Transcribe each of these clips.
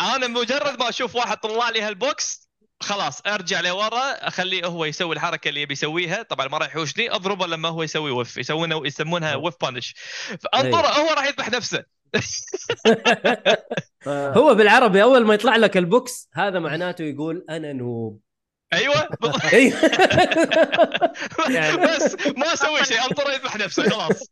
أنا مجرد ما أشوف واحد طلع لي هال box خلاص أرجع لورا أخليه هو يسوي الحركة اللي يبي يسويها. طبعا ما راح يحوشني أضربه لما هو يسوي whiff يسوونه يسمونها whiff punish. فأنظر هو راح يذبح نفسه. هو بالعربي أول ما يطلع لك ال box هذا معناته يقول أنا noob. أيوه. بالضبط. يعني بس ما أسوي شيء انطر يذبح نفسه خلاص.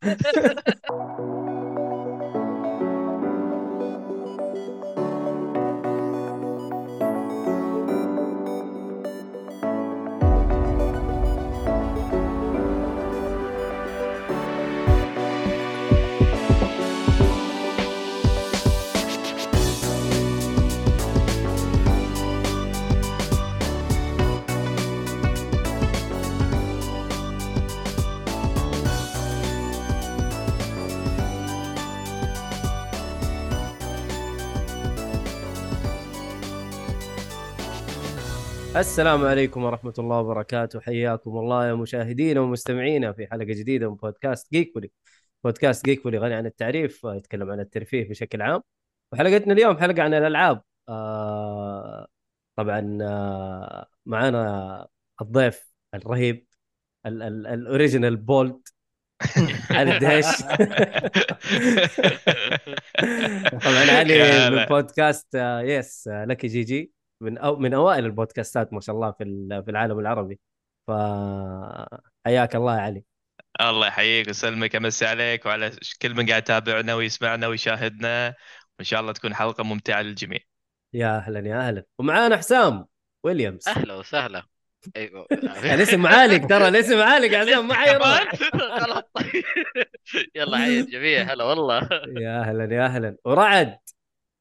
السلام عليكم ورحمة الله وبركاته. حياكم الله يا مشاهدينا ومستمعينا في حلقة جديدة من بودكاست جيكولي بودكاست جيكولي غني عن التعريف يتكلم عن الترفيه بشكل عام. وحلقتنا اليوم حلقة عن الألعاب. آه طبعا آه معنا الضيف الرهيب ال original bald علي الدهش. طبعا علي من بودكاست آه yes آه لكي جي جي. من أو من أوائل البودكاستات ما شاء الله في في العالم العربي. ف حياك الله يا علي. الله يحييك ويسلمك أمسي عليك وعلى كل من قاعد يتابعنا ويسمعنا ويشاهدنا. وإن شاء الله تكون حلقة ممتعة للجميع. يا أهلا يا أهلا. ومعانا حسام ويليامز. أهلا وسهلا. أيوه. الاسم عالق ترى الاسم عالق عزام ما حيروح طيب يلا حي الجميع هلا والله. يا أهلا يا أهلا. ورعد.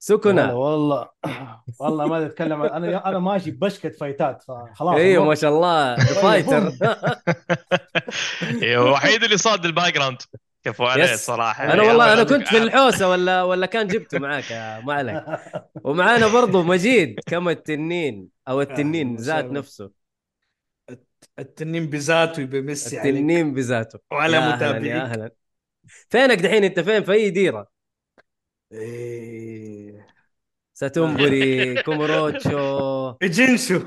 سكنة. والله والله. ما أتكلم عن- أنا أنا ماشي بشكة فايتات فخلاص. أيوه ما شاء الله. fighter إيه، هو الوحيد اللي صاد ال background كفو عليه. الصراحه أنا والله أنا كنت في الحوسه ولا ولا كان جبته معاك يا ما عليك ومعانا برضو مجيد كما التنين أو التنين أهلاً ذات. نفسه. التنين بذاته بيمسي عليك. التنين بذاته. وعلى. يا أهلا. فينك دحين أنت؟ فين؟ في أي ديرة؟ إيه. ساتومبوري كوموروتشو جنسو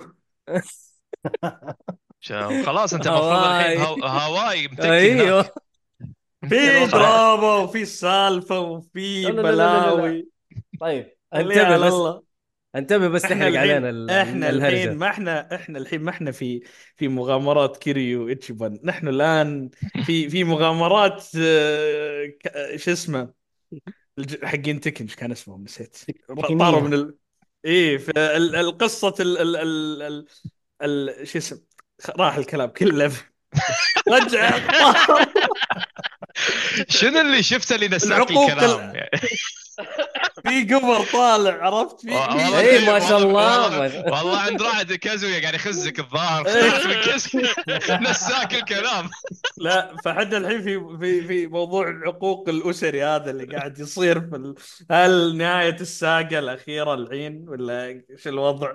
شو- خلاص انت المفروض هواي. الحين هاو- هواي متكي هناك. أيوه في دراما وفي سالفه وفي لا، لا، لا، لا، لا، لا. بلاوي طيب انتبه بس الله انتبه بس إحنا تحرق الحين علينا ال- إحنا. الحين ما إحنا إحنا الحين ما إحنا في في مغامرات كيريو اتشيبان نحن الان في في مغامرات شو اسمه حقين تكن إيش كان اسمهم؟ نسيت. طاروا من ال... إيه فالقصة ال... ال... ال... ال... ال... شو اسمه خ- راح الكلام كله رجع. شنو اللي شفته اللي العقوق الكلام؟ ال- يعني في قمر طالع عرفت؟ في والله اي ما شاء الله. والله- والله عند رعد كازويا قاعد يخزك الظاهر. نساك الكلام. لا فحنا الحين في في في موضوع العقوق الأسري هذا اللي قاعد يصير في ال... هل نهاية ال saga الأخيرة الحين ولا إيش الوضع؟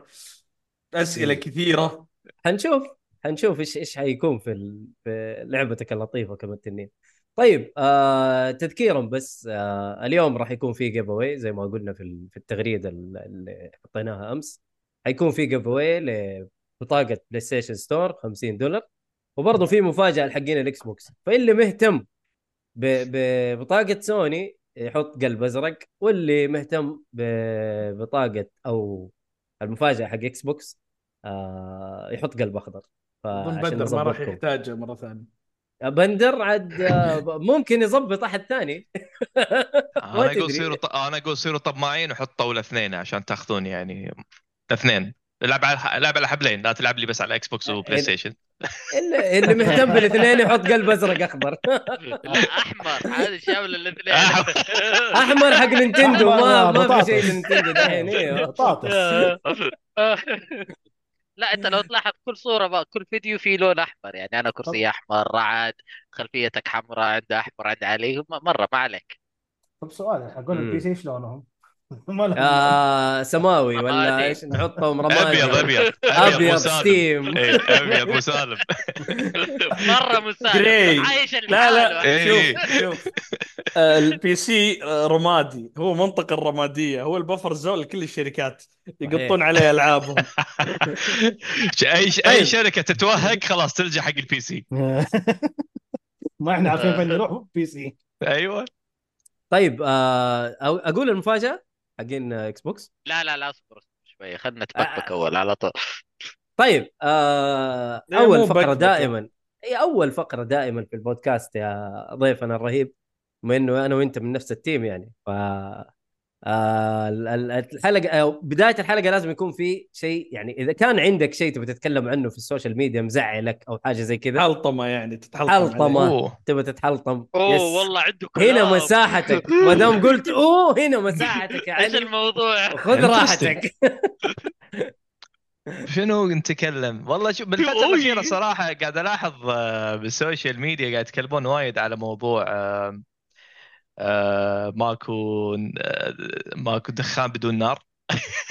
أسئلة كثيرة. حنشوف. حنشوف إيش إيش حيكون في ال... في لعبتك اللطيفة كما التنين طيب آه تذكيرا بس آه اليوم راح يكون في giveaway زي ما قلنا في في التغريده ال- اللي حطيناها أمس. حيكون في giveaway لبطاقه PlayStation Store 50 دولار. وبرضه في مفاجأة لحقين الاكس بوكس فاللي مهتم ببطاقة سوني يحط قلب أزرق. واللي مهتم ببطاقه أو المفاجأة حق إكس بوكس آه يحط قلب أخضر. فعشان بدر ما راح. يحتاجها مرة ثانية. بندر عاد آه، ممكن يظبط أحد ثاني. أنا أقول. صيروا ط- أنا أقول صيروا طماعين وحطوا له اثنين عشان تاخذون يعني اثنين. العب على العب على حبلين لا تلعب لي بس على إكس بوكس وبلاي ستيشن اللي, اللي مهتم بالاثنين يحط قلب أزرق أخضر. لا أحمر. هذا شامل الاثنين. أحمر. حق نينتندو ما أحمر ما في شيء دحين. أيوه بطاطس. لا انت لو تلاحظ كل صورة بقى كل فيديو فيه لون أحمر يعني أنا كرسي أحمر رعد خلفيتك حمراء عند أحمر عند علي م- مرة ما عليك طب سؤال حقون. ال PC شلونهم؟ آه سماوي ولا. إيش نحطهم؟ رمادي. أبيض أبيض. أبيض مو سالم. ستيم. إيه، أبيض مو سالم مرة مسالم. عايش لا لا. إيه. شوف شوف. آه، ال PC آه، رمادي. هو منطقة الرمادية. هو ال buffer zone لكل الشركات. يقطون عليه ألعابهم. أي طيب. أي شركة تتوهق خلاص تلجأ حق ال PC ما إحنا عارفين فين نروح بي سي أيوه. طيب آه أقول المفاجأة؟ حقين إكس بوكس لا لا لا أصبر شوي خلنا آه. نتبكبك اول على طول طيب آه أول فقرة. دائما إي أول فقرة دائما في البودكاست يا ضيفنا الرهيب بما إنه أنا وأنت من نفس ال team يعني ف آه ال- ال- الحلقة أو بداية الحلقة لازم يكون في شيء يعني إذا كان عندك شيء تبي تتكلم عنه في ال social media مزعلك أو حاجة زي كذا حلطمة يعني تتحلطم. أوه تبي تتحلطم أوه yes. والله عنده هنا. مساحتك ما دام قلت أوه هنا مساحتك يا إيش علي الموضوع؟ خذ. راحتك شنو نتكلم والله شوف بالفترة. الأخيرة صراحة قاعد ألاحظ آه، بال social media قاعد يتكلمون وايد على موضوع آه، آه، ماكو آه، ماكو دخان بدون نار.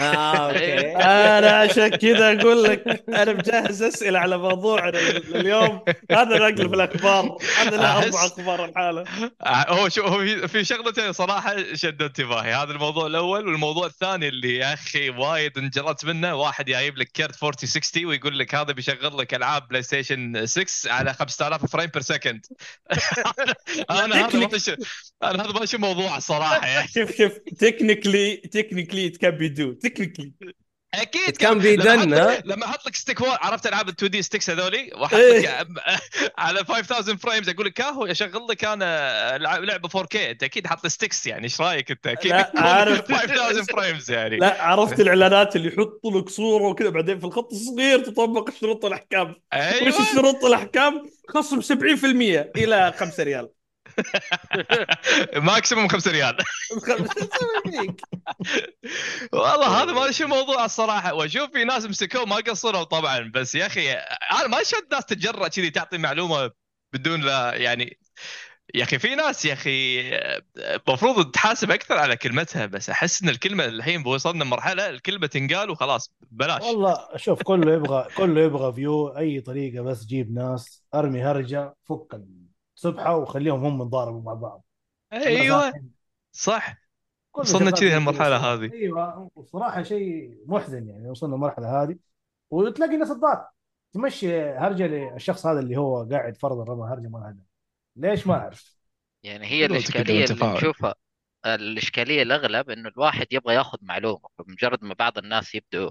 آه أوكي. أنا عشان كذا أقول لك أنا مجهز أسئلة على موضوعنا اليوم. هذا نقل في الأخبار. هذا له أربع أخبار الحالة. آه، هو شو هو في- شغلتين صراحة شدوا انتباهي. هذا الموضوع الأول والموضوع الثاني اللي يا أخي وايد انجلت منه. واحد جايب لك كرت 4060 ويقول لك هذا بيشغل لك ألعاب بلاي ستيشن 6 على 5000 frame per second أنا هذا أنا هذا ما شو موضوع الصراحه يعني. شوف شوف technically technically can be do technically أكيد كان بيدن، لما أحط لك ستيك وول عرفت ألعاب ال 2 دي ستيكس هذولي؟ واحط إيه. لك على 5000 فريمز أقول لك كاهو اشغل لك أنا لع- لعبة 4K أنت أكيد حاط ستيكس يعني إيش رأيك أنت؟ أكيد لا، يكون عارف. 5000 فريمز يعني. لا عرفت الإعلانات اللي يحطوا لك صورة وكذا بعدين في الخط الصغير تطبق شروط الأحكام. وش أيوه شروط الأحكام؟ خصم 70% إلى 5 ريال. ماكسيموم 5 ريال. والله هذا ما شو الموضوع الصراحة. وأشوف في ناس مسكوه ما قصروا طبعا بس يا أخي أنا ما شفت ناس تتجرأ كذي تعطي معلومة بدون لا يعني يا أخي في ناس يا أخي المفروض تحاسب أكثر على كلمتها بس أحس إن الكلمة الحين وصلنا مرحله الكلمة تنقال وخلاص بلاش. والله شوف كله يبغى كله يبغى فيو أي طريقة بس جيب ناس أرمي هرجة فك السبحه وخليهم هم يتضاربوا مع بعض أيوه صح وصلنا كذي كذا. هذه. أيوه صراحة شيء محزن يعني وصلنا المرحله هذه وتلاقي الناس تضارب تمشي هرجة للشخص هذا اللي هو قاعد فرضا رمى هرجة ما هذا ليش ما أعرف يعني هي الأشكالية اللي. نشوفها الإشكالية الأغلب إنه الواحد يبغى ياخذ معلومة فمجرد ما بعض الناس يبدوا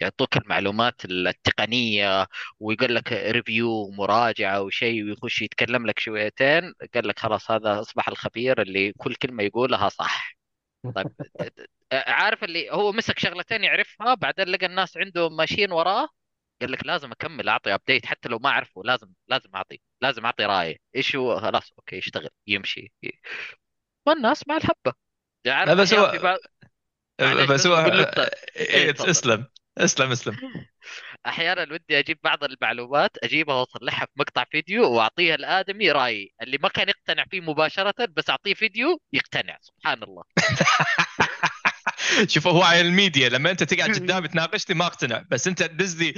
يعطوك المعلومات التقنية ويقول لك ريفيو ومراجعه وشيء ويخش يتكلم لك شويتين قال لك خلاص هذا أصبح الخبير اللي كل كلمة يقولها صح. طيب عارف اللي هو مسك شغلتين يعرفها بعدين لقى الناس عندهم ماشيين وراه قال لك لازم أكمل أعطي update حتى لو ما أعرفه لازم لازم أعطي لازم أعطي راي إيش هو؟ خلاص أوكي يشتغل يمشي. والناس مع الهبه يعني لا، بس أحياناً هو- في بعض- معليش بس بس هو بقول نقطة. إيه، تفضل. اسلم اسلم اسلم. أحيانا ودي أجيب بعض المعلومات أجيبها وأصلحها في مقطع فيديو وأعطيها للآدمي رأيي. اللي ما كان يقتنع فيه مباشرة بس أعطيه فيديو يقتنع. سبحان الله. شوف هو على الميديا لما أنت تقعد قدامي تناقشني ما أقتنع بس أنت دز لي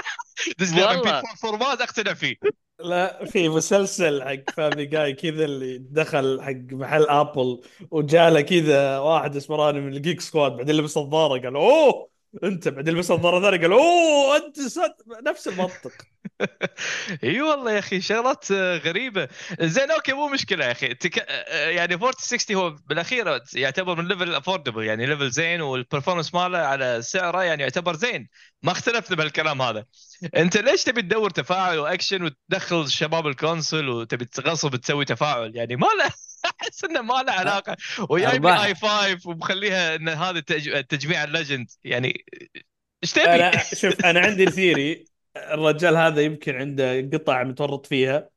دز لي والله. MP4 فورمات أقتنع فيه لا في مسلسل حق فامي جاي كذا اللي دخل حق محل ابل وجاله كذا واحد اسمه راني من الجيك سكواد بعدين لبس نظاره قال أوه انت بعدين لبس نظاره ثانية قال أوه أنت صد... نفس المنطق. إي والله يا أخي شغلات غريبة. زين أوكي مو مشكلة يا أخي. تك... يعني 4060 هو بالأخير يعتبر من level affordable يعني level زين وال performance ماله على سعره يعني يعتبر زين. ما اختلفنا بالكلام هذا. أنت ليش تبي تدور تفاعل وأكشن وتدخل شباب ال console وتبي تغصب تسوي تفاعل؟ يعني ما له أحس إنه ما له علاقة. وجايب أرباح. i5 ومخليها إن هذا تج... تجميع ال legend. يعني إيش تبي؟ أنا شوف أنا عندي theory الرجال هذا يمكن عنده قطع متورط فيها.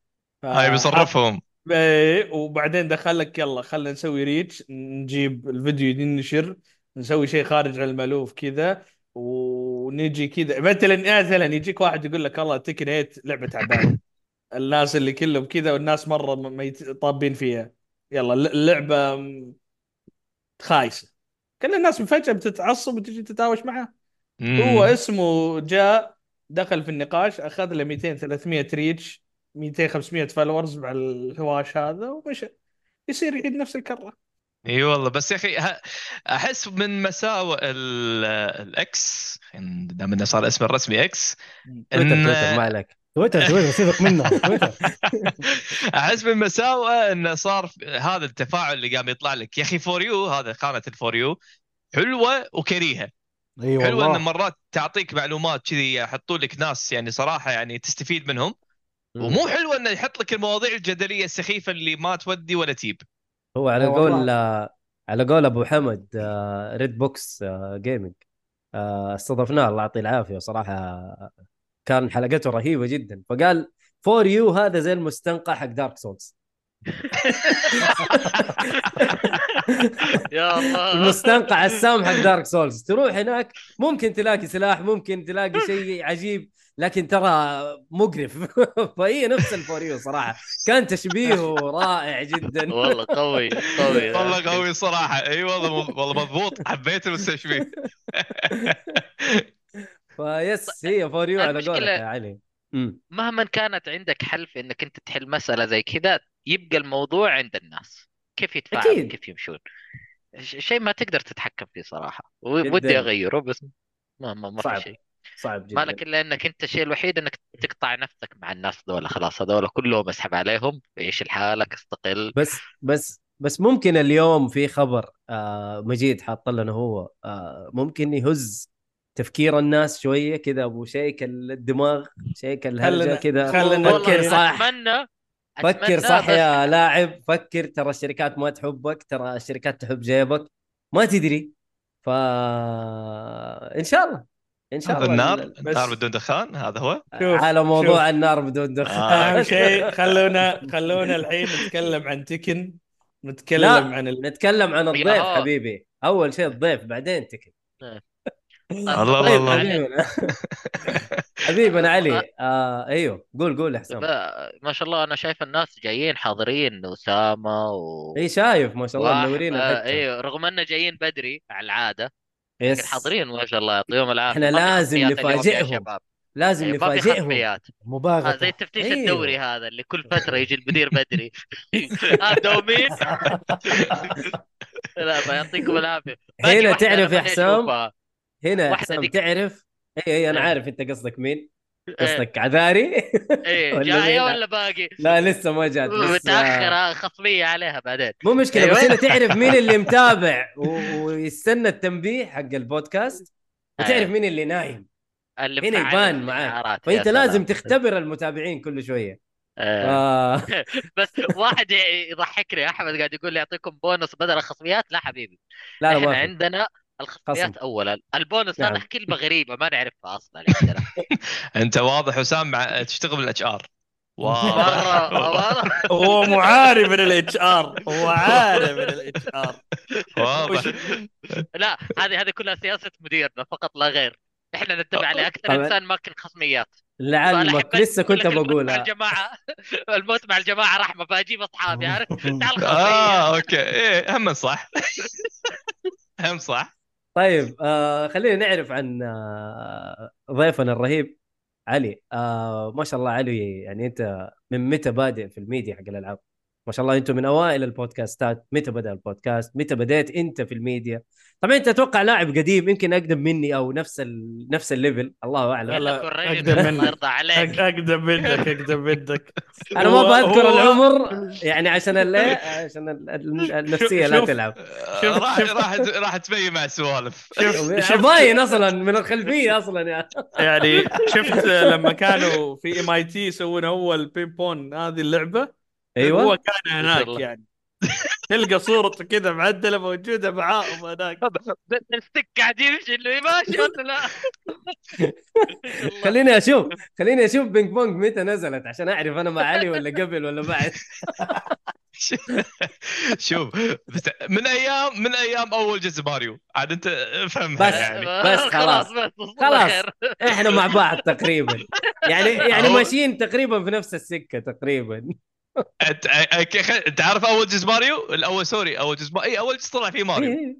ف- هاي بيصرفهم. إيه وبعدين دخل لك يلا خلينا نسوي ريتش نجيب الفيديو ينشر نسوي شيء خارج عن المألوف كذا ونجي كذا. مثلا مثلا يجيك واحد يقول لك والله تكن هيت لعبة تعبانه الناس اللي كلهم كذا والناس مرة طابين فيها. يلا الل- اللعبه خايسة. كل الناس فجاه بتتعصب وتجي تتهاوش معه مم. هو اسمه جاء دخل في النقاش أخذ له 200 300 reach 200 500 followers مع الهواش هذا ومشى. يصير يعيد نفس الكرة. إي والله. بس يا أخي ه- أحس من مساوئ ال- ال X دام إنه صار اسمه الرسمي إكس تويتر تويتر ما عليك. تويتر تويتر سيبك منه تويتر أحس من مساوئة إنه صار هذا التفاعل اللي قام يطلع لك. يا أخي for you هذا خانه ال for you حلوة وكريهة. إي حلوة إن مرات تعطيك معلومات كذي يحطوا لك ناس يعني صراحة يعني تستفيد منهم. ومو حلوة إنه يحط لك المواضيع الجدلية السخيفة اللي ما تودي ولا تجيب هو على والله. قول آه، على قول أبو حمد Red Box Gaming استضفناه الله يعطيه العافية. صراحة كان حلقته رهيبة جدا. فقال for you هذا زي المستنقع حق Dark Souls يا الله. المستنقع السام حق دارك سولز تروح هناك ممكن تلاقي سلاح ممكن تلاقي شيء عجيب لكن ترى مقرف. فهي نفس الفوريو صراحة. كان تشبيهه رائع جدا. والله قوي قوي. والله قوي صراحة. إي والله والله مضبوط. حبيت المستشفى فيس هي فوريو على المشكلة- قولك يا علي. مهما كانت عندك حل في إنك أنت تحل مسألة زي كذا يبقى الموضوع عند الناس. كيف يتفاعلوا. كيف يمشون؟ ش- شيء ما تقدر تتحكم فيه جداً. ودي أغيره بس ما ما, ما صعب. في شيء. صعب جدا. ما لك إلا إنك أنت الشيء الوحيد إنك تقطع نفسك مع الناس ذولا خلاص هذول كلهم اسحب عليهم عيش لحالك استقل. بس بس بس ممكن اليوم في خبر آه مجيد حاط لنا هو آه ممكن يهز تفكير الناس شوية كذا أبو شيك الدماغ شيك الهرجه خلنا- كذا. خلنا فكر. صح. اتمنى فكر أتمنى صح يا لاعب. فكر ترى الشركات ما تحبك ترى الشركات تحب جيبك. ما تدري. ف إن شاء الله. إن شاء الله. النار ال- النار بدون دخان هذا هو؟ شوف على موضوع شوف. النار بدون دخان. آه. أهم شيء خلونا خلونا الحين نتكلم عن تكن. نتكلم لا عن ال... نتكلم عن الضيف. حبيبي. أول شيء الضيف بعدين تكن. الله الله طيب الله. حبيبنا علي. آه أيوه قول قول يا حسام ما شاء الله أنا شايف الناس جايين حاضرين أسامة و أي شايف ما شاء الله منورين آه، أيوه رغم أنه جايين بدري على العادة يس. حاضرين ما شاء الله. يعطيهم العافية. في لازم نفاجئهم. لازم أيوة، في نفاجئهم. خصميات آه، زي التفتيش أيوه. الدوري هذا اللي كل فترة يجي المدير بدري. هذا مين؟ لا فيعطيكم العافية. هنا تعرف يا حسام. هنا واحدة ديك- تعرف اي اي أنا إيه. عارف أنت قصدك مين إيه، قصدك عذاري إيه ولا جاية؟ ولا باقي؟ لا لسه ما جات متأخرة خصمية عليها بعدين مو مشكلة بس أيوة. هنا تعرف مين اللي متابع ويستنى التنبيه حق البودكاست وتعرف أيوة. مين اللي نايم اللي هنا يبان. يا فأنت. لازم تختبر المتابعين كل شوية آه. آه. بس واحد يضحكني أحمد قاعد يقول لي يعطيكم بونص بدل الخصميات لا حبيبي لا إحنا ما. عندنا الخصميات خصم. اولا. البونص نعم. هذا كلمه غريبه ما نعرفها أصلا عندنا أنت واضح حسام مع تشتغل بالاتش ار مرة هو معاري من الاتش ار هو عاري من الاتش ار واضح لا هذه هذه كلها سياسة مديرنا فقط لا غير. إحنا نتبع لأكثر طبعاً. إنسان ماكل خصميات. لعلمك لسه كنت الموت مع بقولها الجماعة الموت مع الجماعة رحمة فأجيب أصحابي عارف تعال آه أوكي. إيه هم صح. هم صح. طيب آه خلينا نعرف عن آه ضيفنا الرهيب علي. آه ما شاء الله علي يعني انت من متى بادئ في الميديا حق الألعاب؟ ما شاء الله أنتم من أوائل ال podcastات متى بدأ البودكاست؟ متى بديت أنت في الميديا؟ طبعا أنت أتوقع لاعب قديم يمكن أقدم مني أو نفس ال... نفس ال level الله أعلم. الله منك. يرضى عليك. أقدم منك أقدم منك. أنا ما بذكر العمر يعني عشان ال... عشان ال- ال- النفسية لا. تلعب. شوف- راح شوف. راح راح تبين مع السوالف باين أصلا من الخلفية أصلا يا. يعني شفت لما كانوا في MIT يسوون أول بين بون هذه اللعبة؟ هو أيوه كان هناك. يعني تلقى صورته كذا معدلة موجودة معاهم هناك الستيك قاعد يمشي اللي ماشي ولا لا خليني أشوف خليني أشوف بينج بونج متى نزلت عشان أعرف أنا مع علي ولا قبل ولا بعد شوف بس من أيام من أيام أول جزء ماريو عاد أنت افهم بس. يعني بس خلاص. بس خلاص. إحنا مع بعض تقريبا يعني يعني هو- ماشيين تقريبا في نفس السكة تقريبا انت أ- أ- أنت عارف أول جزء ماريو الأول sorry أول جزء. اي أول جزء طلع فيه ماريو إيه.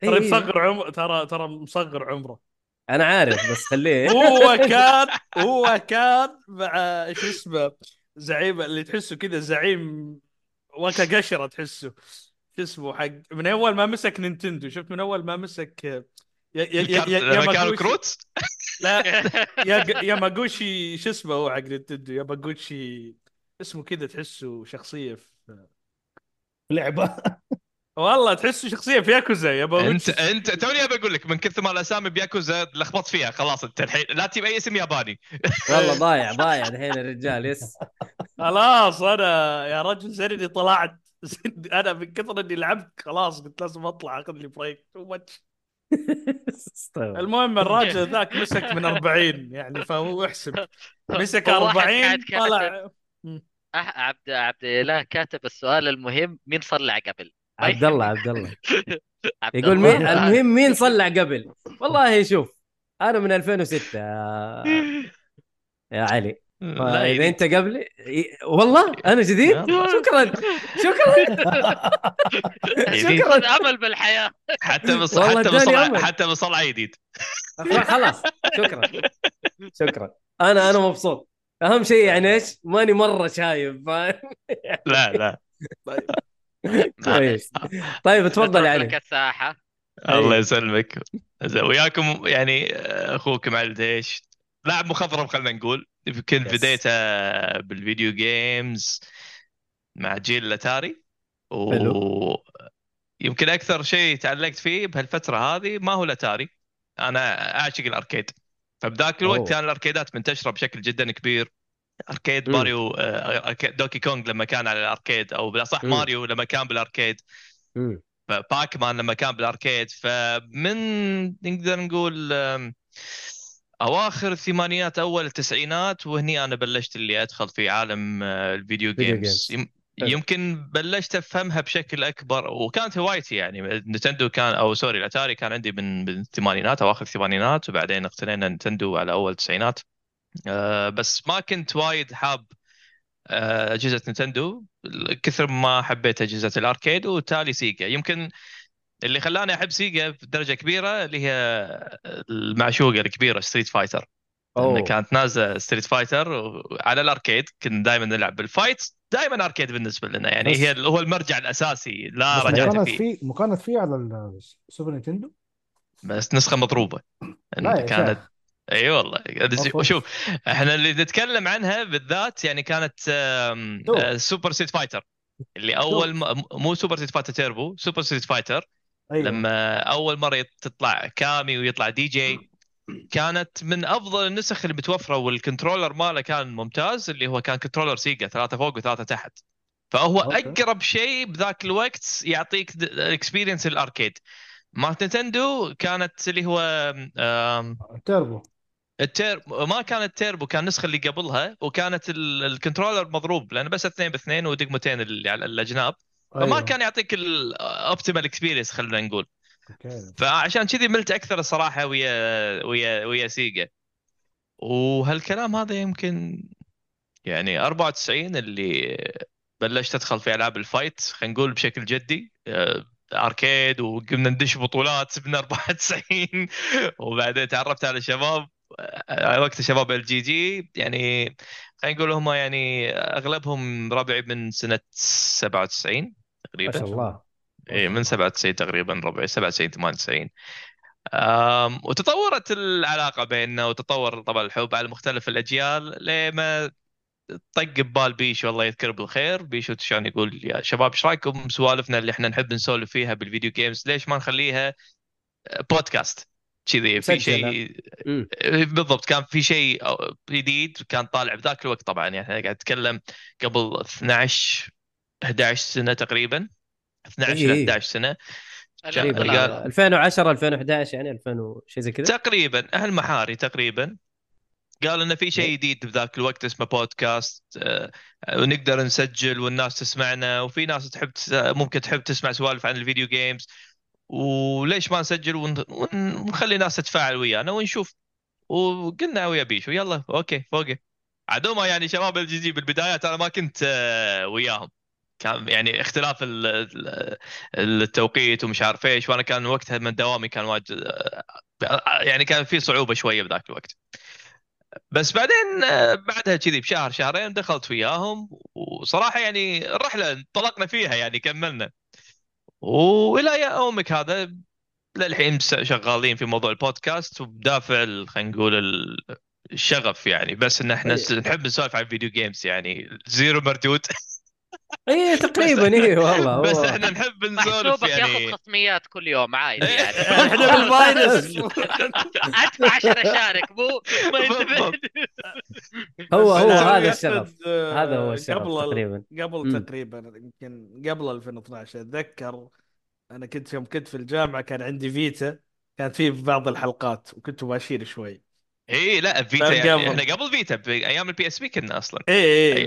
ترى إيه. مصغر عمر ترى ترى مصغر عمره أنا عارف بس خليه هو كان هو كان مع شو اسمه زعيم اللي تحسه كذا زعيم وكا قشرة تحسه شو اسمه حق من أول ما مسك نينتندو شفت من أول ما مسك يا يا يا يا كروت لا يا يا ماغوشي شو اسمه هو حق نينتندو يا ماغوشي اسمه كذا تحسه شخصية في لعبة. والله تحسه شخصية في ياكوزا يا انت ماغوشي انت توني ابى أقول لك من كثر ما الأسامي بياكوزا لخبطت فيها خلاص أنت الحين. لا تجيب أي اسم ياباني. والله ضايع ضايع الحين الرجال yes. خلاص أنا يا رجل زين إني طلعت. أنا من كثر إني لعبت خلاص قلت لازم أطلع اخذ لي break too much. المهم الراجل ذاك مسك من 40 يعني فهو احسب. مسك هو واحد 40 قاعد كاتب. طلع أح- عبد عبد الاله كاتب السؤال المهم مين صلع قبل؟ عبد الله عبد الله. عبد يقول الله. مين المهم مين صلع قبل؟ والله شوف أنا من 2006 يا, يا علي. اذا أنت قبلي والله أنا جديد. شكرا شكرا. خذ امل بالحياة. حتى بص... حتى بصلع. حتى بصلع جديد خلاص شكرا شكرا. أنا أنا مبسوط. أهم شيء يعني إيش؟ ماني مرة شايب فاهم؟ لا لا. كويس. طيب تفضل يا نترك لك علي الساحة. الله يسلمك. زين، وياكم يعني آه، اخوكم علي الديش لاعب مخضرم خلينا نقول. يمكن Yes. بديته بالفيديو جيمز مع جيل الأتاري. و حلو. يمكن أكثر شيء تعلقت فيه بهالفترة هذه ما هو الأتاري. أنا أعشق ال arcade. فبذاك الوقت. كان ال arcadeات منتشرة بشكل جدا كبير arcade. ماريو آه، arcade دونكي كونغ لما كان على ال arcade أو بالأصح. ماريو لما كان بال arcade. باك مان لما كان بال arcade فمن نقدر نقول أواخر الثمانينات أول التسعينات وهني أنا بلشت اللي أدخل في عالم آه، الفيديو video games. يمكن بلشت أفهمها بشكل أكبر وكانت هوايتي يعني. نتندو كان أو sorry الأتاري كان عندي من من الثمانينات أواخر الثمانينات وبعدين اقتنينا نتندو على أول التسعينات. آه، بس ما كنت وايد حاب آه، أجهزة نتندو. كثر ما حبيت أجهزة ال arcade وتالي سيجا. يمكن اللي خلاني أحب سيجا بدرجة كبيرة اللي هي المعشوقة الكبيرة ستريت فايتر أوه. كانت نازلة ستريت فايتر على ال arcade. كنا دائما نلعب بال fight دائما arcade بالنسبة لنا يعني هي هو المرجع الأساسي لا رجعت فيه. في ما كانت في على السوبر نينتندو؟ بس نسخة مضروبه كانت شيخ. إي والله. شوف إحنا اللي نتكلم عنها بالذات يعني كانت سوبر ستريت فايتر اللي أول م- مو سوبر ستريت فايتر تيربو سوبر ستريت فايتر أيوه. لما أول مرة تطلع كامي ويطلع دي جي كانت من أفضل النسخ اللي متوفره وال controller ماله كان ممتاز اللي هو كان controller سيجا ثلاثة فوق وثلاثة تحت فهو okay. أقرب شيء بذاك الوقت يعطيك ال experience ال arcade مالت نتندو كانت اللي هو تيربو التير ما كانت تيربو كان النسخة اللي قبلها وكانت ال- ال controller مضروب لأنه بس اثنين باثنين ودقمتين اللي على الأجناب فما أيوة. كان يعطيك ال optimal experience خلينا نقول. فعشان كذي ملت أكثر الصراحه ويا ويا ويا سيجا. وهالكلام هذا يمكن يعني 94 اللي بلشت أدخل في ألعاب ال fight خلينا نقول بشكل جدي. آه، arcade وقمنا ندش بطولات من 94 وبعدين تعرفت على شباب. آه، وقت شباب ال GG. يعني خلينا نقول هم يعني أغلبهم ربعي من سنة 97 ما تقريبا. شاء الله. اي من 97 تقريبا ربعي 97 98 أم وتطورت العلاقة بيننا وتطور طبعا الحب على مختلف الأجيال لما طق ببال بيشو الله يذكره بالخير. بيشو شلون يقول يا شباب إيش رأيكم سوالفنا اللي إحنا نحب نسولف فيها بال video games؟ ليش ما نخليها بودكاست؟ كذي في. شيء. بالضبط كان في شيء جديد كان طالع بذاك الوقت طبعا. يعني إحنا قاعد نتكلم قبل 12 11 سنة تقريبا. 12 إيه. إلى 11 سنة. تقريبا. قال- لا، 2010 2011 يعني 2000 و- شيء زي كذا؟ تقريبا أهل محاري تقريبا. قال إنه في شيء جديد بذاك الوقت اسمه بودكاست آه، ونقدر نسجل والناس تسمعنا وفي ناس تحب تس- ممكن تحب تسمع سوالف عن الفيديو جيمز وليش ما نسجل ون- ون- ونخلي ناس تتفاعل ويانا ونشوف. وقلنا ويا بيشو يلا okay فوقه عدوما يعني شباب الجي جي بالبدايات أنا ما كنت آه، وياهم. كان يعني اختلاف ال- ال- التوقيت ومش عارف إيش. وأنا كان وقتها من دوامي كان واجد يعني كان في صعوبة شوية بذاك الوقت. بس بعدين بعدها كذي بشهر شهرين دخلت وياهم. وصراحة يعني الرحلة انطلقنا فيها يعني كملنا. وإلى يومك هذا للحين شغالين في موضوع البودكاست وبدافع خلينا نقول ال- الشغف يعني. بس إن إحنا أي. س- نحب نسولف عن ال video games يعني. zero مردود اي تقريبا اي والله بس إحنا نحب نسولف يعني. ياخذ خصميات كل يوم عادي إيه. يعني. إحنا بال minus. أدفع عشان أشارك مو. هو هو هذا الشغف آه، هذا هو الشغف قبل تقريبا. قبل. تقريبا يمكن قبل 2012 أتذكر أنا كنت يوم كنت في الجامعة كان عندي فيتا كانت فيه بعض الحلقات وكنت ماشيل شوي. اي لا فيتا يعني. إحنا قبل فيتا بأيام ال PSP كنا أصلا اي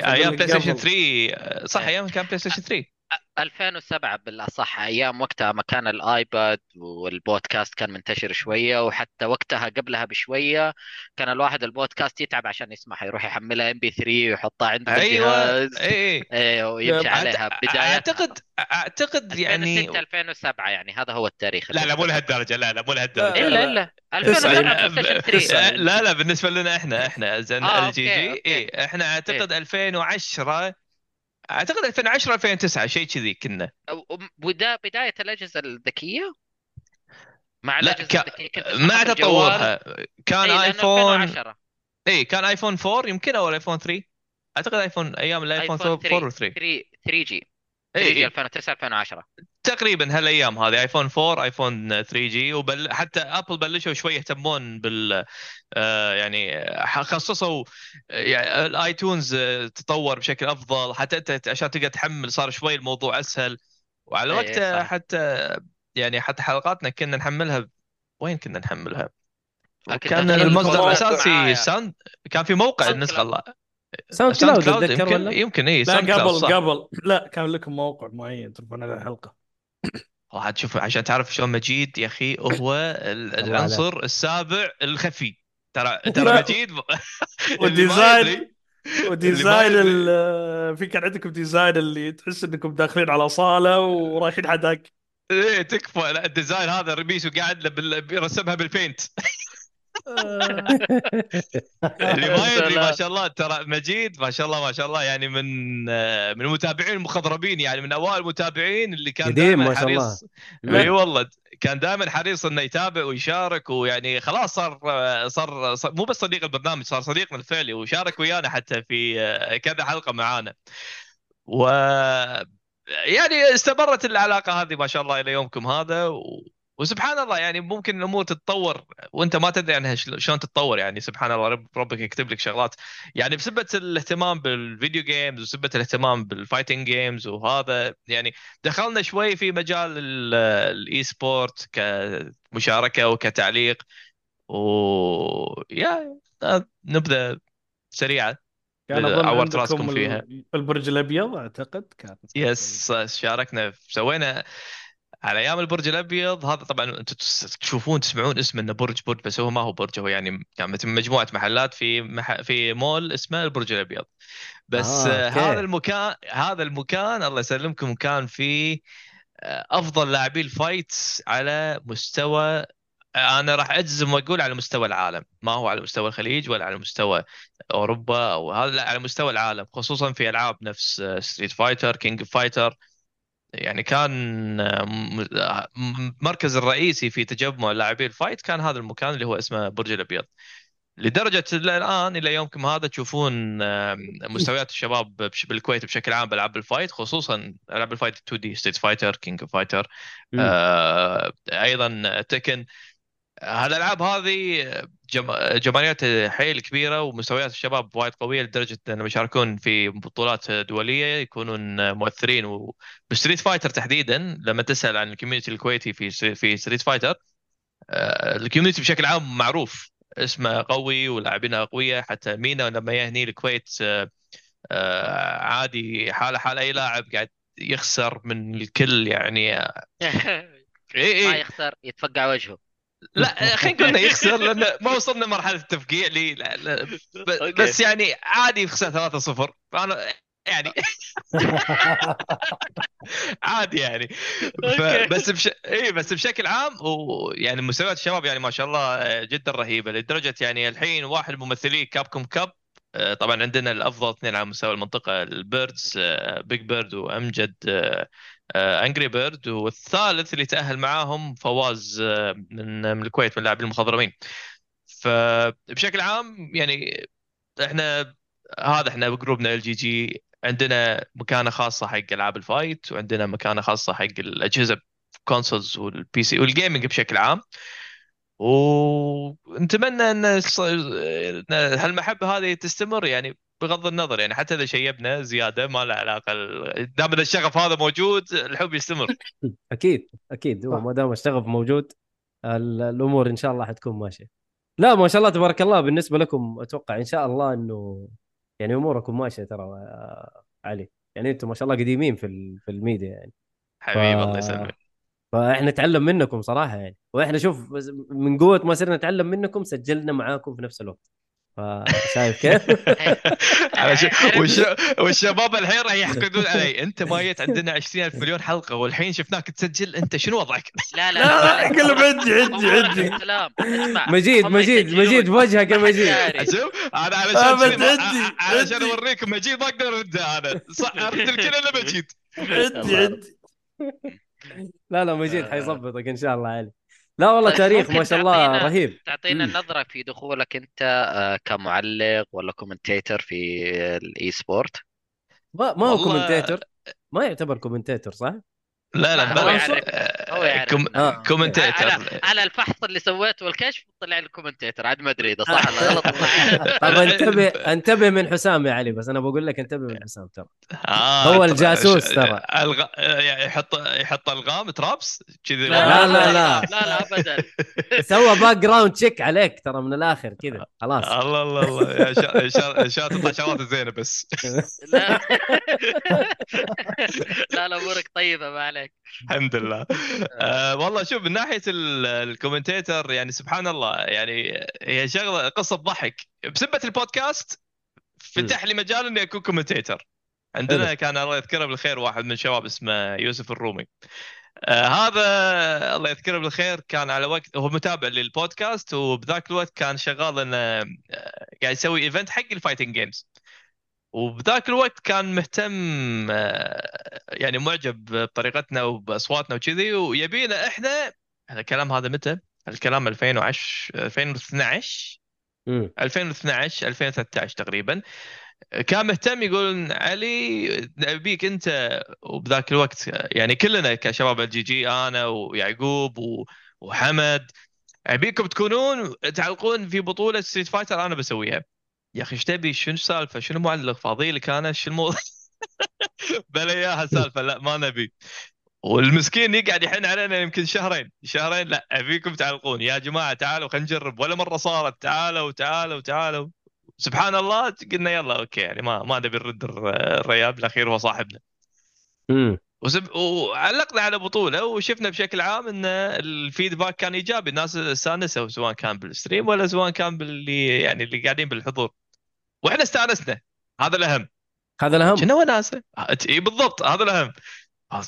اي أيام بلاي ستيشن قبل. 3 صح أيام كان بلاي ستيشن 3 2007 بالأصح أيام وقتها ما كان الآيبود والبودكاست كان منتشر شوية وحتى وقتها قبلها بشوية كان الواحد البودكاست يتعب عشان يسمعها يروح يحملها MP3 ويحطها عنده أيوه الجهاز. اي إيه. ويمشي أعت- عليها بداية. أعتقد أعتقد يعني 2006 2007 يعني هذا هو التاريخ لا لا مو لهالدرجة لا لا مو لهالدرجة. إلا إلا. 2007 بلاي ستيشن 3 تسعة. لا لا بالنسبة لنا إحنا إحنا زين آه، ال GG. اي إحنا أعتقد 2010 أعتقد 2010 2009 شيء كذي كنا. وبدا بداية الأجهزة الذكية؟ مع لا، ك- مع. تطورها كان لأنه ايفون 2010 اي كان آيفون 4 يمكن أو ايفون 3 أعتقد آيفون أيام الآيفون 4 4 و 3 3 3 جي. 3 اي جي اي 2009 2010 تقريبا هالأيام هذه آيفون 4 آيفون 3G وبل حتى آبل بلشوا شوي يهتمون بال آه يعني خصصوا آه، يعني الآيتونز آه، تطور بشكل أفضل حتى أنت عشان تقدر تحمل صار شوي الموضوع أسهل وعلى إيه، وقتها. حتى يعني حتى حلقاتنا كنا نحملها ب- وين كنا نحملها؟ كان المصدر الأساسي. ساوند كان في موقع النسخة ساوند كلاود اتذكر يمكن ولا؟ يمكن اي لا ساوند كلاود قبل صح. قبل. لا كان لكم موقع معين ترفعون على الحلقة. عاد شوف عشان تعرف شلون مجيد يا أخي هو العنصر السابع الخفي. ترى ترى مجيد وال design و design في كان عندكم design اللي تحس إنكم داخلين على صالة ورايحين حداق. إيه تكفى. لا ال design هذا رميسو قاعد له بال- بيرسمها بال Paint اللي ما يدري ما شاء الله ترى مجيد ما شاء الله ما شاء الله. يعني من آه، من المتابعين المخضرمين يعني من أوائل المتابعين اللي كان قديم دائما ما شاء الله. حريص. إي والله كان دائما حريص إنه يتابع ويشارك ويعني خلاص صار صار, صار مو بس صديق البرنامج صار صديقنا الفعلي وشارك ويانا حتى في آه، كذا حلقة معانا. و يعني استمرت العلاقة هذه ما شاء الله إلى يومكم هذا و... وسبحان الله يعني ممكن الأمور تتطور وأنت ما تدري عنها شل- شلون تتطور يعني سبحان الله رب ربك يكتب لك شغلات يعني بسبة الاهتمام بال video games وسبة الاهتمام بال fighting games وهذا يعني دخلنا شوي في مجال ال- ال esport كمشاركة وكتعليق و يا نبذه سريعه عورت راسكم فيها. البرج الأبيض أعتقد كان yes شاركنا سوينا على أيام البرج الأبيض هذا طبعا أنتم تشوفون تسمعون اسمه إنه برج برج بس هو ما هو برج هو يعني كانت مجموعة محلات في مح... في مول اسمه البرج الأبيض. بس آه، آه أوكي. هذا المكان هذا المكان الله يسلمكم كان فيه آه، أفضل لاعبي ال fight على مستوى أنا راح أجزم وأقول على مستوى العالم. ما هو على مستوى الخليج ولا على مستوى أوروبا أو هذا على مستوى العالم خصوصا في ألعاب نفس Street Fighter King Fighter يعني كان آه، المركز الرئيسي في تجمع لاعبي ال fight كان هذا المكان اللي هو اسمه برج الأبيض لدرجة الآن إلى يومكم هذا تشوفون آه، مستويات الشباب بالكويت بشكل عام بألعاب ال fight خصوصا ألعاب ال fight 2D Street Fighter King Fighter. آه، أيضا Tekken هذه الالعاب هذه جم... جماهيرها حيل كبيرة ومستويات الشباب وايد قوية لدرجة انهم يشاركون في بطولات دولية يكونون مؤثرين وب Street Fighter تحديدا لما تسأل عن ال community الكويتي في في Street Fighter آه، ال community بشكل عام معروف. اسمه قوي ولاعبينه اقوياء حتى مينا لما جاء هني الكويت آه، آه، عادي حاله حال أي لاعب قاعد يخسر من الكل يعني. اي ما اي يخسر يتفقع وجهه. لا خلينا نقول إنه يخسر لأنه ما وصلنا مرحله التفقيع لي لا لا. بس يعني عادي يخسر 3-0 فانا يعني عادي يعني. بس بش... اي بس بشكل عام ويعني مستويات الشباب يعني ما شاء الله آه، جدا رهيبة لدرجة يعني الحين واحد ممثلي Capcom Cup آه، طبعا عندنا الأفضل اثنين على مستوى المنطقة ال Birds Big Bird وامجد Angry Bird والثالث اللي تأهل معاهم فواز آه، من من الكويت من اللاعبين المخضرمين. فبشكل عام يعني إحنا هذا إحنا ب group نا ال GG عندنا مكانة خاصة حق ألعاب ال fight وعندنا مكانة خاصة حق الأجهزة consoles وال PC وال gaming بشكل عام. ونتمنى إن هالمحبة هذه تستمر يعني بغض النظر يعني حتى إذا شيبنا زيادة ما له علاقة دام الشغف هذا موجود الحب يستمر. أكيد أكيد. هو. ما دام الشغف موجود ال- الأمور إن شاء الله حتكون ماشية. لا ما شاء الله تبارك الله. بالنسبة لكم أتوقع إن شاء الله إنه يعني أموركم ماشية ترى آه، علي. يعني أنتم ما شاء الله قديمين في ال- في الميديا يعني. حبيبي ف- الله يسلمك. فإحنا نتعلم منكم صراحة يعني. وإحنا شوف من قوة ما صرنا نتعلم منكم سجلنا معاكم في نفس الوقت. فشايف كيف؟ والشباب الحين راح يحقدون علي انت ما جيت عندنا 20000 مليون حلقة والحين شفناك تسجل انت شنو وضعك؟ لا لا لا كلهم عندي عندي عندي مجيد مجيد. مجيد في وجهك يا مجيد داري. شوف أنا علشان علشان. أوريكم مجيد ما أقدر أرده أنا صح أرد الكل إلا مجيد عندي عندي لا لا مجيد آه. حيظبطك إن شاء الله علي لا والله طيب، تاريخ ما شاء الله رهيب تعطينا مم. نظرة في دخولك أنت آه، كمعلق ولا commentator في ال esport ما, ما هو والله- commentator ما يعتبر commentator صح؟ لا لا هو بلا يعرف. آه، هو يعرف. com... آه. على, commentator على الفحص اللي سويته والكشف طلع لي commentator عاد ما أدري إذا صح ولا غلط. طب انتبه انتبه من حسام يا علي بس أنا بقول لك انتبه من حسام ترى. آه هو. الجاسوس ترى. الغ... يعني يحط يحط ألغام traps؟ كذي لا، لا، لا. لا. لا ابدا. سوى background check عليك ترى من الآخر كذا خلاص. الله الله الله. يا شا... يا شا... يا شا... تطلع شغلات زينة بس. لا. لا لا أمورك طيبة ما عليك. الحمد لله. آه. والله شوف من ناحية ال- ال commentator يعني سبحان الله يعني هي شغلة قصة ضحك. بسبة البودكاست فتح لي مجال إني أكون commentator. عندنا. كان الله يذكره بالخير واحد من الشباب اسمه يوسف الرومي. آه هذا الله يذكره بالخير كان على وقت هو متابع للبودكاست وبذاك الوقت كان شغال إنه آه، قاعد يسوي event حق ال fighting games وبذاك الوقت كان مهتم آه، يعني معجب بطريقتنا وبأصواتنا وكذي ويبينا إحنا هذا الكلام هذا متى؟ الكلام 2010 2012 مم. 2012 2013 تقريبا كان مهتم يقول علي نبيك أنت وبذاك الوقت يعني كلنا كشباب ال GG أنا ويعقوب وحمد ابيكم تكونون تعلقون في بطولة Street Fighter أنا بسويها يا أخي إيش تبي؟ شنو السالفة؟ شنو معلق؟ فاضي لك أنا؟ شو الموضوع بلا اياها سالفه لا ما نبي. والمسكين يقعد يحن علينا يمكن شهرين. شهرين؟ لا أبيكم تعلقون. يا جماعة تعالوا خلينا نجرب. ولا مرة صارت. تعالوا تعالوا تعالوا. سبحان الله قلنا يلا okay يعني ما ما نبي نرد الر- الريال بالاخير هو صاحبنا. وسب... وعلقنا على بطولة وشفنا بشكل عام إن ال feedback كان إيجابي. الناس استانسوا سواء كان بال stream ولا سواء كان باللي يعني اللي قاعدين بالحضور. وإحنا استانسنا. هذا الأهم. هذا الأهم. كنا وناسة. إي بالضبط. هذا الأهم.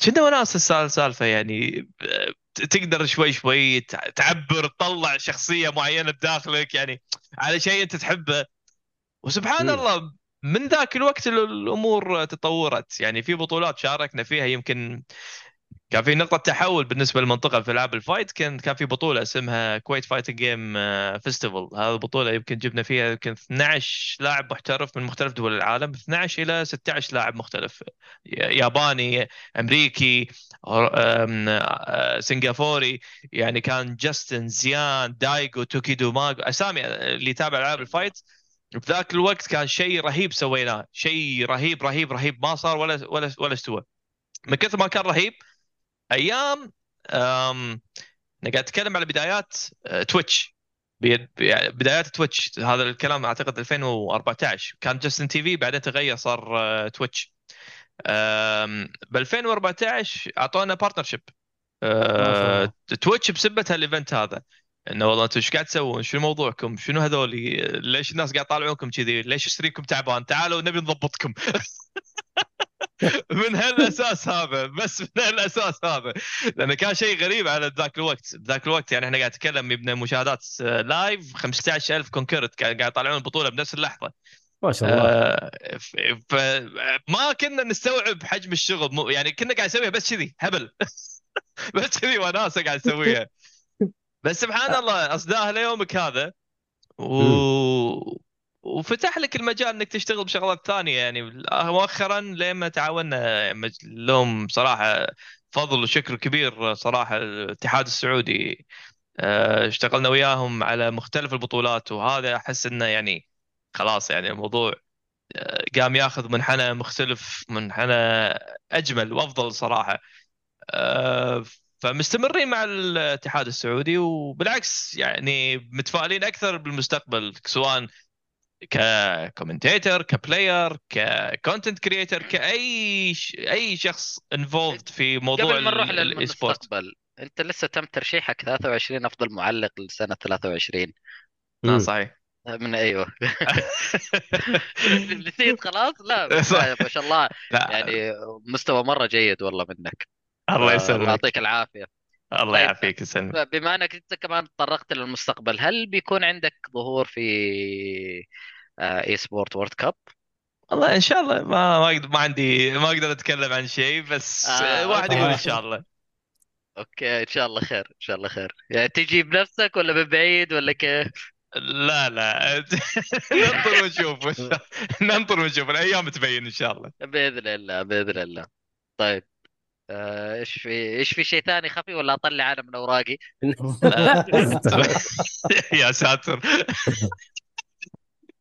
كنا وناسة السال- السالفه يعني ت- تقدر شوي شوي تع- تعبر تطلع شخصية معينة بداخلك يعني على شيء أنت تحبه. وسبحان مم. الله من ذاك الوقت ال- الأمور تطورت. يعني في بطولات شاركنا فيها يمكن كان في نقطة تحول بالنسبة للمنطقة في ألعاب ال fight كان كان في بطولة اسمها Kuwait Fighting Game Festival هذه البطولة يمكن جبنا فيها يمكن 12 لاعب محترف من مختلف دول العالم 12 إلى 16 لاعب مختلف. ياباني أمريكي آه، سنغافوري يعني كان جاستن زيان دايجو توكيدو ماغو أسامي اللي يتابع ألعاب ال fight. بذاك الوقت كان شيء رهيب سويناه شيء رهيب رهيب رهيب ما صار ولا ولا ولا استوى. من كثر ما كان رهيب أيام. أنا قاعد أتكلم على بدايات آه، Twitch بي- بي- بدايات Twitch هذا الكلام أعتقد 2014 كان Justin TV بعدين تغير صار آه، Twitch ب 2014 أعطونا partnership. Twitch بسبة هال event هذا إنه والله أنتم إيش قاعد تسوون؟ شنو موضوعكم؟ شنو هذولي؟ ليش الناس قاعد يطالعونكم كذي؟ ليش stream كم تعبان؟ تعالوا نبي نضبطكم. من هالأساس هذا بس من هالأساس هذا. لأنه كان شيء غريب على ذاك الوقت. ذاك الوقت يعني إحنا قاعد نتكلم يبنا مشاهدات آه، live 15000 concurrent قاعد يطلعون البطولة بنفس اللحظة. ما شاء الله. آه، فما كنا نستوعب حجم الشغل. مو يعني كنا قاعد نسويها بس كذي هبل. بس كذي وناسة قاعد نسويها. بس سبحان الله اصداها ليومك هذا. و... وفتح لك المجال إنك تشتغل بشغلات ثانية يعني. مؤخرا لما تعاوننا لهم صراحة فضل وشكر كبير صراحة الاتحاد السعودي. آه، اشتغلنا وياهم على مختلف البطولات وهذا أحس إنه يعني خلاص يعني الموضوع آه، قام ياخذ منحنى مختلف منحنى أجمل وأفضل صراحة. آه، فمستمرين مع الاتحاد السعودي وبالعكس يعني متفائلين أكثر بالمستقبل سواء ك commentator ك player ك content creator كأي ش... أي شخص involved في موضوع قبل ما نروح للمستقبل أنت لسه تم ترشيحك 23 أفضل معلق لسنة 23 لا صحيح. من أيوه. نسيت خلاص؟ لا ما شاء الله. لا. يعني مستوى مرة جيد والله منك. الله الله يسلمك. يعطيك العافية. الله طيب. يعافيك يسلمك بما انك انت كمان تطرقت للمستقبل هل بيكون عندك ظهور في آه، Esports World Cup؟ والله إن شاء الله ما ما ما عندي ما أقدر أتكلم عن شيء بس آه، واحد يقول إن. شاء الله أوكي إن شاء الله خير إن شاء الله خير يعني تجي بنفسك ولا من بعيد ولا كيف؟ لا لا ننطر ونشوف ننطر ونشوف الأيام تبين إن شاء الله بإذن الله بإذن الله طيب إيش في إيش في شيء ثاني خفي ولا أطلع أنا من أوراقي؟ يا ساتر.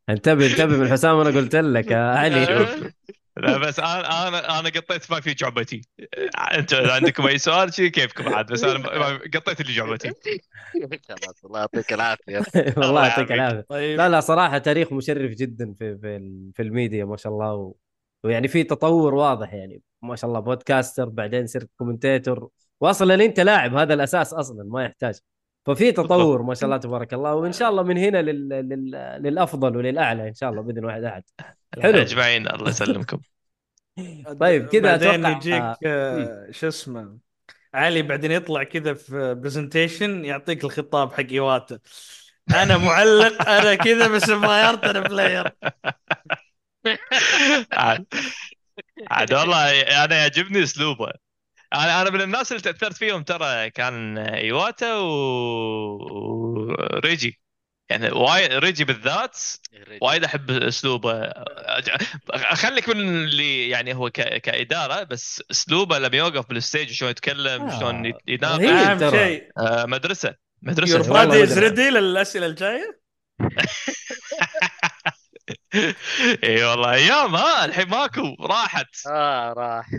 انتبه انتبه من حسام أنا قلت لك يا علي. شوف لا بس أنا أنا أنا قطيت ما في جعبتي. أنت عندكم أي سؤال؟ شي كيفكم عاد؟ بس أنا قطيت اللي جعبتي. خلاص الله يعطيك العافية. والله يعطيك العافية. طيب. لا لا صراحة تاريخ مشرف جدا في في ال- في الميديا ما شاء الله و... ويعني في تطور واضح يعني. ما شاء الله podcaster بعدين صرت commentator. واصلا أنت لاعب هذا الأساس أصلا ما يحتاج. ففي تطور ما شاء الله تبارك الله. وإن شاء الله من هنا لل... لل... للأفضل وللأعلى إن شاء الله بإذن واحد أحد. حلو. أجمعين الله يسلمكم. طيب، كذا بعدين أتوقع- يجيك آه. آه، شو اسمه علي بعدين يطلع كذا في presentation يعطيك الخطاب حق ايواتا أنا معلق أنا كذا بس ما أنا player عاد عاد والله أنا يعجبني أسلوبه أنا أنا من الناس اللي تأثرت فيهم ترى كان إيواتا و... وريجي يعني وايد ريجي بالذات وايد أحب أسلوبه أخليك من اللي يعني هو ك... كإدارة بس أسلوبه لما يوقف بال stage شلون يتكلم آه. شلون. يناقش أهم. شيء آه، مدرسة يور مدرسة مدري. ready للأسئلة الجاية اي والله أيام ها الحين ماكو راحت. آه راح.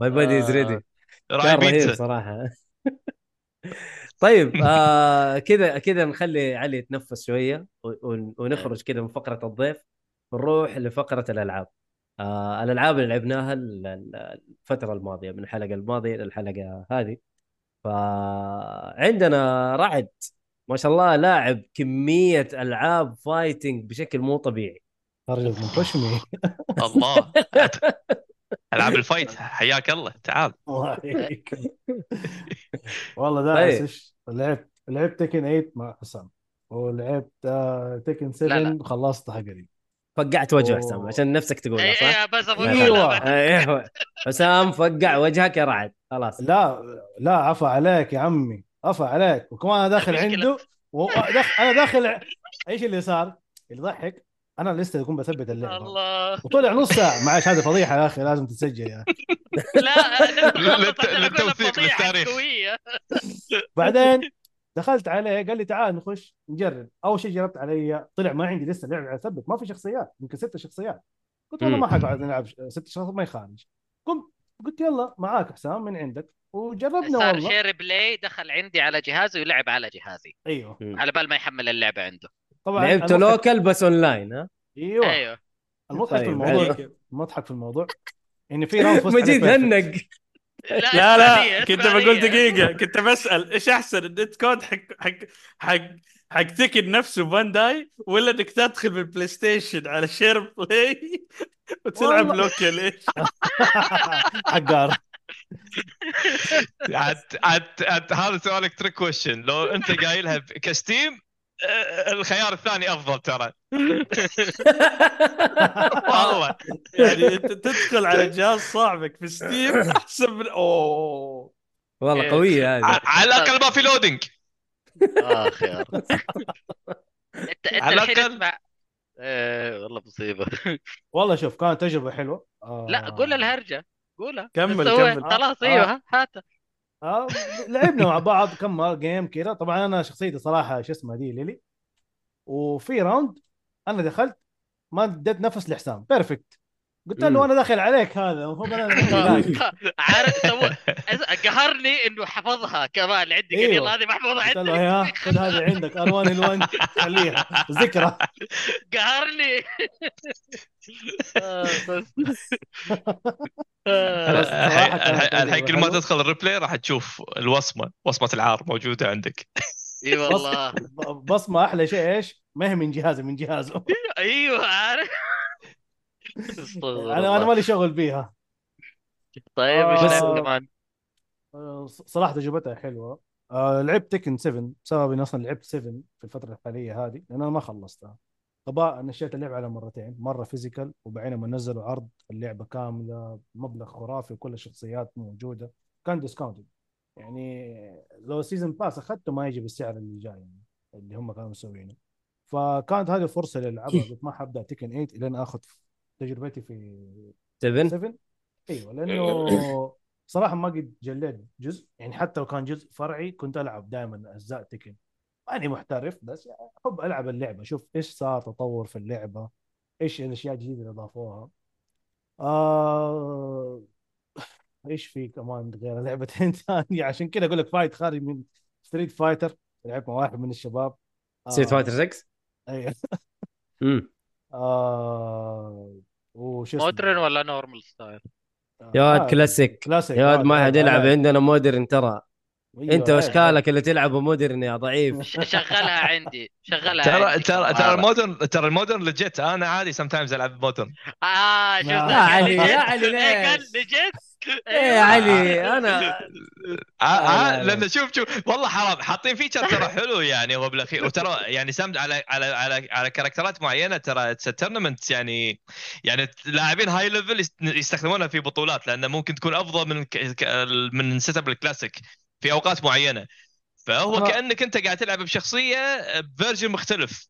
my body is ready كان رهيب صراحة. طيب آه كذا كذا نخلي علي يتنفس شوية ونخرج كذا من فقرة الضيف ونروح لفقرة الألعاب. آه الألعاب اللي لعبناها ال- ال- الفترة الماضية من الحلقة الماضية للحلقه هذه. فعندنا رعد. ما شاء الله لاعب كمية ألعاب فايتنج بشكل مو طبيعي رجل منفشمي الله ألعاب الفايت حياك الله تعال الله يحييك والله طيب. إيش لعبت لعبت تكن 8 مع حسام ولعبت آه، تكن لا، 7 لا. خلصتها قريب فقعت وجهه أوه. حسام عشان نفسك تقولها اي صح؟ اي بس. أقولها. أيوه حسام فقع وجهك يا رعد خلاص لا لا عفا عليك يا عمي عفا عليك وكمان أنا داخل عنده ودخ... أنا داخل إيش اللي صار؟ اللي ضحك أنا لسه أكون بثبت اللعبة الله وطلع نص ساعة معلش هذه فضيحة يا أخي لازم تتسجل يا. لا عشان أقول لك للتوثيق، للتاريخ. قوية. بعدين دخلت عليه قال لي تعال نخش نجرب أول شيء جربت علي طلع ما عندي لسه لعبة اثبت ما في شخصيات يمكن ست شخصيات قلت مم. ما حقعد نلعب ش- ست شخصيات ما يخالف قمت قلت يلا معاك حسام من عندك وجربنا صار والله share play دخل عندي على جهازي ولعب على جهازي أيوه. على بال ما يحمل اللعبة عنده طبعا لعبته المضحك- local بس أونلاين ها أيوه أيوه المضحك في طيب، الموضوع. المضحك في الموضوع ان في round فزت عليه مجيد. hang لا لا كنت. بقول دقيقة كنت بسأل إيش أحسن ال net code حق حق حق حق Tekken نفسه Bandai ولا إنك تدخل بال PlayStation على share play وتلعب. local ليش؟ حقار عاد عاد عاد هذا سؤالك trick question لو أنت قايلها ك Steam آه، الخيار الثاني أفضل ترى. والله. يعني أنت تدخل على جهاز صاحبك في Steam أحسن من أوه. والله قوية هذه. على الأقل ما في loading اخ يا رب. انت أنت على اسمع. آه والله مصيبة. والله شوف كانت تجربة حلوة. آه لا قول الهرجة. قولها. كمل، كمل. خلاص آه. أيوه ها، هاتها آه لعبنا مع بعض كم game كذا طبعا أنا شخصيتي صراحة شو اسمها دي Lili. وفي round أنا دخلت ما اديت نفس لحسام perfect قلت له. أنا داخل عليك هذا. المفروض أنا. عارف قهرني إنه حفظها كمان. عندي قال. يلا هذه محفوظه قلت له يا خذ هذه عندك. R1 L1 خليها. ذكرى. قهرني. آه،. آه، الحين كل ما. تدخل ال replay راح تشوف الوصمة وصمة العار موجودة عندك إي والله ب- بصمة أحلى شيء إيش؟ ما هي من جهازي من جهازه أيوه عارف أنا أنا. مالي شغل بيها طيب إيش بس- لعبت كمان؟ آه، صراحة تجربتها حلوة آه، لعبت Tekken 7 بسبب إني أصلا لعبت 7 في الفترة الحالية هذه لأن أنا ما خلصتها غباء شريت اللعبة على مرتين مرة physical وبعدين لما نزلوا عرض اللعبة كاملة مبلغ خرافي وكل الشخصيات موجودة كان discounted يعني لو season pass أخذته ما يجي بالسعر اللي جاي يعني اللي هم كانوا مسوينه. فكانت هذه فرصة للعبها قلت ما حبدا Tekken 8 لين آخذ تجربتي في 7 7 أيوه لأنه صراحة ما قد خليت جزء. يعني حتى لو كان جزء فرعي كنت ألعب دائما أجزاء Tekken ماني محترف بس أحب ألعب اللعبة. أشوف إيش صار تطور في اللعبة إيش الأشياء الجديدة اللي أضافوها. آه... إيش في كمان غير لعبتين ثانية؟ عشان كذا أقول لك فايت خارج من Street Fighter لعبت مع واحد من الشباب. آه... Street Fighter 6 أيوه امم آه... وش اسمه؟ modern ولا normal style؟ آه، يا آه، classic classic يا آه، ما حد آه، يلعب آه، عندنا modern ترى. أنت آه، وأشكالك اللي تلعبه modern يا ضعيف. شغلها عندي شغلها ترى ترى ترى. ال modern ترى ال modern لجيت أنا عادي sometimes ألعب modern آه شفت؟ يا قال علي، لي يا. علي، إيه، قال ليش؟ لي جد إيه يا علي أنا آه آه لا، لا. لأن شوف شوف والله حرام. حاطين feature ترى حلو يعني هو بالأخير. وترى يعني سمد على على على على كاركترات معينة ترى tournament يعني يعني لاعبين high level يستخدمونها في بطولات لأنه ممكن تكون أفضل من من setup ال classic في أوقات معينة. فهو أنا- كأنك أنت قاعد تلعب بشخصية ب version مختلف.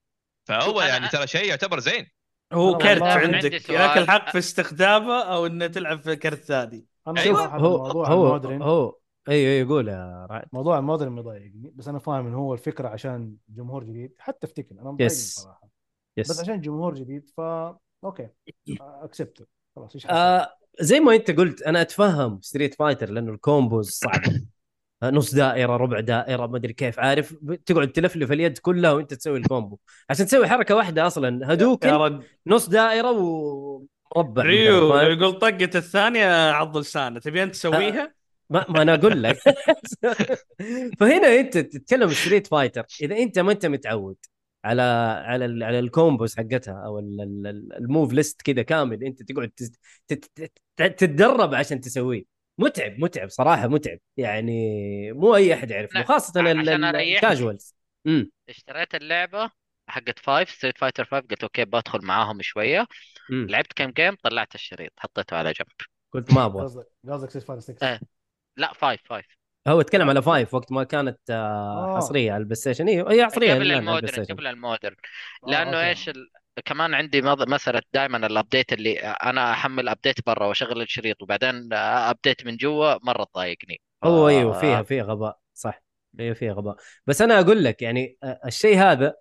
فهو أنا- يعني ترى شيء يعتبر زين. هو كرت عندك. لك الحق في استخدامه أو إنه تلعب في كرت ثاني. أنا أيوة. صراحة هو موضوع هو ال modern هو أيوه أيوه قول يا رعد. موضوع ال modern مضايقني بس أنا فاهم إنه هو الفكرة عشان جمهور جديد. حتى في Tekken أنا مضايقني yes. صراحة. بس yes عشان جمهور جديد فا okay. accept خلاص إيش؟ آه زي ما أنت قلت أنا أتفهم Street Fighter لأنه ال combos صعبه آه، نص دائرة ربع دائرة ما أدري كيف. عارف؟ تقعد تلفلف اليد كلها وأنت تسوي ال combo. عشان تسوي حركة واحدة أصلا. رد نص دائرة ومربع Ryu؟ يقول طقة الثانية عض لسانه. تبي انت تسويها؟ ما, ما أنا أقول لك. فهنا أنت تتكلم Street Fighter إذا أنت ما أنت متعود على على ال- على ال combos حقتها أو ال- ال- ال- ال move ليست كذا كامل أنت تقعد تت- تت- تت- تتدرب عشان تسويه. متعب متعب صراحة متعب. يعني مو أي أحد يعرفه خاصة. ال casuals امم اشتريت اللعبة حقت five Street Fighter 5 قلت okay بدخل معاهم شوية. أمم. لعبت كم game طلعت الشريط حطيته على جنب. قلت ما أبغى. قصدك قصدك 656 إيه. لا five five. هو تكلم على five. وقت ما كانت آه، آه. حصريه على ال PlayStation. أيوه هي حصريه قبل ال modern قبل ال modern. آه، لأنه okay. إيش ال... كمان عندي مسألة دائما ال update اللي أنا أحمل update برا وأشغل الشريط وبعدين update من جوا مرة تضايقني. هو أيوه فيها فيها غباء صح. أيوه فيها غباء. بس أنا أقول لك يعني الشيء هذا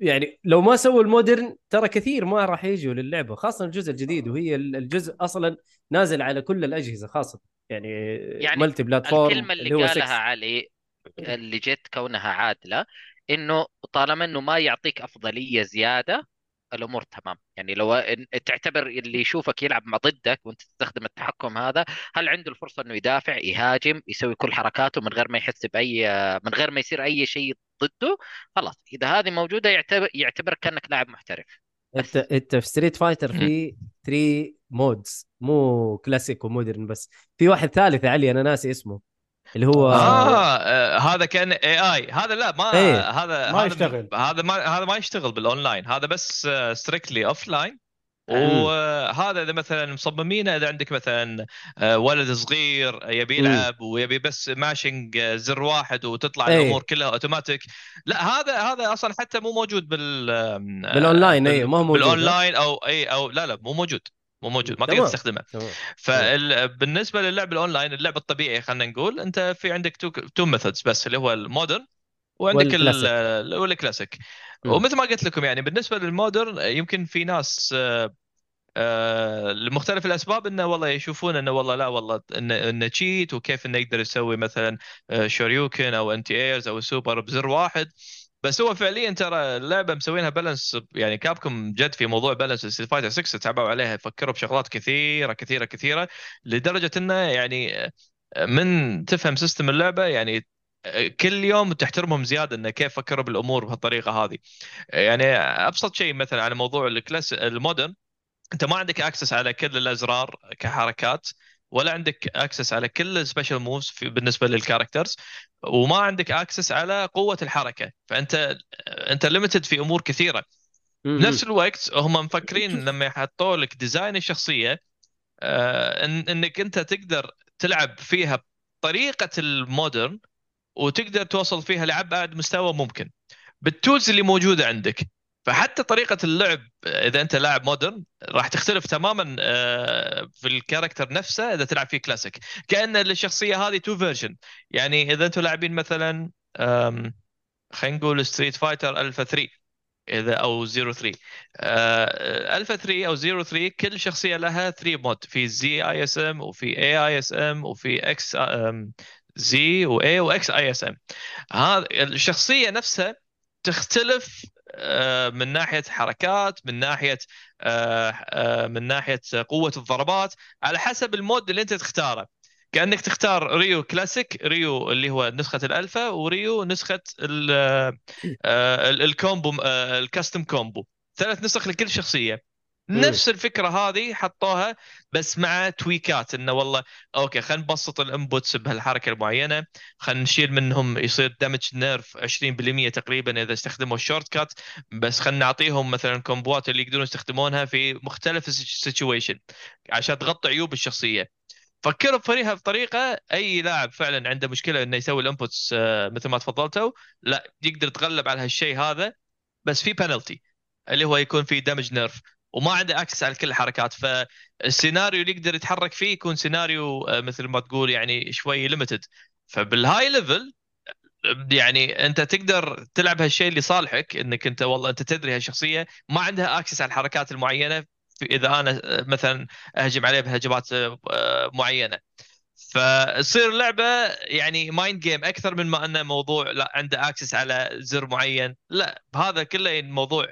يعني لو ما سووا المودرن ترى كثير ما راح يجوا للعبة خاصة الجزء الجديد وهي ال- الجزء أصلا نازل على كل الأجهزة خاصة. يعني, يعني ملتي بلاتفورم الكلمة اللي, اللي هو قالها 6 علي اللي جت كونها عادلة إنه طالما إنه ما يعطيك أفضلية زيادة الأمور تمام. يعني لو تعتبر اللي يشوفك يلعب مع ضدك وأنت تستخدم التحكم هذا هل عنده الفرصة إنه يدافع يهاجم يسوي كل حركاته من غير ما يحس بأي من غير ما يصير أي شيء ضده؟ خلاص. إذا هذه موجودة يعتبر يعتبرك كأنك لاعب محترف. أنت أنت في Street Fighter في 3 modes مو classic و modern بس. في واحد ثالث يا علي أنا ناسي اسمه. اللي هو آه, آه هذا كأن AI هذا لا ما إيه. هذا ما هذا يشتغل. هذا ما هذا ما يشتغل بالأونلاين هذا بس strictly offline. وهذا إذا مثلا مصممينه إذا عندك مثلا آه، ولد صغير يبي يلعب ويبي بس mashing آه، زر واحد وتطلع إيه. الأمور كلها اوتوماتيك لا هذا هذا أصلا حتى مو موجود بال آم، آه، إيه، ما هو موجود، بالأونلاين أو اي أو لا لا مو موجود مو موجود ما تقدر تمام. تستخدمه تمام. فبالنسبه للعب الأونلاين اللعب الطبيعي خلينا نقول أنت في عندك two two methods بس اللي هو ال modern وعندك ال- والكلاسيك. ال- والكلاسيك مم. ومثل ما قلت لكم يعني بالنسبة لل modern يمكن في ناس آه، آه، لمختلف الأسباب إنه والله يشوفون إنه والله لا والله انه إنه cheat وكيف إنه يقدر يسوي مثلا آه، shoryuken أو anti-airs أو سوبر بزر واحد بس هو فعليا ترى اللعبة مسوينها balance يعني Capcom جد في موضوع balance Street Fighter 6 تعبوا عليها فكروا بشغلات كثيرة كثيرة كثيرة لدرجة إنه يعني آه، من تفهم system اللعبة يعني آه، كل يوم تحترمهم زيادة إنه كيف فكروا بالأمور بهالطريقة هذه. يعني أبسط شيء مثلا على موضوع ال class ال modern أنت ما عندك access على كل الأزرار كحركات. ولا عندك access على كل ال special moves بالنسبة لل characters وما عندك access على قوة الحركة. فأنت أنت limited في أمور كثيرة. مم. بنفس الوقت هم مفكرين لما يحطوا لك design الشخصية آه، إن إنك أنت تقدر تلعب فيها بطريقة ال modern وتقدر توصل فيها لابعد مستوى ممكن. بال tools اللي موجودة عندك فحتى طريقة اللعب إذا أنت لاعب modern راح تختلف تماما آه، في ال character نفسه إذا تلعب فيه كلاسيك كأن الشخصية هذه two version يعني إذا أنتم لاعبين مثلا خلينا نقول Street Fighter Alpha 3 إذا أو 03 آه، الفا 3 أو 03 كل شخصية لها 3 mode في Z-ism وفي A-ism وفي X زي واي واكس اي اس ام هذا الشخصية نفسها تختلف من ناحية حركات من ناحية آه، آه، من ناحية قوة الضربات على حسب المود اللي أنت تختاره كأنك تختار ريو كلاسيك ريو اللي هو نسخة الألفا وريو نسخة ال- آه، ال- الكومبو آه، الكاستم كومبو ثلاث نسخ لكل شخصية. نفس الفكرة هذه حطوها بس مع tweak ات إنه والله okay خلينا نبسط ال inputs بهالحركة المعينة خلينا نشيل منهم يصير damage nerf 20% تقريبا إذا استخدموا ال shortcut بس خلينا نعطيهم مثلا combo ات اللي يقدرون يستخدمونها في مختلف ال situation عشان تغطي عيوب الشخصية. فكروا بفريقها بطريقة أي لاعب فعلا عنده مشكلة إنه يسوي ال inputs مثل ما تفضلتوا لا يقدر يتغلب على هالشيء هذا بس في بنالتي اللي هو يكون في damage nerf وما عنده access على كل الحركات. فالسيناريو اللي يقدر يتحرك فيه يكون سيناريو آه، مثل ما تقول يعني شوي limited فبال high level يعني أنت تقدر تلعب هالشيء اللي صالحك إنك أنت والله أنت تدري هالشخصية ما عندها access على الحركات المعينة إذا أنا آه، مثلا أهجم عليه بهجمات آه، معينة. فتصير اللعبه يعني mind game أكثر من ما أنه موضوع لا عنده access على زر معين. لا هذا كله الموضوع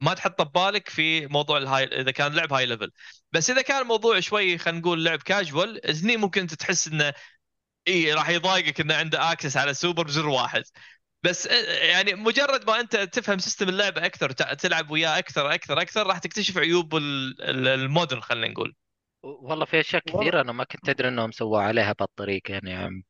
ما تحطه ببالك في موضوع ال high إذا كان لعب high level بس إذا كان الموضوع شوي خلينا نقول لعب كاجوال هني ممكن أنت تحس إنه إي راح يضايقك إنه عنده access على سوبر بزر واحد. بس يعني مجرد ما أنت تفهم system اللعبه أكثر تلعب وياه أكثر أكثر أكثر راح تكتشف عيوب ال- ال- ال modern خلينا نقول. والله في أشياء كثيرة أنا ما كنت أدري إنهم سووا عليها بهالطريقه يعني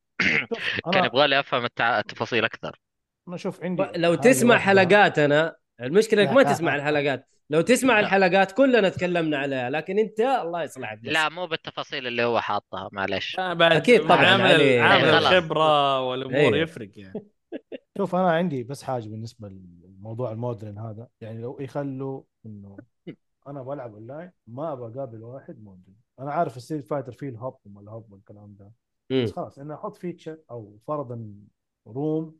كان يبغى لي أفهم التفاصيل أكثر. أنا شوف عندي لو تسمع. حلقات أنا المشكلة إنك ما تسمع الحلقات لو تسمع لا. الحلقات كلنا تكلمنا عليها لكن أنت الله يصلحك. لا مو بالتفاصيل اللي هو حاطها معلش بعد أكيد طبعاً، عامل يعني- عامل خلاص. الخبرة والأمور أيوه. يفرق يعني شوف أنا عندي بس حاجة بالنسبة للموضوع ال modern هذا يعني لو يخلوا إنه أنا بلعب أونلاين ما أبغى أقابل واحد modern أنا عارف ال Street Fighter فيه ال hub وما ال hub والكلام ده. بس خلاص إنه أحط feature أو فرضا room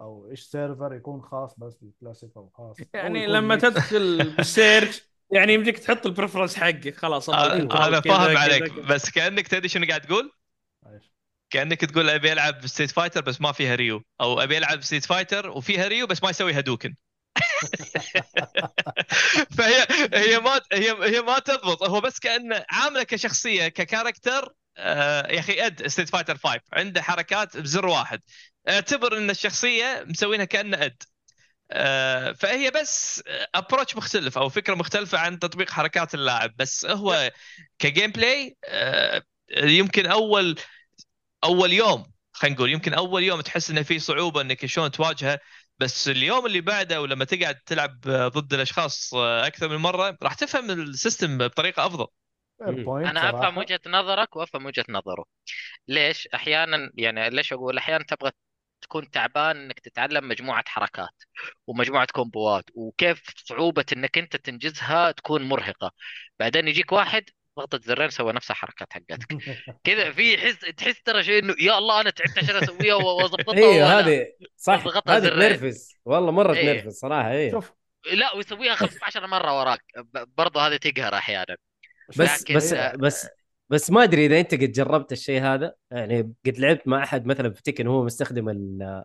أو إيش server يكون خاص بس بالكلاسيك أو خاص. أو يعني يكون لما. تدخل بال search يعني يمديك تحط ال preference حقك خلاص آه، أنا فاهم عليك. بس كأنك تدري شنو قاعد تقول؟ كأنك تقول أبي ألعب Street Fighter بس ما فيها Ryu أو أبي ألعب Street Fighter وفيها Ryu بس ما يسوي hadouken فهي هي ما هي هي ما تضبط. هو بس كأنه عامله كشخصية ك character آه يا أخي Ed Street Fighter 5 عنده حركات بزر واحد. اعتبر إن الشخصية مسوينها كأنه Ed. آه، فهي بس approach مختلف أو فكرة مختلفة عن تطبيق حركات اللاعب. بس هو ك gameplay آه، يمكن أول أول يوم خلينا نقول يمكن أول يوم تحس إنه في صعوبة إنك شلون تواجهه. بس اليوم اللي بعده ولما تقعد تلعب ضد الأشخاص أكثر من مرة راح تفهم ال system بطريقة أفضل. أنا. أفهم وجهة نظرك وأفهم وجهة نظره. ليش أحيانا يعني ليش أقول أحيانا تبغى تكون تعبان إنك تتعلم مجموعة حركات ومجموعة كومبوات وكيف صعوبة إنك أنت تنجزها تكون مرهقة. بعدين يجيك واحد ضغطة زرين سوى نفس الحركات حقتك. كذا في حس تحس ترى شيء إنه يا الله أنا تعبت عشان أسويها وأظبطها أيوه هذه صح هذه. تنرفز. والله مرة إيه. تنرفز صراحة إيه. شوف. لا ويسويها 15 مرة وراك. برضه هذه تقهر أحيانا. بس لكن- بس بس بس ما أدري إذا أنت قد جربت الشيء هذا يعني قد لعبت مع أحد مثلا في Tekken هو مستخدم ال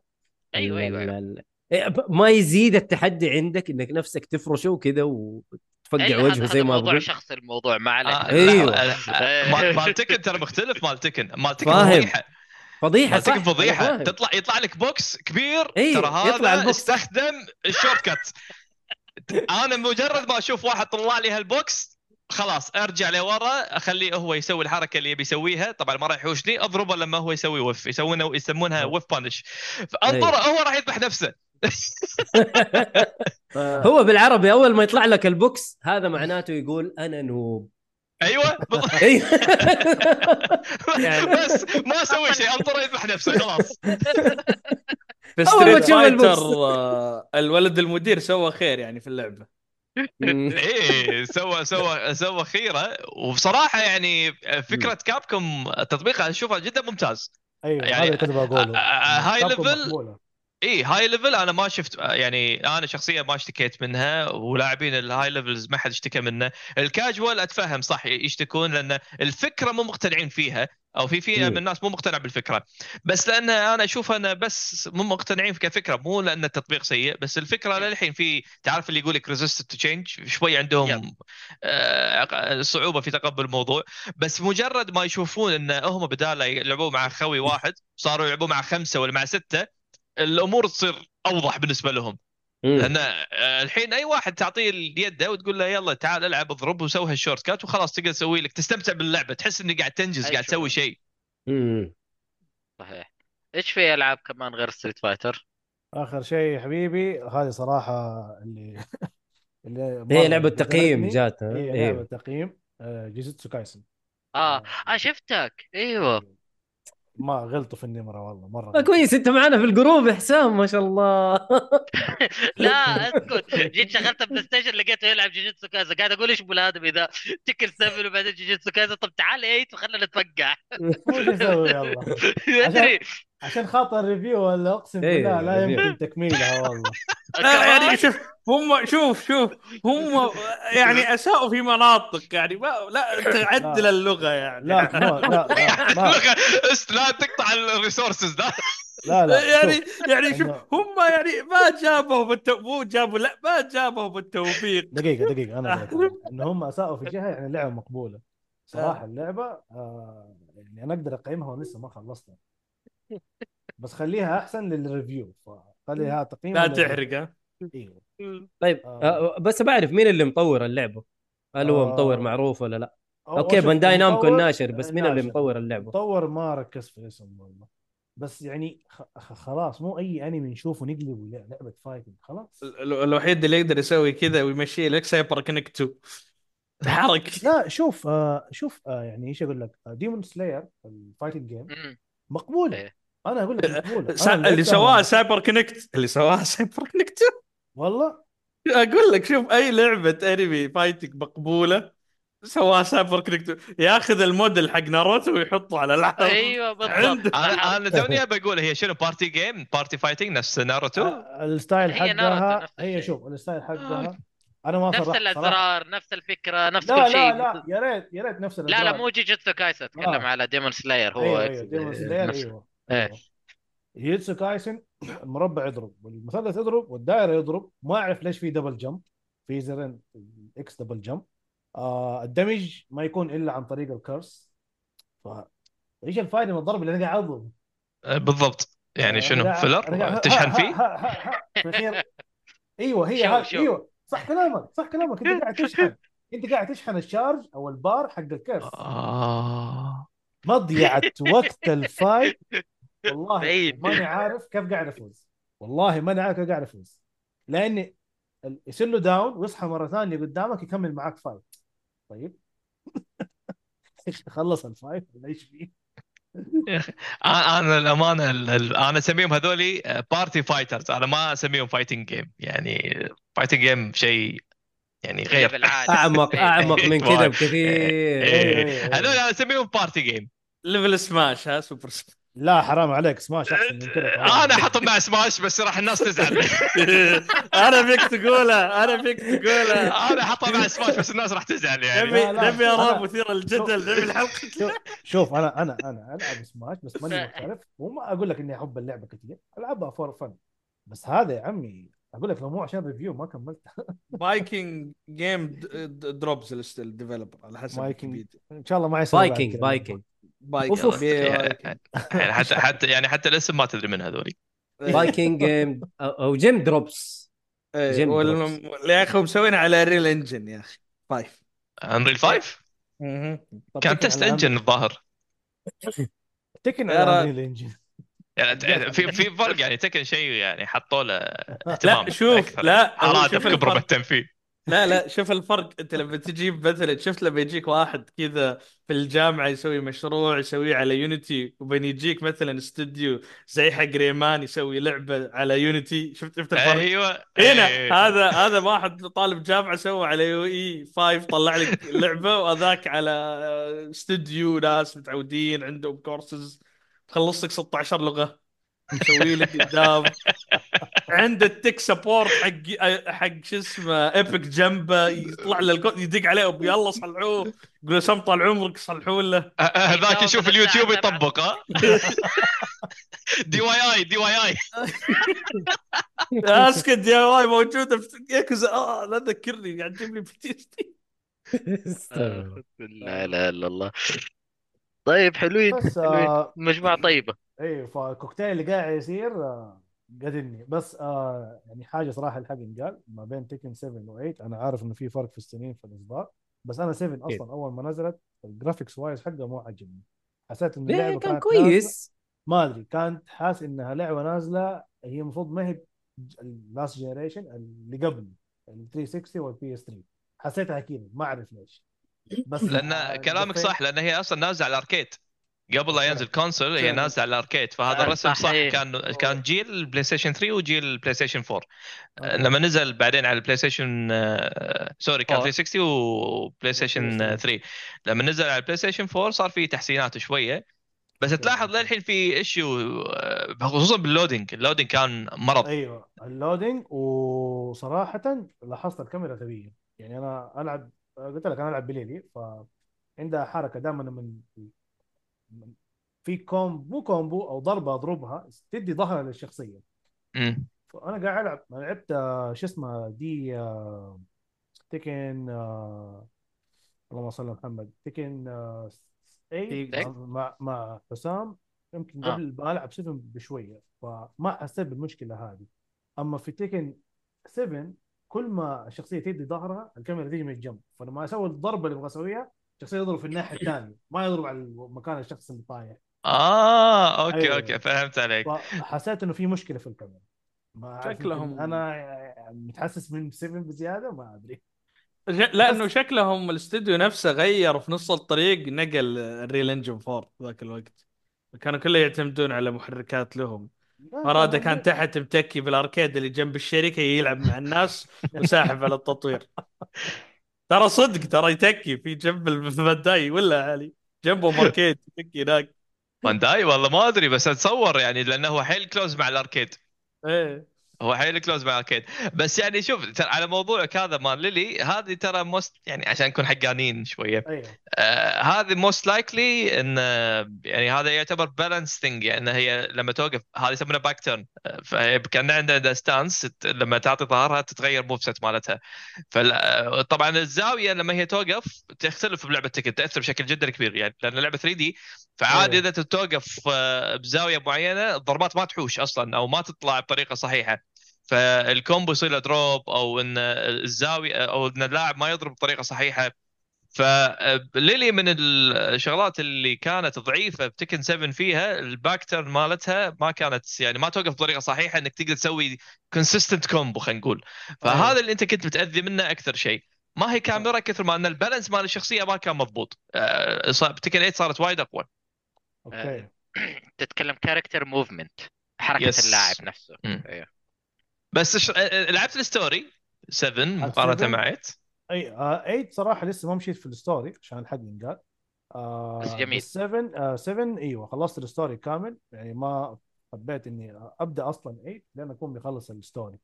أيوه أيوه, أيوة. إيه، ما يزيد التحدي عندك إنك نفسك تفرشه وكذا وتفقع أيوة، وجهه زي هذا ما موضوع شخصي الموضوع ما عليك آه،. لا، لا، مال Tekken ترى مختلف مال Tekken مال Tekken فاهم. فضيحة فضيحة مال صح Tekken فضيحه فاهم. تطلع يطلع لك box كبير أيوه، ترى يطلع هذا ال box. استخدم ال shortcut أنا مجرد ما أشوف واحد طلع لي هال box خلاص أرجع لورا أخليه هو يسوي الحركة اللي يبي يسويها. طبعا ما راح يحوشني اضربه لما هو يسوي whiff يسوونه يسمونها whiff punish فانظر هو راح يذبح نفسه. هو بالعربي أول ما يطلع لك ال box هذا معناته يقول أنا noob. أيوه. أيوه. بس ما أسوي شيء انظر يذبح نفسه خلاص. في Street تشوف ال box. Fighter الولد المدير سوى خير يعني في اللعبة. إيه سوى سوى سوى خيرة. وبصراحة يعني فكرة Capcom تطبيقها أشوفها جدا ممتاز. أيوه يعني- هذا كنت بقوله. high level. إي high level أنا ما شفت يعني أنا شخصيا ما اشتكيت منها ولاعبين ال high levels ما حد اشتكى منه. الكاجوال أتفهم صح يشتكون لأن الفكرة مو مقتنعين فيها أو في فئة. من الناس مو مقتنع بالفكرة. بس لأن أنا أشوف أنا بس مو مقتنعين كفكرة مو لأن التطبيق سيء بس الفكرة للحين في تعرف اللي يقول لك resist to change شوي عندهم آه، صعوبة في تقبل الموضوع. بس مجرد ما يشوفون أن هم بدال يلعبون مع خوي واحد صاروا يلعبون مع خمسة ولا مع ستة الأمور تصير أوضح بالنسبة لهم مم. لأن آه، الحين أي واحد تعطيه اليد وتقول له يلا تعال العب اضرب وسوي هال shortcut وخلاص تقدر تسوي لك تستمتع باللعبة تحس إنك قاعد تنجز قاعد. تسوي شيء. صحيح إيش في ألعاب كمان غير Street Fighter؟ آخر شيء يا حبيبي هذه صراحة اللي اللي هي مرة لعبة تقييم. جات هي لعبة تقييم Jujutsu Kaisen آه آه شفتك إيوه ما غلطوا في النمرة والله مرة. كويس انت معنا في ال group يا حسام ما شاء الله. لا اسكت. جيت شغلت PlayStation لقيته يلعب Jujutsu Kaisen. قاعد أقول إيش أبو الآدمي ذا؟ Tekken 7 وبعدين Jujutsu Kaisen. طب تعال 8 وخلنا نتوقع. أسوي يلا؟ عشان خاطر ال review ولا أقسم إيه، بالله لا. يمكن تكميلها والله. يعني؟ شوف هم شوف شوف هم يعني أساءوا في مناطق يعني ما لا تعدل اللغة يعني. لا ما لا لا لا تقطع ال resources ده. لا لا يعني شوف، يعني شوف هم يعني ما جابوا بالتو... مو جابوا لا ما جابوا بالتوفيق دقيقة دقيقة لك إن هم أساءوا في جهة يعني اللعبة مقبولة. صراحة اللعبة آه يعني أنا أقدر أقيمها ولسه ما خلصتها. بس خليها أحسن لل review فخليها تقييم لا. تحرق ها؟ إيوه طيب آه. آه، بس بعرف مين اللي مطور اللعبة. هل هو آه. مطور معروف ولا لا؟ أو- أوكي بانداي نامكو الناشر بس مين اللي. مطور اللعبة؟ مطور ما ركز في الاسم والله. بس يعني خ- خ- خلاص مو أي أنمي نشوفه نقلب لعبة fighting خلاص. ال- الوحيد اللي يقدر يسوي كذا ويمشي لك CyberConnect2 تحرك لا شوف آه شوف آه يعني إيش أقول لك؟ Demon Slayer ال fighting game. مقبولة. إيه. أنا أقول لك سا... أنا اللي سواه. CyberConnect. اللي سواه CyberConnect. والله. أقول لك شوف أي لعبة أنمي fighting مقبولة سواها CyberConnect. ياخذ الموديل حق ناروتو ويحطه على العاب أيوه بالضبط. عنده. أنا توني بقول هي شنو party game party fighting نفس ناروتو؟ آه، ال style حقها. هي. شوف ال style حقها. أنا ما نفس الازرار نفس الفكرة نفس لا كل شيء. لا لا يا ريت يا ريت نفس لا لا الأزرار. مو Jujutsu Kaisen اتكلم آه. على Demon Slayer هو أيوه أيوه Demon Slayer أيوه. إيه. أيوه Jujutsu Kaisen المربع يضرب والمثلث يضرب والدائرة يضرب. ما أعرف ليش في double jump في زرين X double jump آه ال damage ما يكون إلا عن طريق الكرس. ف إيش الفائده من الضرب اللي أنا قاعد اضرب بالضبط. يعني أنا شنو؟ filler تشحن فيه؟ في الأخير. أيوه هي شو- شو. أيوه. صح كلامك صح كلامك. أنت قاعد تشحن. أنت قاعد تشحن ال charge أو البار حق الكرت آه. مضيعة وقت ال fight. والله. ماني عارف كيف قاعد أفوز. والله ماني عارف كيف قاعد أفوز. لاني يصير له down ويصحى مرة ثانية قدامك يكمل معك fight طيب؟ خلص ال fight نعيش فيه؟ أنا أنا الأمانة ال- ال- أنا أسميهم هذولي party fighters أنا ما أسميهم fighting game يعني fighting game شيء يعني غير. ال level عالي. اعمق أعمق من كذا. بكثير. إيه. هذول أنا أسميهم party game level سماش ها Super Smash لا حرام عليك سماش أحسن من كذا أنا احطهم مع سماش بس راح الناس تزعل. أنا فيك تقولها أنا فيك تقولها أنا احطهم مع سماش بس الناس راح تزعل يعني. نبي. نبي اراء مثيره للجدل نبي الحلقة شوف شوف أنا أنا أنا العب سماش بس ماني محترف. وما أقول لك إني أحب اللعبة كثير ألعبها for fun بس هذا يا عمي أقول لك لو مو عشان review ما كملتها Byking Gemdrops الستيل developer على حسب Byking. إن شاء الله ما يصير Byking. Byking يعني. يعني حتى حتى يعني حتى الاسم ما تدري من هذولي. فايكنج جيم أو أو جيم دروبس. إيه، جيم والم- يا أخي مسوينها على ريل انجن يا أخي. فايف انريل 5 طب كان تست انجن الظاهر. تكن على انريل انجن يعني في في فرق يعني تكن شيء يعني حطوا له لا اهتمام شوف أكثر. لا شوف كبره الفرق بالتنفيذ لا لا شوف الفرق انت لما تجيب مثلا شفت لما يجيك واحد كذا في الجامعة يسوي مشروع يسويه على Unity وبين يجيك مثلا استوديو زي حق Rayman يسوي لعبة على Unity شفت شفت الفرق؟ أيوه هنا إيه. هذا هذا واحد طالب جامعة سوى على UE 5 طلع لك لعبة وهذاك على استوديو ناس متعودين عندهم كورسز خلص لك 16 لغة مسوي لك قدام. عنده ال tech support حق حق شو اسمه Epic جنبه يطلع له الكود يدق عليه يلا صلحوه. يقول له سم طال عمرك؟ صلحوا له. هذاك يشوف اليوتيوب. يطبق ها؟ دي واي اي دي واي اي أسكت دي واي موجودة في ياكوزا آه لا تذكرني قاعد تجيب لي بي تي لا لا إلا الله. طيب حلوين بس حلوين. آه مجموعة إيه فالكوكتيل اللي قاعد يصير آه قدرني بس آه يعني حاجة صراحة الحق ينقال ما بين تكن 7 و8 أنا عارف إنه في فرق في السنين في الاصدار بس أنا 7 أكيد. أصلا أول ما نزلت ال graphics wise حقه مو عجبني حسيت إنه اللعبه كان كويس. ما أدري كانت حاس إنها لعبة نازلة هي المفروض ما هي ال last generation اللي قبل ال 360 وال PS 3 حسيتها كذا ما أعرف ليش. بس لأن آه، كلامك صح لأن هي أصلا نازلة على ال arcade قبل لا ينزل console هي. نازلة على ال arcade. فهذا آه، الرسم صح. كان كان جيل ال PlayStation 3 وجيل ال PlayStation 4 أوكي. لما نزل بعدين على ال PlayStation آه، sorry كان for. 360 و PlayStation آه، 3 لما نزل على ال PlayStation 4 صار في تحسينات شوية. بس تلاحظ للحين في issue خصوصا بال loading ال loading كان مرض. أيوه. ال loading وصراحه لاحظت الكاميرا غبيه يعني أنا ألعب قلت لك أنا ألعب بليلي فعندها حركة دائما من- في com- mo combo أو ضربة أضربها تدي ظهرها للشخصية مم. فانا قاعد ألعب أنا لعبت آه، شو اسمه دي آه، تكن آه، اللهم صل على محمد تكن آه، اي تيك. مع مع حسام يمكن آه. قبل بلعب 7 بشوية فما حسيت بالمشكلة هذه أما في تكن 7 كل ما الشخصيه تدي ظهرها الكاميرا تيجي من الجنب فلما أسوي الضربة اللي أبغى أسويها الشخصيه يضرب في الناحية الثانية. ما يضرب على مكان الشخص اللي طايح. آه أوكي أيوة. أوكي فهمت عليك. فحسيت إنه في مشكلة في الكاميرا. شكلهم- أنا متحسس من 7 بزيادة ما أدري. ج- لأنه شكلهم الاستوديو نفسه غير في نص الطريق نقل Unreal Engine 4 ذاك الوقت. كانوا كله يعتمدون على محركات لهم. هارادا كان تحت متكي بال arcade اللي جنب الشركة يلعب مع الناس وساحب على التطوير. ترى صدق ترى يتكي في جنب البانداي ولا علي؟ جنبه arcade يتكي هناك. بانداي والله ما أدري بس أتصور يعني لأنه هو حيل close مع ال arcade. إيه. هو حيل close مع ال arcade بس يعني شوف ترى على موضوعك هذا مال ليلي هذه ترى most يعني عشان نكون حقانيين شوية. أيوه. آه هذه most likely إن آه، يعني هذا يعتبر balance thing يعني هي لما توقف هذه يسمونها back turn فهي كأن عندها stance لما تعطي ظهرها تتغير move set مالتها فطبعا الزاوية لما هي توقف تختلف بلعبه Tekken تأثر بشكل جدا كبير. يعني لأن اللعبه 3 D فعادي أيوة. إذا توقف آه، بزاوية معينة الضربات ما تحوش أصلا أو ما تطلع بطريقة صحيحة. فال combo يصير له drop أو إن الزاوية أو إن اللاعب ما يضرب بطريقة صحيحة. فليلي من الشغلات اللي كانت ضعيفة ب Tekken 7 فيها ال back turn مالتها ما كانت يعني ما توقف بطريقة صحيحة إنك تقدر تسوي consistent combo خلينا نقول. فهذا اللي أنت كنت متاذي منه أكثر شيء. ما هي كاميرا كثر ما إن ال balance مال الشخصية ما كان مضبوط. آه، ب Tekken 8 صارت وايد أقوى. أوكي. تتكلم character movement حركة yes. اللاعب نفسه. بس ش... آه، لعبت ال story؟ 7 مقارنة 7 مع 8 أي 8 صراحة لسه ما مشيت في ال story عشان الحد ينقال. آه بس جميل. 7 آه 7 إيوه خلصت ال story كامل. يعني ما حبيت إني أبدأ أصلا 8 لين أكون بخلص ال story.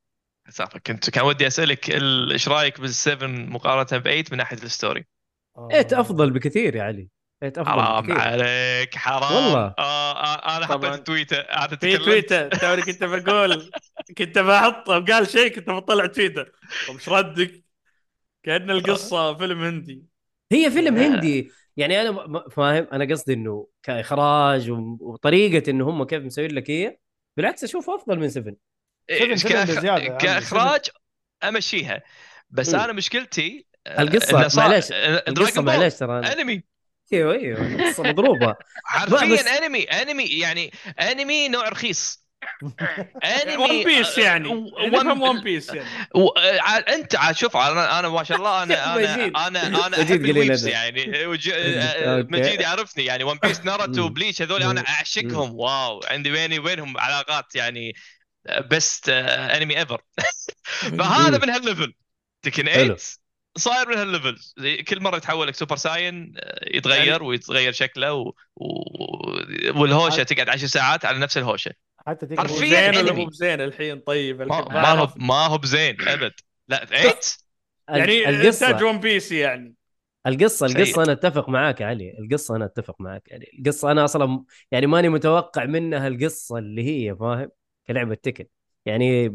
صح كنت كان ودي أسألك ال- إيش رأيك بال7 مقارنة ب 8 من ناحية الستوري؟ آه 8 أفضل بكثير يا علي. 8 افضل حرام بكثير عليك حرام. والله. آه آه أنا طبعاً. حطيت تويتر هذا في. تويتر توني كنت بقول كنت بحط قال شيء كنت بطلع تويتر. طب إيش ردك؟ كأن القصة فيلم هندي. هي فيلم آه. هندي. يعني أنا فاهم؟ أنا قصدي إنه كإخراج وطريقة إنه هم كيف مسوين لك هي. بالعكس اشوفه أفضل من 7 إيه، seven كأخ- عمي، كإخراج أمشيها. بس مم. أنا مشكلتي آه، صار- معليش، آه، القصة معلش ترى انمي أيوه أيوه القصة مضروبة. حرفيا بس- أنمي أنمي يعني أنمي نوع رخيص. أنمي One Piece يعني. و- نفهم One- One Piece يعني. و... ع- أنت عاد شوف أنا أنا ما شاء الله أنا. أنا أنا أنا مجيد أحب قليل. يعني. وج... مجيد يعرفني يعني. One Piece ناروتو مم. و Bleach هذول أنا أعشقهم. واو عندي بيني وبينهم علاقات يعني best anime ever فهذا. من هال level Tekken حلو. 8 صاير من هال level. كل مرة يتحول لك Super Saiyan يتغير يعني- ويتغير شكله و... و... والهوشة تقعد 10 ساعات على نفس الهوشة. حتى حرفياً زين ولا أنمي. مو بزين الحين طيب ما, الحين ما هو بعرف. ما هو بزين أبد. لا 8 يعني القصة. انتاج One Piece يعني. القصة. القصة أنا أتفق معاك يا علي. القصة أنا أتفق معاك. يعني القصة أنا أصلا يعني ماني متوقع منها القصة اللي هي فاهم؟ كلعبة Tekken يعني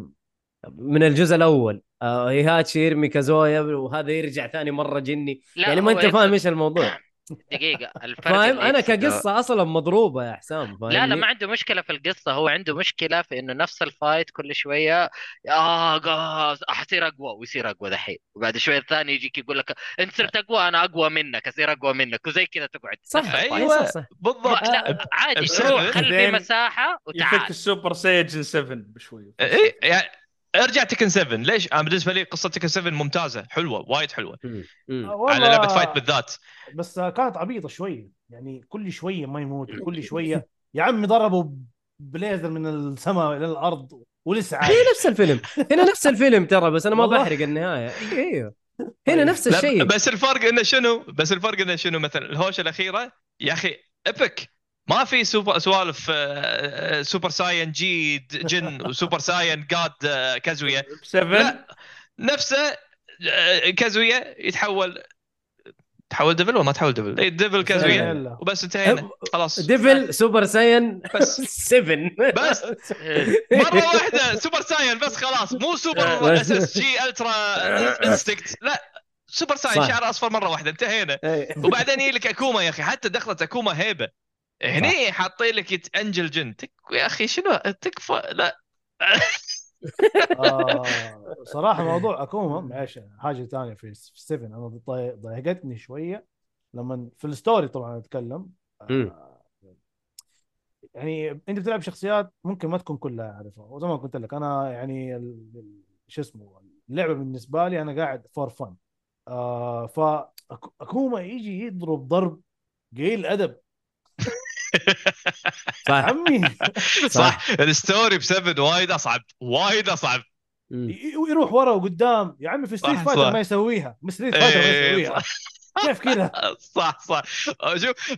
من الجزء الأول. آه هيهاتشي يرمي كازويا وهذا يرجع ثاني مرة جني. يعني ما أنت فاهم إيش الموضوع. دقيقة الفرق فاهم؟ أنا كقصة أصلا مضروبة يا حسام فاهمني لا لا ما عنده مشكلة في القصة. هو عنده مشكلة في إنه نفس ال fight كل شوية آه قاز حصير أقوى ويصير أقوى دحين. وبعد شوية الثاني يجيك يقول لك أنت صرت أقوى أنا أقوى منك أصير أقوى منك وزي كذا تقعد. صح. أيوه صح, بالضبط. لا عادي روح خلي في بعدين مساحة يفك وتعال ال super Saiyan 7 بشوي. اي يعني ارجع Tekken 7 ليش؟ أنا بالنسبة لي قصة Tekken 7 ممتازة حلوة وايد حلوة مم. مم. آه، على لعبة fight بالذات بس كانت عبيطة شوية يعني كل شوية ما يموت وكل شوية يا عمي ضربوا بليزر من السماء إلى الأرض ولسه هي عايش نفس الفيلم هنا نفس الفيلم ترى بس أنا ما والله. بحرق النهاية أيوه هنا طيب. نفس الشيء بس الفرق إنه شنو؟ بس الفرق إنه شنو مثلا الهوشة الأخيرة يا أخي ابك ما في سوبر سوالف آه، آه، super Saiyan جي جن و super Saiyan God آه، كازويا. 7 لا نفسه كازويا يتحول تحول devil ولا ما تحول devil؟ اي devil كازويا. وبس انتهينا. خلاص. devil super Saiyan بس. 7 بس. مرة واحدة super Saiyan بس خلاص. مو super. SSG ultra instinct لا super Saiyan. شعر أصفر مرة واحدة. انتهينا. إيه. وبعدين يجي لك أكوما يا أخي. حتى دخلت أكوما هيبة. هني حاطين لك angel جن. تك يا أخي شنو؟ تكفى؟ لا. آه صراحة موضوع اكوما معلش حاجة ثانية في 7 أنا ضاي- ضايقتني شوية لما في ال story طبعا أتكلم. آه يعني أنت بتلعب شخصيات ممكن ما تكون كلها عارفها وزي ما قلت لك أنا يعني ال- ال- شو اسمه اللعبة بالنسبة لي أنا قاعد for fun آه فاكوما يجي يضرب ضرب قليل ادب صح. عمي. صح. ال story ب7 وايد أصعب وايد أصعب. يروح ورا وقدام. يا عمي في Street صح، Fighter صح. ما يسويها. Street Fighter ما يسويها. كيف كذا؟ صح صح. شوف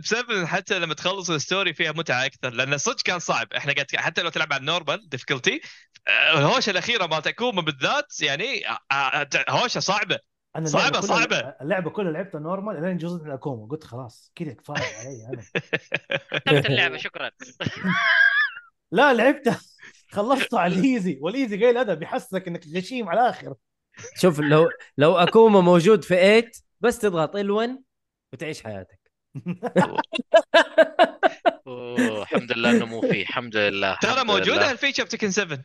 بسبب حتى لما تخلص ال story فيها متعة أكثر لأن صدق كان صعب. إحنا قاعد حتى لو تلعب على ال normal difficulty الهوشة الأخيرة مالت أكوما بالذات يعني آه، آه، هوشة صعبة. أنا صعبة، اللعبة كلها- صعبة. اللعبه كلها لعبتها normal لين جزء من الأكوما. قلت خلاص كذا كفاية علي أنا. ختمت اللعبة شكرا. لا لعبتها. خلصته على ال easy. وال easy قليل أدب يحسسك إنك غشيم على الآخر. شوف لو لو أكوما موجود في 8 بس تضغط ال1 وتعيش حياتك. أوه، الحمد لله إنه مو فيه الحمد لله ترى موجودة. ال feature في Tekken 7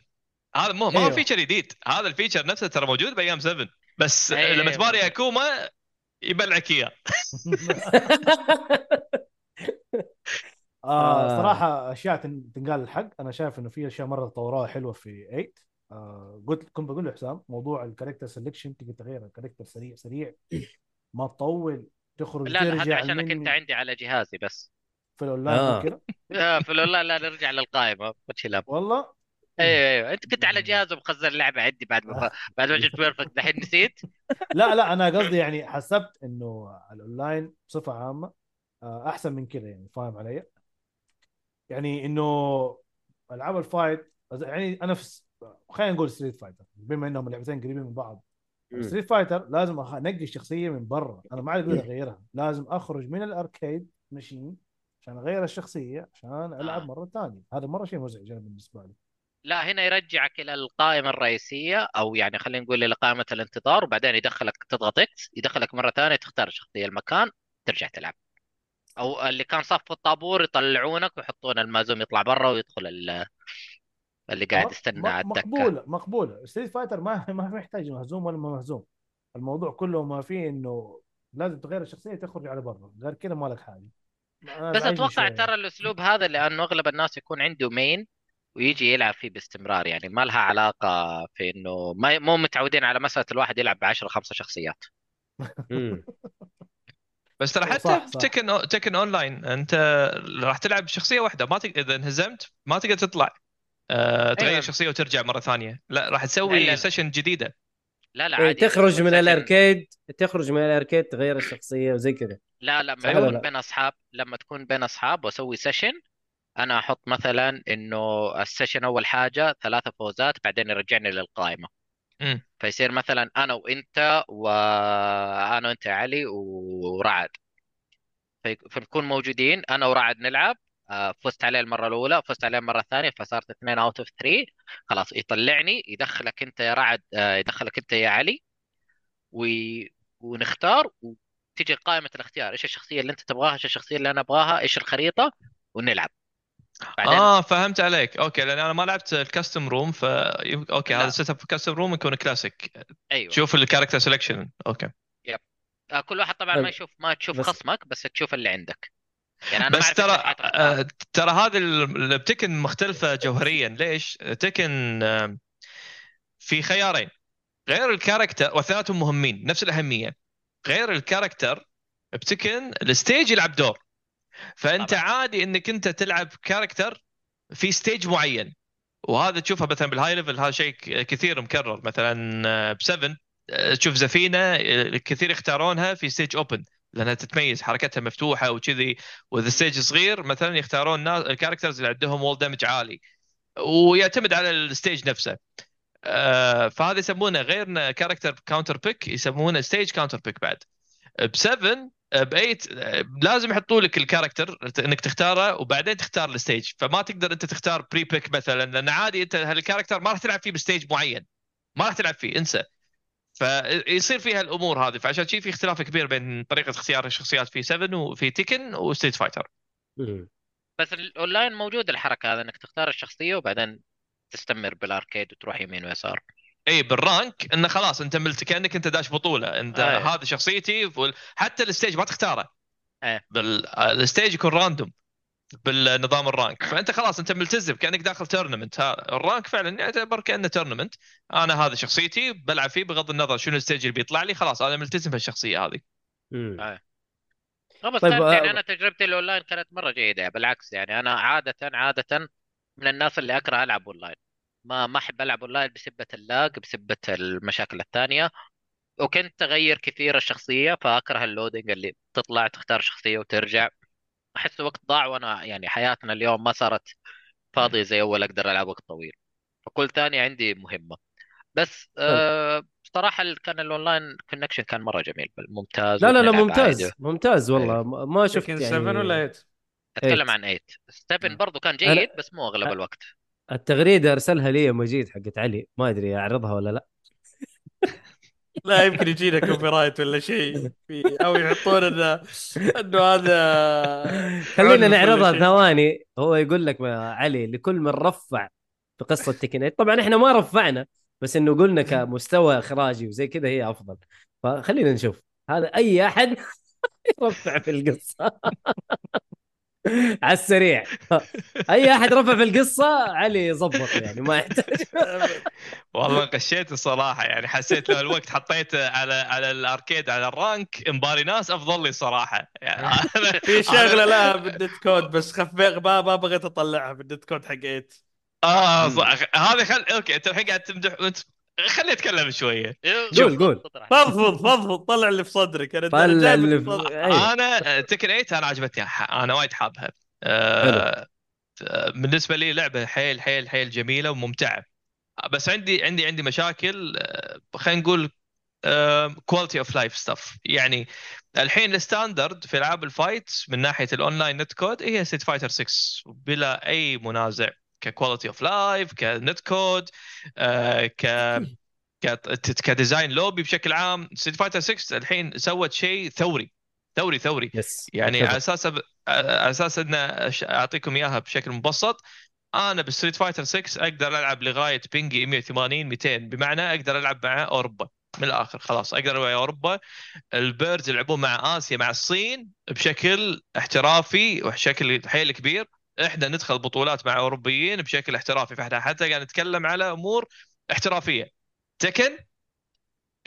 هذا مو ما هو. feature جديد. هذا ال feature نفسه ترى موجود بأيام 7 بس أي- لما بالضبط. اكوما يبلعك إياه. آه آه. صراحة أشياء تن- تنقال الحق. أنا شايف إنه في أشياء مرة طوروها حلوة في 8 آه قلت كنت بقول له حسام موضوع ال character selection تقدر تغير ال character سريع سريع. ما تطول. تخرج لا لا هذا عشانك من أنت عندي على جهازي بس. في الأونلاين آه. كذا آه، في لا لا نرجع للقائمة. والله؟ أيوه أيوه. أنت كنت على جهاز ومخزن اللعبة عندي بعد ما بعد ما جبت perfect دحين نسيت؟ لا لا أنا قصدي يعني حسبت إنه الأونلاين بصفة عامة آه، أحسن من كذا يعني فاهم علي؟ يعني إنه ألعاب ال fight يعني أنا في خلينا نقول Street Fighter بما إنهم اللعبتين قريبين من بعض. Street Fighter لازم أنقي الشخصية من برا. أنا ما عاد أقدر اغيرها لازم أخرج من ال arcade machine عشان أغير الشخصية عشان ألعب آه. مرة ثانية. هذا مرة شيء مزعج بالنسبة لي. لا هنا يرجعك إلى القائمة الرئيسية أو يعني خلينا نقول إلى قائمة الانتظار وبعدين يدخلك تضغط X يدخلك مرة ثانية تختار الشخصيه المكان ترجع تلعب. أو اللي كان صف الطابور يطلعونك ويحطون المهزوم يطلع برا ويدخل ال- اللي قاعد يستنى على الدكة. مقبولة مقبولة. Street Fighter ما ما محتاج مهزوم ولا ما مهزوم. الموضوع كله ما فيه إنه لازم تغير الشخصية تخرج على برا. غير كذا ما لك حاجة بس أتوقع. ترى الأسلوب هذا لأنه أغلب الناس يكون عنده main ويجي يلعب فيه باستمرار يعني ما لها علاقة في إنه ما مو متعودين على مسألة الواحد يلعب ب 10 5 شخصيات. بس ترى حتى. في Tekken Tekken online أنت راح تلعب شخصية واحدة ما تق... إذا انهزمت ما تقدر تطلع أه تغير أيوة. شخصية وترجع مرة ثانية لا راح تسوي لا. session جديدة لا لا إيه، عادي تخرج من session- ال arcade تخرج من ال arcade تغير الشخصية وزي كذا لا لما لا؟ بين أصحاب لما تكون بين أصحاب وأسوي session أنا أحط مثلا إنه ال session أول حاجة ثلاثة فوزات بعدين يرجعني للقائمة. مم. فيصير مثلا أنا وإنت وأنا وإنت يا علي ورعد. في- فنكون موجودين أنا ورعد نلعب. آه، فزت عليه المرة الأولى فزت عليه المرة الثانية فصارت اثنين out of 3 خلاص يطلعني يدخلك أنت يا رعد آه، يدخلك أنت يا علي. و... ونختار وتجي قائمة الاختيار. إيش الشخصية اللي أنت تبغاها؟ إيش الشخصية اللي أنا أبغاها؟ إيش الخريطة؟ ونلعب. بعدين؟ آه فهمت عليك. okay لأن أنا ما لعبت ال custom room ف okay لا. هذا set up custom room يكون كلاسيك أيوه. شوف ال character selection okay. آه، كل واحد طبعا. ما يشوف ما تشوف بس- خصمك بس تشوف اللي عندك. يعني أنا ما بس ترى. آه، ترى هذه ال- ب Tekken مختلفة جوهريا. ليش؟ Tekken آه، في خيارين. غير ال character واثنيناتهم مهمين نفس الأهمية. غير ال character ب Tekken ال stage يلعب دور. فأنت طبعاً. عادي إنك أنت تلعب character في stage معين. وهذا تشوفها مثلا بال high level هذا شيء كثير مكرر. مثلا ب 7 تشوف زافينا آه، كثير يختارونها في stage open لأنها تتميز حركتها مفتوحة وكذي. وإذا stage صغير مثلا يختارون الناس ال characters اللي عندهم wall damage عالي. ويعتمد على ال stage نفسه. آه، فهذا يسمونه غير character counter pick يسمونه stage counter pick بعد. ب 7 ب 8 آه، لازم يحطوا لك ال character انك تختاره وبعدين تختار ال stage. فما تقدر انت تختار pre pick مثلا لأن عادي انت هال character ما راح تلعب فيه ب stage معين. ما راح تلعب فيه انسى. فيصير فيها الأمور هذه. فعشان شيء في اختلاف كبير بين طريقة اختيار الشخصيات في 7 وفي Tekken و Street Fighter. بس الاونلاين موجود الحركة هذا انك تختار الشخصية وبعدين تستمر بال arcade وتروح يمين ويسار. اي بال rank إنه خلاص أنت ملتزم كأنك أنت داش بطولة أنت أي. هذه شخصيتي حتى ال stage ما تختاره أي. بال... ال stage يكون random بالنظام ال rank فأنت خلاص أنت ملتزم كأنك داخل tournament ال rank فعلا يعتبر كأنه tournament أنا هذا شخصيتي بلعب فيه بغض النظر شنو ال stage اللي بيطلع لي خلاص أنا ملتزم بالشخصيه هذه. آه. بس طيب، آه، يعني أنا تجربتي الأونلاين كانت مرة جيدة بالعكس يعني أنا عادة عادة من الناس اللي أكره ألعب اونلاين ما ما أحب ألعب أونلاين بسبة ال lag بسبة المشاكل الثانية. وكنت أغير كثير الشخصية فأكره ال loading اللي تطلع تختار شخصية وترجع. أحس وقت ضاع وأنا يعني حياتنا اليوم ما صارت فاضية زي أول أقدر ألعب وقت طويل. فكل ثانية عندي مهمة. بس آه بصراحة ال- كان ال online connection كان مرة جميل. ممتاز لا لا لا ممتاز عادي. ممتاز والله. ما- ما شفت يعني 7 ولا 8 أتكلم Eight. عن 8 7 مم. برضو كان أنا- جيد بس مو أغلب الوقت. التغريدة أرسلها لي مجيد حقت علي. ما أدري أعرضها ولا لا. لا يمكن يجينا كوبي رايت ولا شيء. أو يحطون انه إنه هذا خلينا نعرضها. ثواني. هو يقول لك علي لكل من رفع في قصة تكنيت طبعا إحنا ما رفعنا بس إنه قلنا كمستوى إخراجي وزي كذا هي أفضل. فخلينا نشوف. هذا أي أحد يرفع في القصة. على السريع. أي أحد رفع في القصة علي ظبط يعني ما يحتاج. والله غشيت الصراحه يعني حسيت لو الوقت حطيته على على الأركيد على الرانك إمباري ناس أفضل لي صراحة. يعني في شغلة لها بالنت كود بس خفيت ما ما بغيت أطلعها بالنت كود حق 8 آه صح هذه خل أوكي أنت الحين قاعد تمدح وانت خليني أتكلم شوية. قول قول. فضفض فضفض طلع اللي في صدرك أنا طلع اللي. في أيوه. أنا Tekken 8 أنا عجبتني أنا وايد حابها. آه، بالنسبة لي لعبة حيل حيل حيل جميلة وممتعة. بس عندي عندي عندي مشاكل آه، خلينا نقول quality of life stuff يعني الحين ال standard في ألعاب ال fight من ناحية ال online netcode هي Street Fighter 6 بلا أي منازع. ك quality of life ك netcode آه، ك ك design lobby بشكل عام. Street Fighter 6 الحين سوت شيء ثوري ثوري ثوري. yes يعني. على أساس. على أساس إن أعطيكم إياها بشكل مبسط. أنا بال Street Fighter 6 أقدر ألعب لغاية ping ي 180 200 بمعنى أقدر ألعب مع أوروبا. من الآخر خلاص أقدر ألعب مع أوروبا. البيردز يلعبون مع آسيا مع الصين بشكل احترافي وبشكل حيل كبير. إحنا ندخل بطولات مع أوروبيين بشكل احترافي. فإحنا حتى قاعد نتكلم على أمور احترافية. Tekken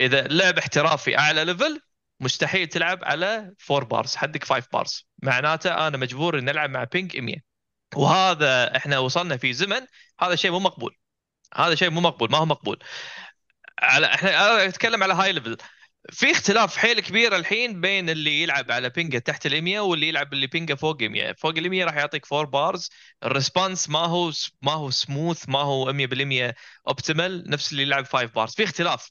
إذا لعب احترافي أعلى level مستحيل تلعب على 4 bars حدك 5 bars معناته أنا مجبور إني ألعب مع ping 100 وهذا إحنا وصلنا في زمن هذا شيء مو مقبول. هذا شيء مو مقبول ما هو مقبول. على إحنا أتكلم على high level في اختلاف حيل كبير الحين بين اللي يلعب على ping ه تحت ال 100 واللي يلعب اللي ping ه فوق 100 فوق ال 100 راح يعطيك 4 bars ال response ما هو ما هو سموث ما هو 100% optimal نفس اللي يلعب 5 bars في اختلاف.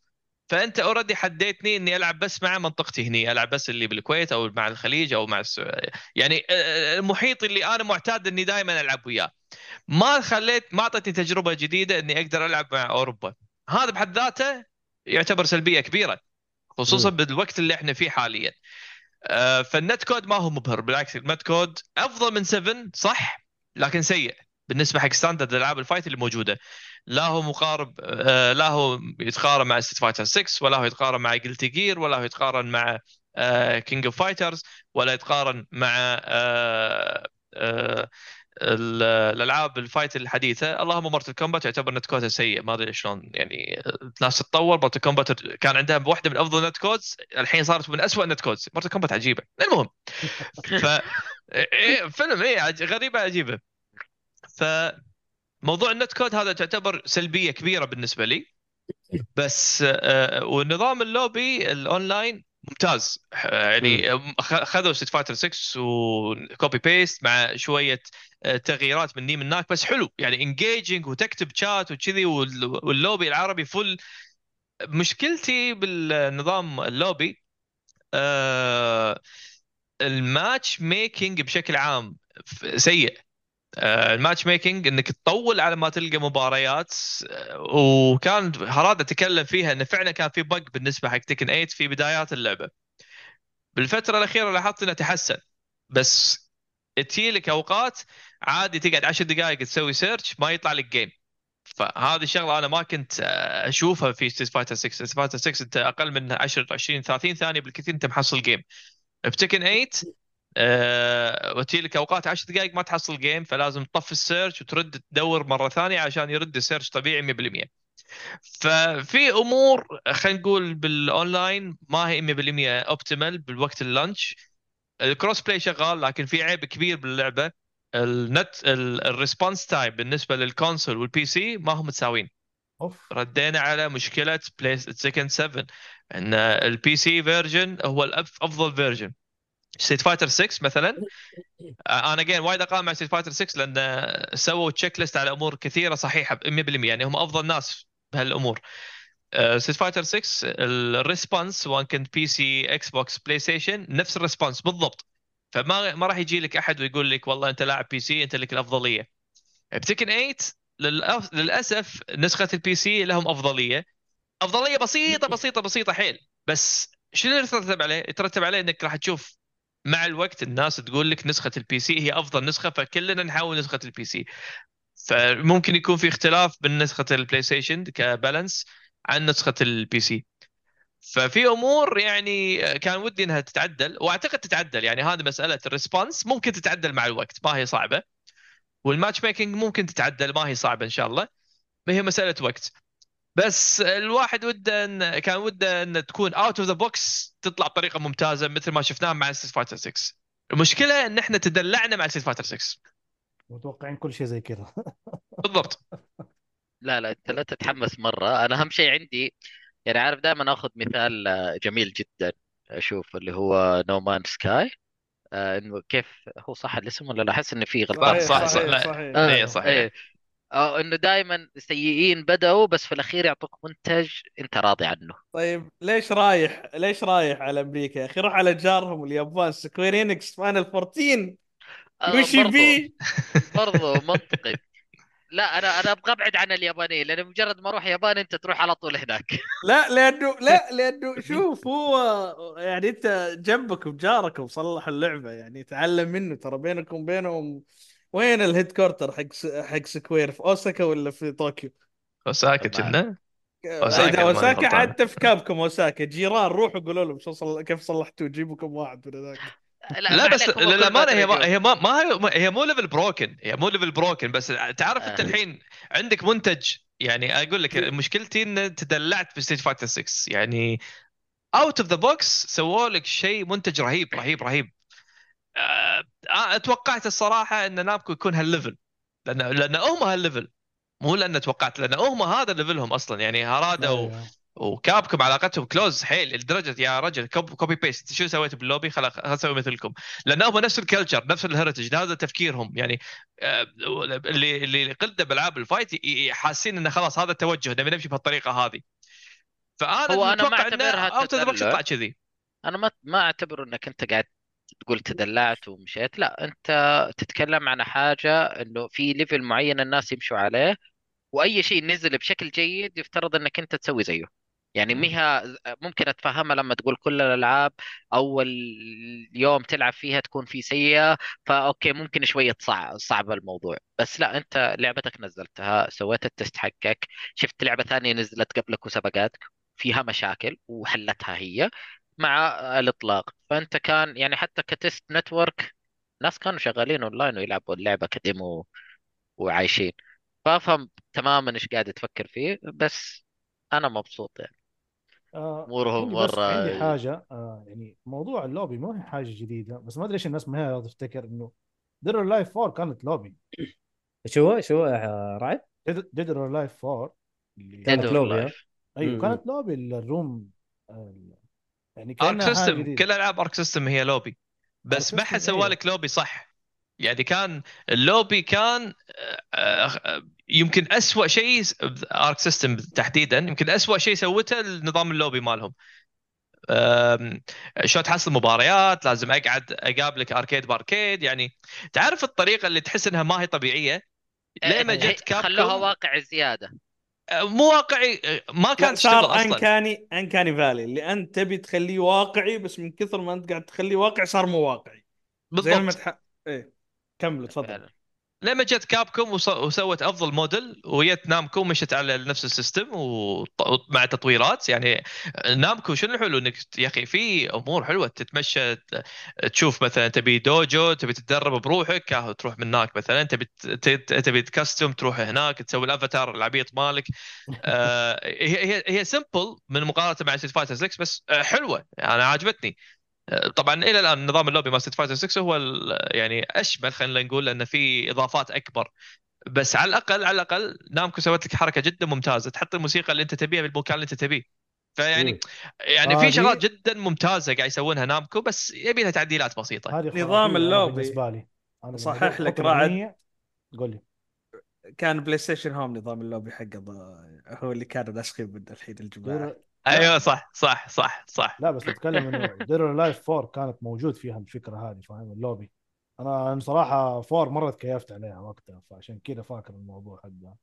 فأنت already حديتني إني ألعب بس مع منطقتي هني ألعب بس اللي بالكويت أو مع الخليج أو مع الس... يعني آه، المحيط اللي أنا معتاد إني دائما ألعب وياه. ما خليت ما اعطتني تجربة جديدة إني أقدر ألعب مع أوروبا. هذا بحد ذاته يعتبر سلبية كبيرة. خصوصا مم. بالوقت اللي إحنا فيه حاليا آه، فال netcode ما هو مبهر بالعكس ال netcode أفضل من 7 صح لكن سيء بالنسبة حق standard الالعاب ال fight اللي موجودة لا هو مقارب آه، لا هو يتقارن مع Street Fighter 6 ولا هو يتقارن مع Guilty Gear ولا هو يتقارن مع King of Fighters ولا يتقارن مع آه، الألعاب ال fight الحديثة. اللهم Mortal Kombat يعتبر netcode سيء. ما أدري شلون يعني الناس تتطور. Mortal Kombat كان عندها واحدة من أفضل netcodes. الحين صارت من أسوأ netcodes. Mortal Kombat عجيبة. المهم. ف إيه، فيلم إيه عج- غريبة عجيبة. فموضوع ال netcode هذا تعتبر سلبية كبيرة بالنسبة لي. بس آه، ونظام ال lobby ال online ممتاز. يعني أخ- خذوا Street Fighter 6 و copy paste مع شوية آه، تغييرات من من هناك بس حلو يعني engaging وتكتب شات وكذي وال- واللوبي العربي full مشكلتي بالنظام اللوبي آه، ال matchmaking بشكل عام سيء. ال matchmaking إنك تطول على ما تلقى مباريات آه، وكان هارادا تكلم فيها انه فعلا كان في bug بالنسبة حق Tekken 8 في بدايات اللعبة. بالفترة الأخيرة لاحظت إنه تحسن بس تجي لك أوقات عادي تقعد 10 دقائق تسوي search ما يطلع لك game فهذه الشغلة أنا ما كنت آه، أشوفها في Street Fighter 6 Street Fighter 6 أنت أقل من 10 20 30 ثانية بالكثير أنت محصل game ب Tekken 8 أه وتجي لك أوقات 10 دقائق ما تحصل game فلازم تطفي ال search وترد تدور مرة ثانية عشان يرد ال search طبيعي 100% ففي أمور خلينا نقول بالأونلاين ما هي 100% optimal بالوقت ال launch. ال cross-play شغال لكن في عيب كبير باللعبة. النت ال response time بالنسبة لل console وال PC ما هم متساويين. أوف. ردينا على مشكلة بلاي سكند 7 إن ال PC version هو الأف- أفضل version Street Fighter 6 مثلا. أنا again وايد أقارن مع Street Fighter 6 لأن سووا checklist على أمور كثيرة صحيحة ب 100% يعني هم أفضل ناس بهالأمور. Street Fighter 6 ال response سواء كنت PC Xbox PlayStation نفس ال response بالضبط. فما ما راح يجي لك أحد ويقول لك والله أنت لاعب PC أنت لك الأفضلية. ب Tekken 8 للأف- للأسف نسخة ال PC لهم أفضلية. أفضلية بسيطة بسيطة بسيطة حيل. بس شنو اللي يترتب عليه؟ يترتب عليه إنك راح تشوف مع الوقت الناس تقول لك نسخة ال PC هي أفضل نسخة فكلنا نحاول نسخة ال PC فممكن يكون في اختلاف بين نسخة ال PlayStation ك balance عن نسخة ال PC ففي أمور يعني كان ودي إنها تتعدل وأعتقد تتعدل. يعني هذه مسألة ال response ممكن تتعدل مع الوقت ما هي صعبة. وال matchmaking ممكن تتعدل ما هي صعبة إن شاء الله. هي مسألة وقت. بس الواحد وده ان كان وده إن تكون out of the box تطلع بطريقة ممتازة مثل ما شفناها مع Street Fighter 6 المشكلة إن إحنا تدلعنا مع Street Fighter 6 متوقعين كل شيء زي كذا. بالضبط. لا لا أنت لا تتحمس مرة. أنا أهم شيء عندي يعني عارف دائما آخذ مثال آه، جميل جدا أشوف اللي هو No Man's Sky إنه كيف هو صح الاسم ولا لا؟ أحس انه في غلطان صح، صح، صحيح لا. صحيح. آه، إيه. صحيح أو إنه دائما سيئين بدأوا بس في الأخير يعطوك منتج أنت راضي عنه. طيب ليش رايح ليش رايح على أمريكا يا أخي؟ روح على جارهم اليابان Square Enix Final 14 آه، يوشي برضو. بي برضو منطقي. لا أنا أنا أبغى أبعد عن اليابانيين لأن مجرد ما أروح يابان أنت تروح على طول هناك. لا لأنه لا لأنه شوف هو يعني أنت جنبك وجارك وصلح اللعبة يعني تعلم منه ترى بينكم وبينهم وين ال headquarter حق س- حق Square في أوساكا ولا في طوكيو؟ أوساكا. كنا أوساكا غلطان. حتى في Capcom أوساكا جيران روحوا قولوا لهم شو صل... كيف صلحتوا جيبوا كم واحد من هذاك لا ما بس للامانه هي ما. هي ما, ما هي ما- هي مو level broken هي مو level broken بس تعرف أنت آه. الحين عندك منتج يعني أقول لك مشكلتي إن تدلعت في Street Fighter 6 يعني out of the box سووا لك شيء منتج رهيب رهيب رهيب آه، آه، توقعت الصراحة إن Namco يكون هال level. لأن لأن هم هال level. مو لأن توقعت لأن هم هذا level هم أصلا. يعني هارادا و... أيوة. و Capcom علاقتهم close. حيل لدرجه يا رجل cop- copy paste. شو سويت باللوبي؟ خلاص خل أسوي مثلكم. لأن هم نفس ال culture نفس ال heritage هذا تفكيرهم. يعني آه، اللي اللي قلده بالعاب ال fight ي- حاسين إنه خلاص هذا التوجه نبي نمشي بهالطريقة هذه. فأنا هو أنا ما أعتبرها out of كذي. أنا ما ما أعتبر إنك أنت قاعد تقول تدلعت ومشيت. لا أنت تتكلم عن حاجة إنه في level معين الناس يمشوا عليه وأي شيء نزل بشكل جيد يفترض إنك أنت تسوي زيه. يعني مم. ميها ممكن أتفهمها لما تقول كل الألعاب أول يوم تلعب فيها تكون في سيئة ف okay ممكن شوية صعب صعب الموضوع. بس لا أنت لعبتك نزلتها سويت ال test حقك شفت لعبة ثانية نزلت قبلك وسبقتك فيها مشاكل وحلتها هي. مع الإطلاق فأنت كان يعني حتى كتست نتورك ناس كانوا شغالين أونلاين ويلعبوا اللعبة كديمو وعايشين فأفهم تماما إيش قاعد تفكر فيه بس أنا مبسوط يعني آه، امورهم عندي بس مره عندي حاجة آه يعني موضوع اللوبي ما هي حاجة جديدة بس ما أدري ليش الناس ما هي تفتكر إنه ديد لايف 4 كانت لوبي شو شو آه، رعد؟ Dead or Alive 4 اللي كانت لوبي، ها؟ Alive. أيوه. كانت lobby ال room آه، يعني Arc System كل ألعاب Arc System هي لوبي بس ما حد سوى أيوة. لك لوبي صح. يعني كان اللوبي كان آه، آه، يمكن أسوأ شيء Arc System تحديدا يمكن أسوأ شيء سوته النظام اللوبي مالهم. شلون تحصل مباريات لازم أقعد أقابلك arcade ب arcade يعني تعرف الطريقة اللي تحس إنها ما هي طبيعية؟ ليه ما هي- جت كاب خلوها واقع زيادة. مو واقعي ما كان صار أصلا. أنكاني أنكاني فالي. اللي أنت تبي تخليه واقعي بس من كثر ما أنت قاعد تخليه واقعي صار مو واقعي. زي لما بالضبط تح... إيه كمل تفضل. لما جت Capcom وسوت أفضل موديل وجت Namco ومشت على نفس ال system وط- مع تطويرات يعني Namco شنو الحلو؟ إنك يا أخي في أمور حلوة تتمشى تشوف مثلا تبي dojo تبي تتدرب بروحك تروح من هناك مثلا تبي تبي تكستم تروح هناك تسوي الأفاتار العبيط مالك. آه، هي هي simple من مقارنة مع Street Fighter 6 بس حلوة أنا عجبتني. آه، طبعا إلى الآن نظام اللوبي مال Street Fighter 6 هو ال- يعني أشمل خلينا نقول لأن في إضافات أكبر بس على الأقل على الأقل Namco سوت لك حركة جدا ممتازة تحط الموسيقى اللي أنت تبيها بالمكان اللي أنت تبيه فيعني. يعني آه، في شغلات جدا ممتازة قاعد يسوونها Namco بس يبي لها تعديلات بسيطة هذه نظام أنا اللوبي. بالنسبة لي لما صحح لك رعد. قول لي كان PlayStation Home نظام اللوبي حقه هو اللي كان ناسخين منه الحين الجماعة. أيوه صح صح صح صح. لا بس بتكلم إنه Dead or Alive 4 كانت موجود فيها الفكرة هذه فاهم؟ اللوبي. أنا بصراحه 4 مرة تكيفت عليها وقتها فعشان كذا فاكر الموضوع حقها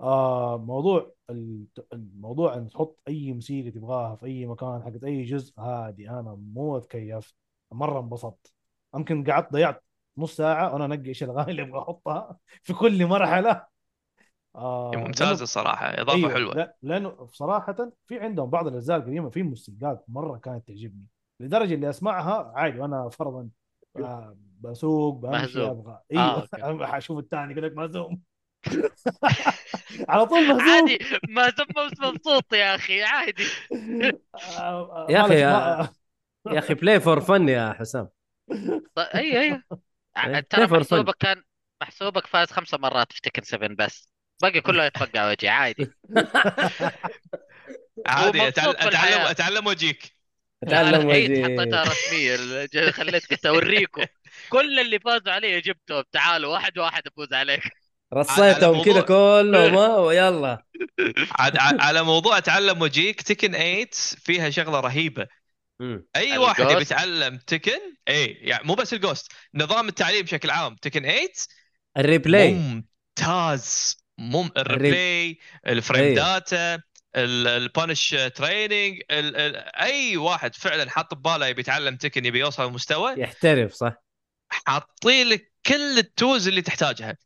آه موضوع ال- الموضوع إن تحط أي موسيقى تبغاها في أي مكان حقت أي جزء هذه أنا مو تكيفت. مرة انبسطت. يمكن قعدت ضيعت نص ساعة وأنا أنقي إيش الأغاني اللي أبغى أحطها في كل مرحلة. آه ممتازة لأنه- الصراحه إضافة أيوة حلوة. لا لأنه صراحة في عندهم بعض الأجزاء القديمة في موسيقات مرة كانت تعجبني لدرجة اللي أسمعها عادي وأنا فرضا آه، بسوق بمشي مهزوم. أبغى. آه، أيوه أشوف الثاني يقول لك مهزوم. على طول مهزوم. عادي ما زبط مبسوط يا أخي عادي. آه، آه، يا آه، ما- يا أخي play for fun يا حسام. طيب اي اي إيه، ترى؟ محسوبك كان محسوبك فاز خمسة مرات في Tekken 7 بس. باقي كله يتفقع وجهي عادي. عادي اتعلم اتعلم بالحياة. أتعلم وجيك تعلم الحين وجهي. حطيتها رسمية الج- خليتك أوريكم. كل اللي فازوا علي جبتهم تعالوا واحد واحد افوز عليك. رصيتهم كذا كلهم ويلا. على موضوع أتعلم وجيك Tekken 8 فيها شغلة رهيبة. مم. أي واحد ال ghost؟ يبي يتعلم Tekken اي يعني مو بس ال ghost نظام التعليم بشكل عام تكن 8 الريبلاي. ممتاز. مم ال replay ال frame إيه. data ال punish training أي واحد فعلا حاط بباله يبي يتعلم Tekken يبي يوصل لمستوى. يحترف صح. حاطين لك كل ال tools اللي تحتاجها.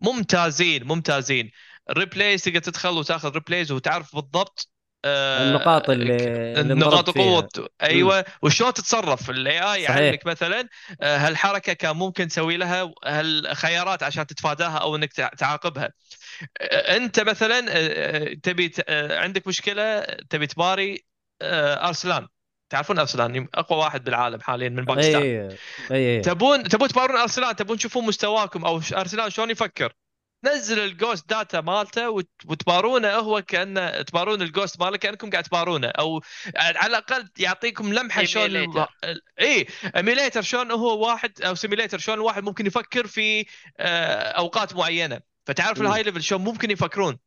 ممتازين ممتازين. ال replays تقدر تدخل وتاخذ replays وتعرف بالضبط النقاط اللي نقاط. القوه أيوه. وشلون تتصرف؟ ال AI. يعلمك مثلا آه، هالحركه كان ممكن تسوي لها؟ هالخيارات عشان تتفاداها أو إنك تع- تعاقبها؟ آه، أنت مثلا آه، تبي آه، عندك مشكلة تبي تباري آه، أرسلان. تعرفون أرسلان؟ أقوى واحد بالعالم حاليا من باكستان. أي. اي تبون تبون تبارون أرسلان؟ تبون تشوفون مستواكم أو أرسلان شلون يفكر؟ نزل ال ghost data مالته وت- وتبارونه هو كانه تبارون ال ghost ماله كأنكم قاعد تبارونه أو على الأقل يعطيكم لمحة شلون. AI emulator شلون هو واحد أو simulator شلون الواحد ممكن يفكر في آه، أوقات معينة فتعرف. ال high level شلون ممكن يفكرون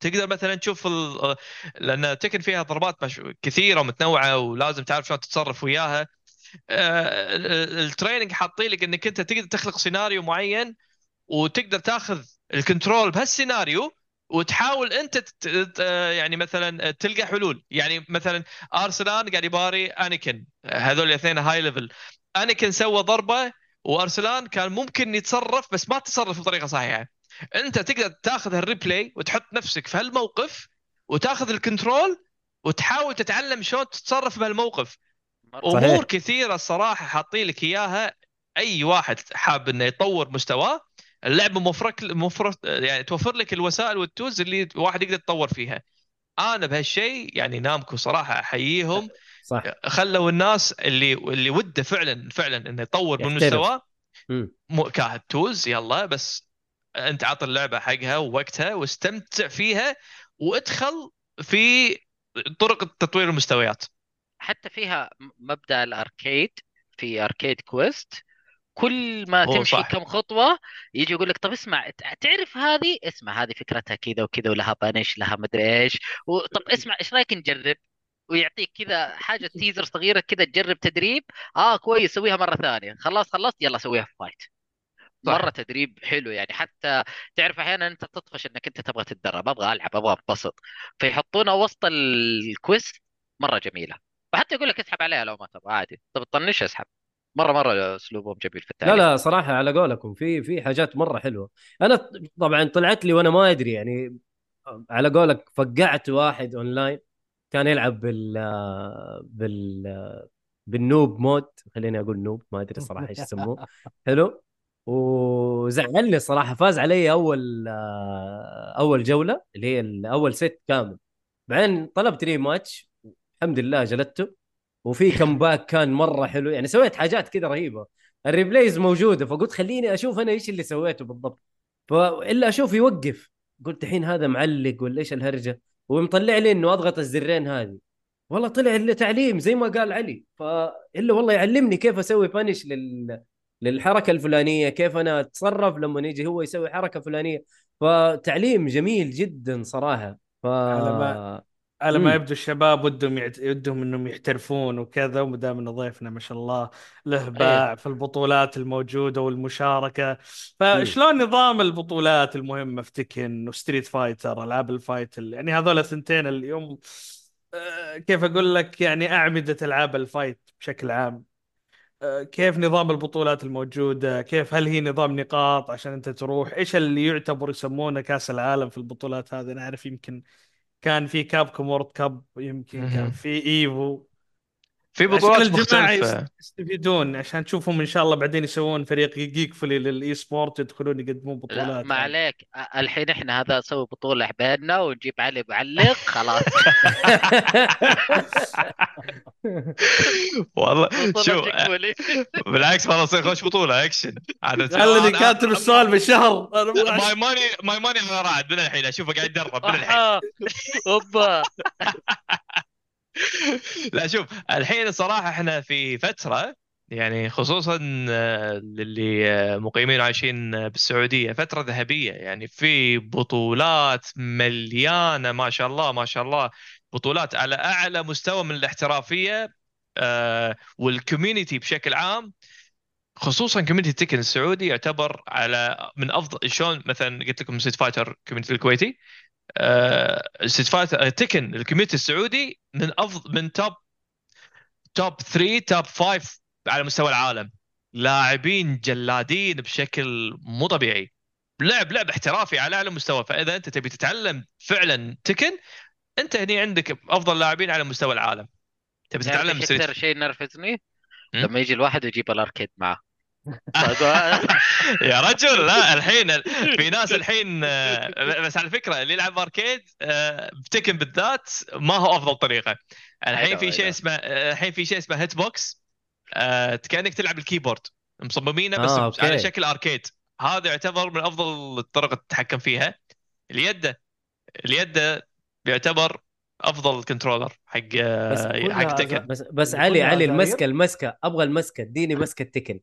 تقدر مثلا تشوف ال... لأن Tekken فيها ضربات مش... كثيرة ومتنوعة ولازم تعرف شلون تتصرف وياها آه، ال- ال training حاطين لك إنك أنت تقدر تخلق سيناريو معين وتقدر تاخذ ال control بهالسيناريو وتحاول أنت تت... ت- يعني مثلا تلقى حلول. يعني مثلا ارسلان قاعد يباري أنيكن. هذول الاثنين high level أنيكن سوى ضربة وارسلان كان ممكن يتصرف بس ما تصرف بطريقة صحيحة. أنت تقدر تاخذ ال replay وتحط نفسك في هالموقف وتاخذ ال control وتحاول تتعلم شلون تتصرف بهالموقف. أمور كثيرة الصراحة حاطين لك إياها. أي واحد حاب إنه يطور مستواه اللعبة موفرك موفر يعني توفر لك الوسائل وال tools اللي الواحد يقدر يتطور فيها. أنا بهالشيء يعني Namco صراحة أحييهم. صح. خلوا الناس اللي اللي وده فعلا فعلا إنه يطور من. مستواه. مم. مو كاهد تولز يلا بس أنت عط اللعبة حقها ووقتها واستمتع فيها وادخل في طرق تطوير المستويات. حتى فيها م- مبدأ الأركيد في أركيد كويست. كل ما هو تمشي صح. كم خطوة يجي يقول لك طب اسمع تع- تعرف هذه؟ اسمع هذه فكرتها كذا وكذا ولها بانش لها مدري إيش. طب اسمع إيش رأيك نجرب؟ ويعطيك كذا حاجة teaser صغيرة كذا تجرب تدريب. آه كويس سويها مرة ثانية. خلاص خلصت يلا سويها في fight صح. مرة تدريب حلو يعني. حتى تعرف أحيانا أنت تطفش إنك أنت تبغى تتدرب أبغى ألعب أبغى انبسط فيحطونها وسط ال quest مرة جميلة. وحتى يقول لك اسحب عليها لو ما تبغى عادي. طب تطنش اسحب. مرة مرة أسلوبهم جميل في لا التعليم. لا صراحة على قولكم في في حاجات مرة حلوة. أنا طبعا طلعت لي وأنا ما أدري يعني على قولك فقعت واحد أونلاين كان يلعب بال بال بال noob mode خليني أقول noob ما أدري صراحة إيش يسموه. حلو؟ وزعلني صراحة فاز علي أول أول جولة اللي هي أول set كامل. بعدين طلبت rematch الحمد لله جلدته. وفي comeback كان مرة حلو. يعني سويت حاجات كذا رهيبة. ال replays موجودة. فقلت خليني أشوف أنا إيش اللي سويته بالضبط. فإلا أشوف يوقف. قلت الحين هذا معلق ولا إيش الهرجة؟ ومطلع لي إنه أضغط الزرين هذه. والله طلع تعليم زي ما قال علي. فإلا والله يعلمني كيف أسوي punish لل للحركة الفلانية. كيف أنا أتصرف لما يجي هو يسوي حركة فلانية. فتعليم جميل جدا صراحة. ف على ما- على. ما يبدو الشباب ودهم يعت... ودهم إنهم يحترفون وكذا وما دام انه ضيفنا ما شاء الله له باع في البطولات الموجودة والمشاركة. فشلون نظام البطولات المهمة في Tekken و Street Fighter ألعاب ال fight ال- يعني هذول الثنتين اليوم آه، كيف أقول لك؟ يعني أعمدة ألعاب ال fight بشكل عام. آه، كيف نظام البطولات الموجودة؟ كيف هل هي نظام نقاط عشان أنت تروح؟ إيش اللي يعتبر يسمونه كأس العالم في البطولات هذه؟ أنا أعرف يمكن كان في Capcom World Cup يمكن كان. في Evo في بطولات يست- يستفيدون عشان تشوفهم إن شاء الله بعدين يسوون فريق جيك فولي للاي سبورت يدخلون يقدمون لا بطولات. ما. عليك الحين إحنا هذا نسوي بطولة بيننا ونجيب علي معلق خلاص. والله بطولة شوف بالعكس والله صير خوش بطولة؟ اكشن أنا خلني كاتب السؤال بالشهر ماي ماني ماي ماني على رعد من الحين أشوفه قاعد يدرب من الحين. أوبا. لا شوف الحين الصراحه إحنا في فترة يعني خصوصا آه، للي آه، مقيمين وعايشين آه، بالسعودية فترة ذهبية يعني في بطولات مليانة ما شاء الله ما شاء الله بطولات على أعلى مستوى من الاحترافية آه، وال community بشكل عام. خصوصا community Tekken السعودي يعتبر على من أفضل شلون مثلا قلت لكم Street Fighter community الكويتي Street Fighter Tekken ال community السعودي من افضل من top top 3 top 5 على مستوى العالم. لاعبين جلادين بشكل مو طبيعي. لعب لعب احترافي على أعلى مستوى. فإذا أنت تبي تتعلم فعلا Tekken أنت هني عندك أفضل لاعبين على مستوى العالم. تبي تعرف تتعلم Street أكثر شيء ينرفزني؟ م? لما يجي الواحد ويجيب ال arcade معه. يا رجل لا الحين ال- في ناس الحين آه، بس على فكرة اللي يلعب arcade آه، ب Tekken بالذات ما هو أفضل طريقة الحين أيوة، في شيء أيوة. اسمه آه، الحين في شيء اسمه Hit Box كأنك تلعب ال keyboard مصممينه بس آه،. على شكل arcade هذا يعتبر من أفضل الطرق التحكم فيها اليد اليد يعتبر أفضل controller حق حق Tekken بس بس علي علي؟ المسكة المسكة أبغى المسكة اديني مسكة Tekken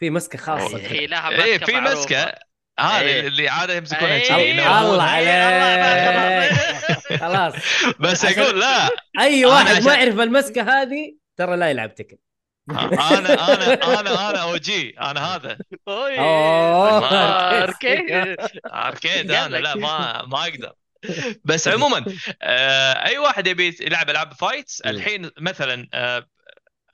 في مسكة خاصة أوه. هي لها إيه مسكة في. مسكة هذا إيه. اللي عاده يمسكونها إيه. كذي الله ينومونها. عليك خلاص بس أقول لا أي واحد ما يعرف المسكة هذه ترى لا يلعب تكن أنا أنا أنا أنا أو جي أنا هذا. آه، أركيد أركيد أنا. لا ما ما أقدر بس عموما آه، أي واحد يبي يلعب ألعاب فايتس. الحين مثلا آه،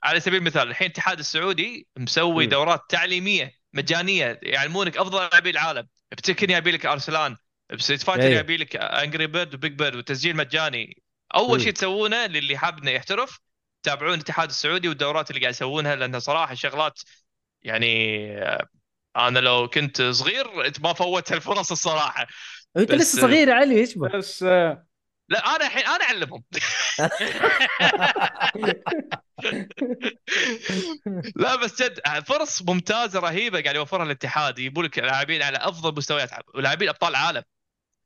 على سبيل المثال الحين الاتحاد السعودي مسوي مم. دورات تعليمية مجانية يعلمونك أفضل لاعبي العالم ب Tekken يبي لك أرسلان ب Street Fighter أيوه. يبي لك Angry Bird و Big Bird والتسجيل مجاني أول. شيء تسوونه للي حاب إنه يحترف تابعون الاتحاد السعودي والدورات اللي قاعد يسوونها لانها صراحة شغلات يعني آه، أنا لو كنت صغير ما فوت الفرص الصراحة أنت لسه صغير يا علي إيش؟ بس آه، لا أنا الحين أنا أعلمهم لا بس جد فرص ممتازة رهيبة قاعد يوفرها الاتحاد يجيبوا لك لاعبين على أفضل مستويات ولاعبين أبطال عالم.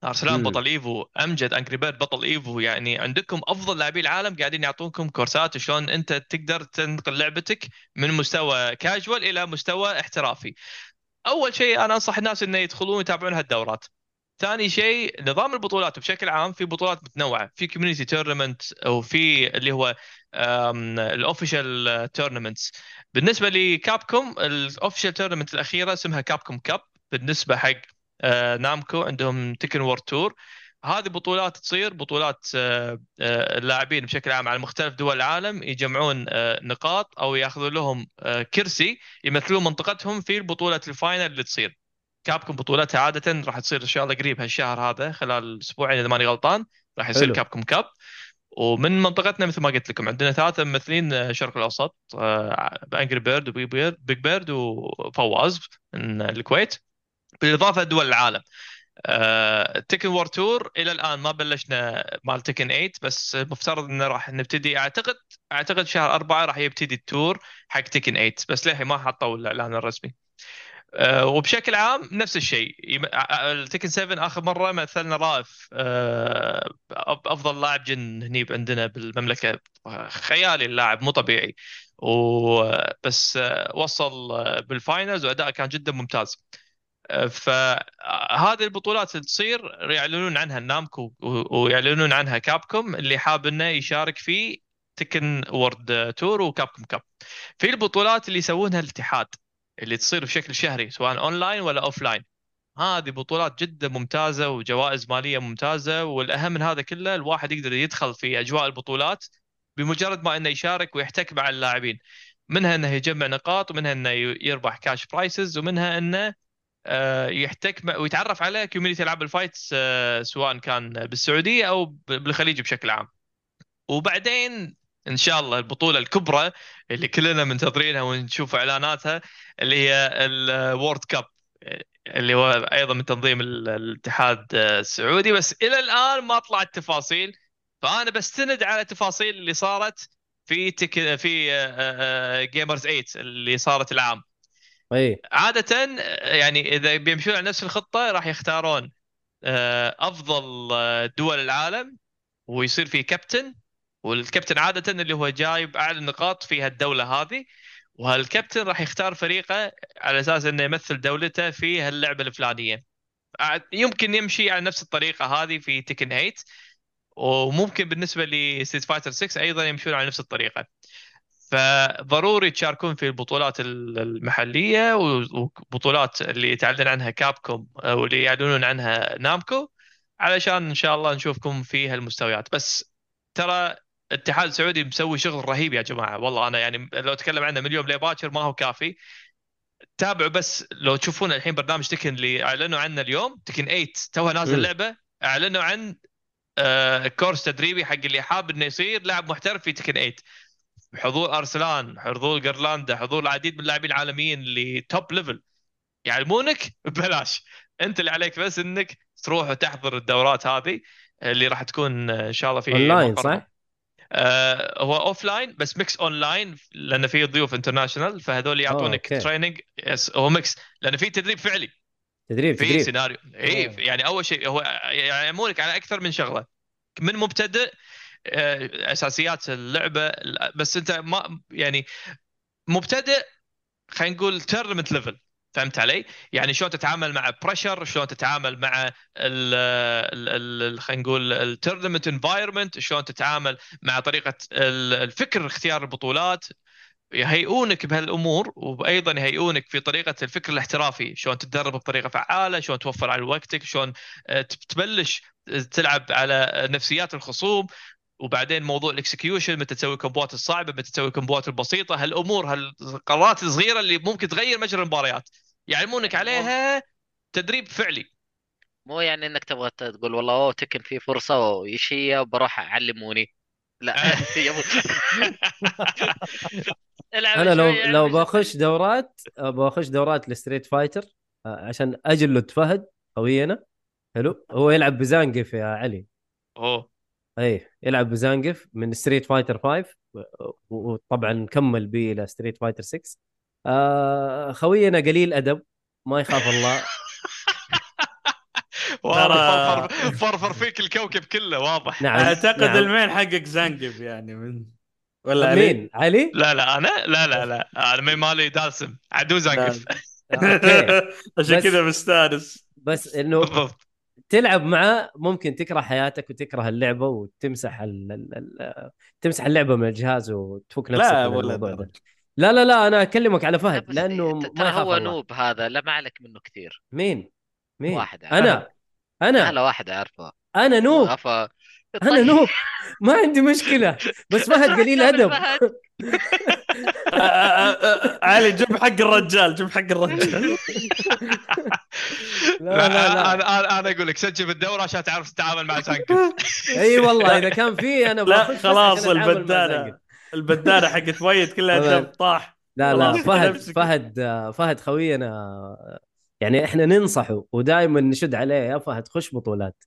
ارسلان. بطل إيفو أمجد أنكري بيرد بطل إيفو يعني عندكم أفضل لاعبين العالم قاعدين يعطونكم كورسات شلون أنت تقدر تنقل لعبتك من مستوى كاجوال إلى مستوى احترافي. أول شيء أنا أنصح الناس إنه يدخلون يتابعون هالدورات. ثاني شيء نظام البطولات بشكل عام في بطولات متنوعة في community tournament وفي اللي هو ال official tournaments بالنسبة ل Capcom ال official tournament الأخيرة اسمها Capcom Cup. بالنسبة حق آه، Namco عندهم Tekken World Tour هذه بطولات تصير بطولات آه، آه، اللاعبين بشكل عام على مختلف دول العالم يجمعون نقاط أو يأخذون لهم كرسي يمثلون منطقتهم في البطولة ال final اللي تصير. Capcom بطولتها عادة راح تصير إن شاء الله قريب هالشهر هذا خلال أسبوعين إذا ماني غلطان راح يصير. Capcom Cup. ومن منطقتنا مثل ما قلت لكم عندنا ثلاثة ممثلين آه، الشرق الأوسط آه، Angry Bird و Big Bird Big Bird وفواز من الكويت بالإضافة لدول العالم. آه، Tekken World Tour إلى الآن ما بلشنا مال Tekken 8 بس مفترض إنه راح نبتدي. أعتقد أعتقد شهر أربعة راح يبتدي ال Tour حق Tekken 8 بس للحين ما حطوا الإعلان الرسمي؟ آه، وبشكل عام نفس الشيء. ع- ع- ال Tekken 7 آخر مرة مثلنا رائف آه، أب- أفضل لاعب Jin هني عندنا بالمملكة. خيالي اللاعب مو طبيعي. وبس آه، وصل آه، بال finals واداءه كان جدا ممتاز. آه، فهذه البطولات اللي تصير يعلنون عنها Namco ويعلنون عنها Capcom. اللي حاب إنه يشارك في Tekken World Tour و Capcom Cup في البطولات اللي يسوونها الاتحاد. اللي تصير بشكل شهري سواء اونلاين ولا offline هذه بطولات جدا ممتازة وجوائز مالية ممتازة والأهم من هذا كله الواحد يقدر يدخل في أجواء البطولات بمجرد ما إنه يشارك ويحتك مع اللاعبين منها إنه يجمع نقاط ومنها إنه يربح cash prizes ومنها إنه آه، يحتك ويتعرف على community ألعاب ال fights آه، سواء كان بالسعودية أو بالخليج بشكل عام. وبعدين إن شاء الله البطولة الكبرى اللي كلنا منتظرينها ونشوف إعلاناتها اللي هي ال World Cup اللي هو أيضا من تنظيم ال- الاتحاد السعودي. بس إلى الآن ما طلعت تفاصيل فأنا بستند على التفاصيل اللي صارت في Tek... في آه، Gamers 8 اللي صارت العام. اي عادة يعني إذا بيمشون على نفس الخطة راح يختارون آه، أفضل آه، دول العالم ويصير في كابتن والكابتن عادة اللي هو جايب أعلى نقاط في هالدولة هذه وهالكابتن راح يختار فريقه على أساس إنه يمثل دولته في هاللعبة الفلانية. عاد- يمكن يمشي على نفس الطريقة هذه في Tekken 8 وممكن بالنسبة ل Street Fighter 6 أيضا يمشون على نفس الطريقة. فضروري تشاركون في البطولات ال- المحلية وبطولات اللي تعلن عنها Capcom واللي يعلنون عنها Namco علشان إن شاء الله نشوفكم في هالمستويات. بس ترى الاتحاد السعودي مسوي شغل رهيب يا جماعة. والله أنا يعني لو أتكلم عنه من اليوم لباكر ما هو كافي. تابعوا بس لو تشوفون الحين برنامج Tekken اللي أعلنوا عنه اليوم Tekken 8 توها نازل مم. لعبة. أعلنوا عن آه، course تدريبي حق اللي حاب إنه يصير لاعب محترف في Tekken 8 حضور أرسلان حضور جرلاندا حضور العديد من اللاعبين العالميين اللي top level يعلمونك؟ ببلاش. أنت اللي عليك بس إنك تروح وتحضر الدورات هذه اللي راح تكون إن شاء الله في اونلاين. صح؟ آه هو offline بس mix online لأن في ضيوف international فهذول يعطونك okay. training yes هو mix لأن في تدريب فعلي. تدريب في تدريب. سيناريو اي أوه. يعني أول شيء هو يعلمونك على أكثر من شغلة. من مبتدئ آه، أساسيات اللعبة بس أنت ما يعني مبتدئ خلينا نقول tournament level فهمت علي؟ يعني شلون تتعامل مع pressure، شلون تتعامل مع خلينا نقول ال tournament environment، شلون تتعامل مع طريقة ال- الفكر اختيار البطولات يهيئونك بهالأمور وأيضا يهيئونك في طريقة الفكر الاحترافي، شلون تتدرب بطريقة فعالة، شلون توفر على وقتك، شلون آه، تبلش تلعب على نفسيات الخصوم وبعدين موضوع ال execution متى تسوي كومبوات الصعبة متى تسوي كومبوات البسيطة هالأمور هالقرارات الصغيرة اللي ممكن تغير مجرى المباريات. يعلمونك عليها تدريب فعلي. مو يعني إنك تبغى تقول والله أوه Tekken في فرصة وايش هي بروح علموني لا أنا لو لو. بخش دورات بخش دورات ال Street Fighter عشان اجلد فهد خوينا حلو. هو يلعب ب Zangief يا علي. أوه. اي يلعب ب Zangief من Street Fighter 5 و- وطبعا كمل بي إلى Street Fighter 6 آه خوينا قليل أدب ما يخاف الله. واضح. فرفر فرفر فيك الكوكب كله واضح. نعم. أعتقد نعم. المين حقك زانجب يعني من ولا مين؟ علي؟ لا لا أنا؟ لا لا لا. أنا main مالي Dhalsim. عدو Zangief okay. عشان بس- كذا مستانس. بس إنه بالضبط. تلعب معاه ممكن تكره حياتك وتكره اللعبة وتمسح ال... تمسح اللعبة من الجهاز وتفك نفسك لا من ولا الموضوع ده. لا لا لا أنا أكلمك على لا فهد بس لأنه ت- ما هو الله. نوب هذا لا ما عليك منه كثير. مين؟ مين؟ واحد أنا أنا. أنا واحد أعرفه. أنا noob. أفا... أنا noob. ما عندي مشكلة. بس فهد قليل أدب. علي جيب حق الرجال جيب حق الرجال. لا لا لا أنا أنا أنا أقول لك سجل بالدوره عشان تعرف تتعامل مع زنقف إي والله إذا كان في أنا لا خلاص البدانة. البدانة حقت ميت كلها. دم طاح. لا لا فهد. فهد آه، فهد خوينا يعني إحنا ننصحه ودائما نشد عليه يا فهد خش بطولات.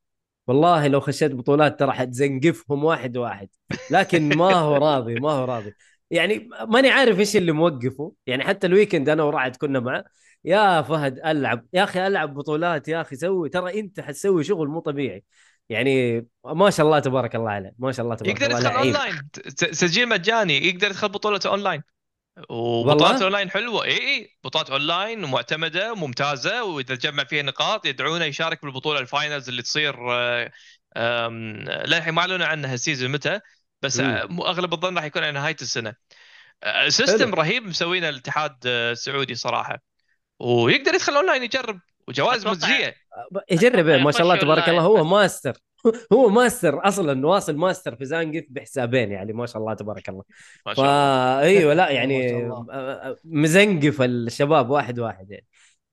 والله لو خشيت بطولات ترى حتزنقفهم واحد واحد. لكن ما هو راضي ما هو راضي. يعني ماني عارف إيش اللي موقفه. يعني حتى ال weekend أنا ورعد كنا معه يا فهد ألعب يا أخي ألعب بطولات يا أخي سوي ترى أنت حتسوي شغل مو طبيعي. يعني ما شاء الله تبارك الله عليه ما شاء الله تبارك يقدر الله يدخل. اونلاين تسجيل مجاني يقدر يدخل بطوله اونلاين؟ وبطولات اونلاين حلوة. إي إي بطولات اونلاين ومعتمدة وممتازة وإذا جمع فيها نقاط يدعونه يشارك بالبطوله ال finals اللي تصير آه، للحين ما أعلنوا عنها ال season متى. بس مم. مو- أغلب الظن راح يكون على نهاية السنة. system حلو. رهيب مسوينه الاتحاد آه، السعودي صراحة. ويقدر يدخل اونلاين يجرب وجوائز مجزيه يجرب ما شاء الله تبارك الله. هو. ماستر. هو ماستر أصلا واصل ماستر في Zangief بحسابين يعني ما شاء الله تبارك الله. ما فا شاء الله. أيوه لا يعني آه، مزنقف الشباب واحد واحد يعني.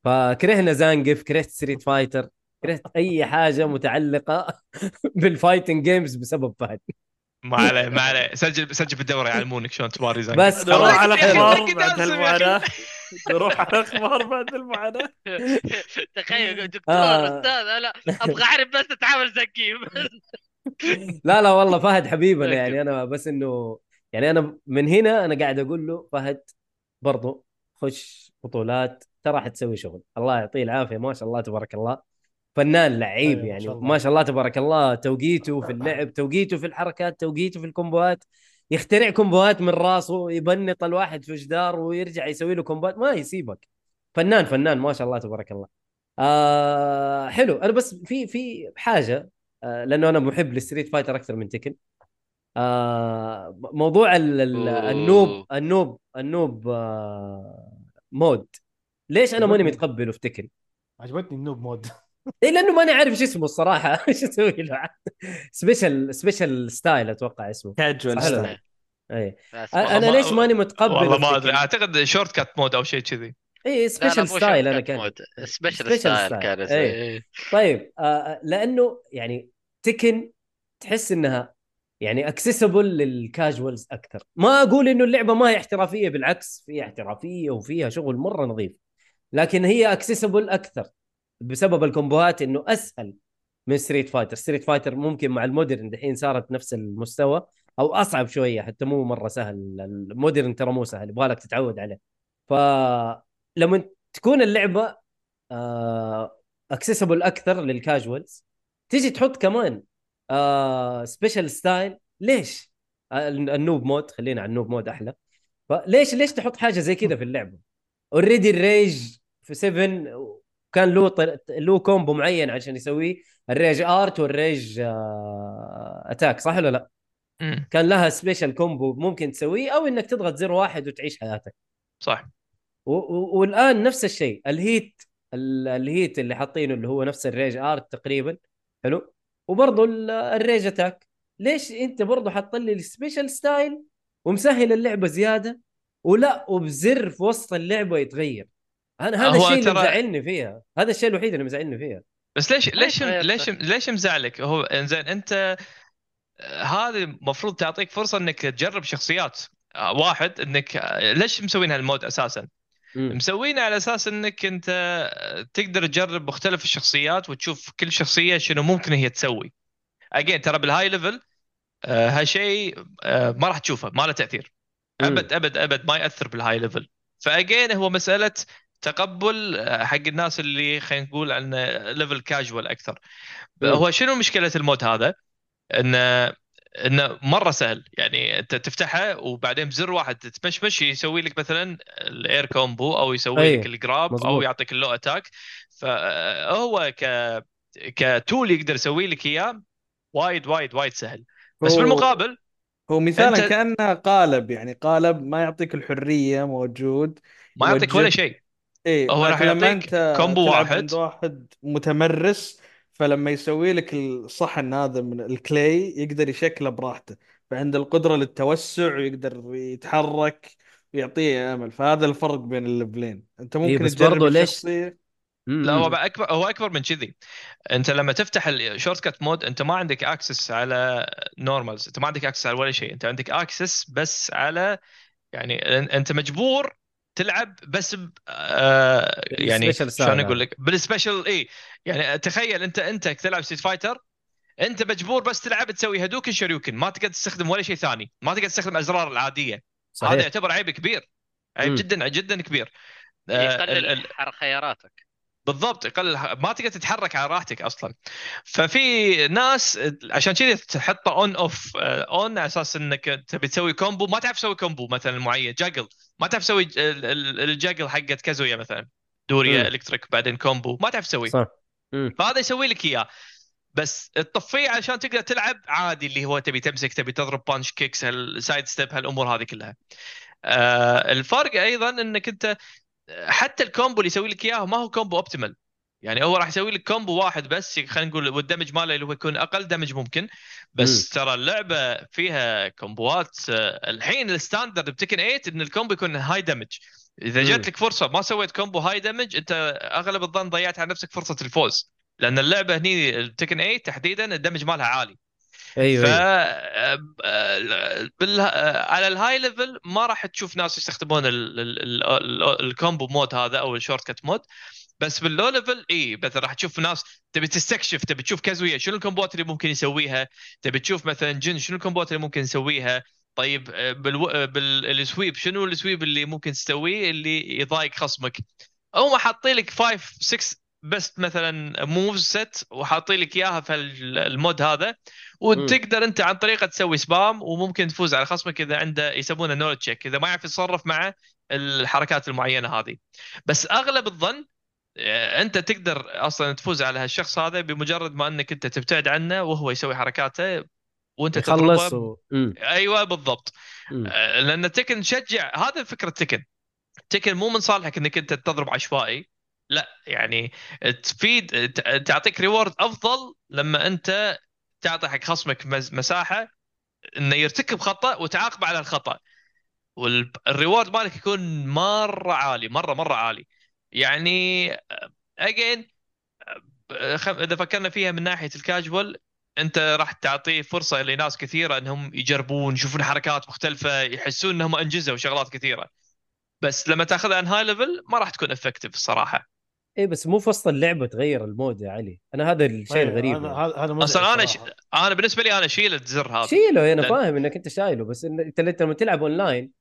فكرهنا Zangief كرهت Street Fighter كرهت أي حاجة متعلقة بال fighting games بسبب فهد. ما عليه ما عليه سجل سجل في الدوري يعلمونك شلون تباري Zangief بس نروح خلاص على يا أخي، أخبار أكيد بعد. المعاناة. نروح على أخبار بعد المعاناة. تخيل دكتور آه. أستاذ أنا أبغى أعرف بس تتعامل زي كيف. لا لا والله فهد حبيبنا يعني أنا بس إنه يعني أنا من هنا أنا قاعد أقول له فهد برضو خش بطولات ترى حتسوي شغل. الله يعطيه العافية. ما شاء الله تبارك الله. فنان لعيب أيوة، ما يعني. شاء. ما شاء الله تبارك الله. توقيته في اللعب توقيته في الحركات توقيته في الكومبوات. يخترع كومبوات من راسه يبنط الواحد في جدار ويرجع يسوي له كومبوات. ما يسيبك. فنان فنان ما شاء الله تبارك الله. آه حلو. أنا بس في في حاجة آه لأنه أنا محب لل Street Fighter أكثر من Tekken. آه موضوع ال- ال- أوه. ال noob ال noob ال noob آه mode. ليش أنا ماني متقبله في Tekken؟ عجبتني ال noob mode. اي لأنه ماني عارف إيش اسمه الصراحة. إيش أسوي له؟ special special style أتوقع اسمه. casual style لا؟ اي أنا ليش ماني متقبل والله ما أدري. أعتقد shortcut mode أو شيء كذي. اي special style أنا كان. special style. كان إيه. إيه. طيب آه لأنه يعني Tekken تحس إنها يعني accessible لل casuals أكثر. ما أقول إنه اللعبة ما هي احترافية بالعكس فيها احترافية وفيها شغل مرة نظيف. لكن هي accessible أكثر. بسبب الكومبوهات إنه أسهل من Street Fighter Street Fighter ممكن مع ال modern دحين صارت نفس المستوى أو أصعب شوية حتى مو مرة سهل. ال modern ترى مو سهل يبغى لك تتعود عليه. فلما تكون اللعبة accessible أكثر لل casuals تيجي تحط كمان special style ليش؟ آه، ال noob mode خلينا على ال noob mode أحلى. فليش ليش تحط حاجة زي كذا في اللعبة؟ already ال rage في 7 كان له طر... له combo معين عشان يسويه ال rage art وال rage آه... attack صح ولا لا؟ مم. كان لها special combo ممكن تسويه أو إنك تضغط زر واحد وتعيش حياتك. صح. و... و... والآن نفس الشيء ال heat ال... ال heat اللي حاطينه اللي هو نفس ال rage art تقريبا حلو؟ وبرضه ال- ال rage attack. ليش أنت برضه حاط لي ال special style ومسهل اللعبة زيادة؟ ولا وبزر في وسط اللعبة يتغير. أنا هذا هو الشيء اللي مزعلني فيها هذا الشيء الوحيد اللي مزعلني فيها بس ليش ليش تغير ليش صح. ليش مزعلك هو إنزين أنت آه، هذه المفروض تعطيك فرصة إنك تجرب شخصيات آه، واحد إنك آه، ليش مسوين هال mode أساسا؟ مسوينه على أساس إنك أنت آه، تقدر تجرب مختلف الشخصيات وتشوف كل شخصية شنو ممكن هي تسوي. again ترى بال high level آه، هالشيء آه، ما راح تشوفه ما له تأثير. ابد ابد أبد ما يأثر بال high level. ف again هو مسألة تقبل آه، حق الناس اللي خلينا نقول عن level casual أكثر. هو شنو مشكلة ال mode هذا؟ انه انه مرة سهل يعني أنت تفتحه وبعدين بزر واحد تمشمش يسوي لك مثلا ال air combo أو يسوي أي، لك ال grab أو. يعطيك ال low attack فهو ك ك tool يقدر يسوي لك إياه وايد وايد وايد سهل بس هو- بالمقابل هو مثالا أنت- كأنه قالب يعني قالب ما يعطيك الحرية موجود ما يعطيك ولا شيء إيه هو راح لكن لما يعطيك أنت combo تلعب واحد. عند واحد متمرس فلما يسوي لك الصحن هذا من ال clay يقدر يشكله براحته. فعنده القدرة للتوسع ويقدر يتحرك ويعطيه أمل. فهذا الفرق بين الليفلين. أنت ممكن إيه، بس تجرب برضو ليش- الشخصية. لا هو بقى اكبر هو أكبر من كذي. أنت لما تفتح ال shortcut mode أنت ما عندك access على normals أنت ما عندك access على ولا شيء. أنت عندك access بس على يعني أنت مجبور تلعب بس ب... آه يعني شلون هذا. أقول لك بال special اي يعني تخيل أنت أنت تلعب Street Fighter أنت مجبور بس تلعب تسوي هدوكن شريوكن ما تقدر تستخدم ولا شيء ثاني. ما تقدر تستخدم الأزرار العادية. هذا صحيح. يعتبر عيب كبير. عيب مم. جدا جدا كبير. آه، يقلل حر خياراتك. بالضبط يقلل ما تقدر تتحرك على راحتك أصلا. ففي ناس عشان كذي تحطه on off on على أساس إنك تبي تسوي combo ما تعرف تسوي combo مثلا معين juggle ما تعرف تسوي ال- ال- ال juggle حقت كازويا مثلا. دوريا. electric بعدين combo. ما تعرف تسوي. صح. فهذا يسوي لك إياه. بس تطفيه عشان تقدر تلعب عادي اللي هو تبي تمسك تبي تضرب punch kicks هال side step هالأمور هذه كلها. آه الفرق أيضا إنك أنت حتى ال combo اللي يسوي لك إياه ما هو combo optimal يعني هو راح يسوي لك combo واحد بس خلينا نقول وال damage ماله اللي هو يكون أقل damage ممكن. بس ترى اللعبة فيها كومبوات آه، الحين ال standard ب Tekken 8 إن ال combo يكون high damage إذا. جات لك فرصة ما سويت combo high damage أنت أغلب الظن ضيعت على نفسك فرصة الفوز. لأن اللعبة هني Tekken 8 تحديدا ال damage مالها عالي. أيوه ف أيوه. آه، آه، بال... على ال high level ما راح تشوف ناس يستخدمون ال... ال... ال... ال... ال combo mode هذا أو ال shortcut mode بس بال low level إي مثلا راح تشوف ناس تبي تستكشف تبي تشوف كازويا شنو الكومبوات اللي ممكن يسويها تبي تشوف مثلا جن شنو الكومبوات اللي ممكن يسويها طيب آه، بالو... آه، بال sweep شنو ال sweep اللي ممكن تسويه اللي يضايق خصمك؟ هم حاطين لك 5 6 بس مثلا moves set وحاطين لك إياها في ال mode هذا وتقدر أنت عن طريقة تسوي spam وممكن تفوز على خصمك إذا عنده يسمونه knowledge check إذا ما يعرف يتصرف مع الحركات المعينة هذه. بس أغلب الظن أنت تقدر أصلا تفوز على هالشخص هذا بمجرد ما أنك أنت تبتعد عنه وهو يسوي حركاته وأنت تضربه و... أيوه بالضبط. مم. آه، لأن Tekken تشجع هذا فكرة Tekken. تكن مو من صالحك إنك أنت تضرب عشوائي. لا يعني تفيد تعطيك ريورد أفضل لما أنت تعطي حق خصمك مساحة إنه يرتكب خطأ وتعاقب على الخطأ. والريورد مالك يكون مرة عالي مرة مرة عالي. يعني اجين إذا فكرنا فيها من ناحية الكاجوال أنت راح تعطيه فرصة لناس كثيرة إنهم يجربون يشوفون حركات مختلفة يحسون إنهم أنجزوا شغلات كثيرة. بس لما تأخذها عن high level ما راح تكون effective الصراحة. إيه بس مو في وسط اللعبة تغير ال mode يا علي. أنا هذا الشيء طيب، الغريب. هذا. هذا أصلا أنا ش... أنا بالنسبة لي أنا اشيل الزر هذا. شيله أنا لأن- فاهم إنك أنت شايله بس إن أنت لما تلعب اونلاين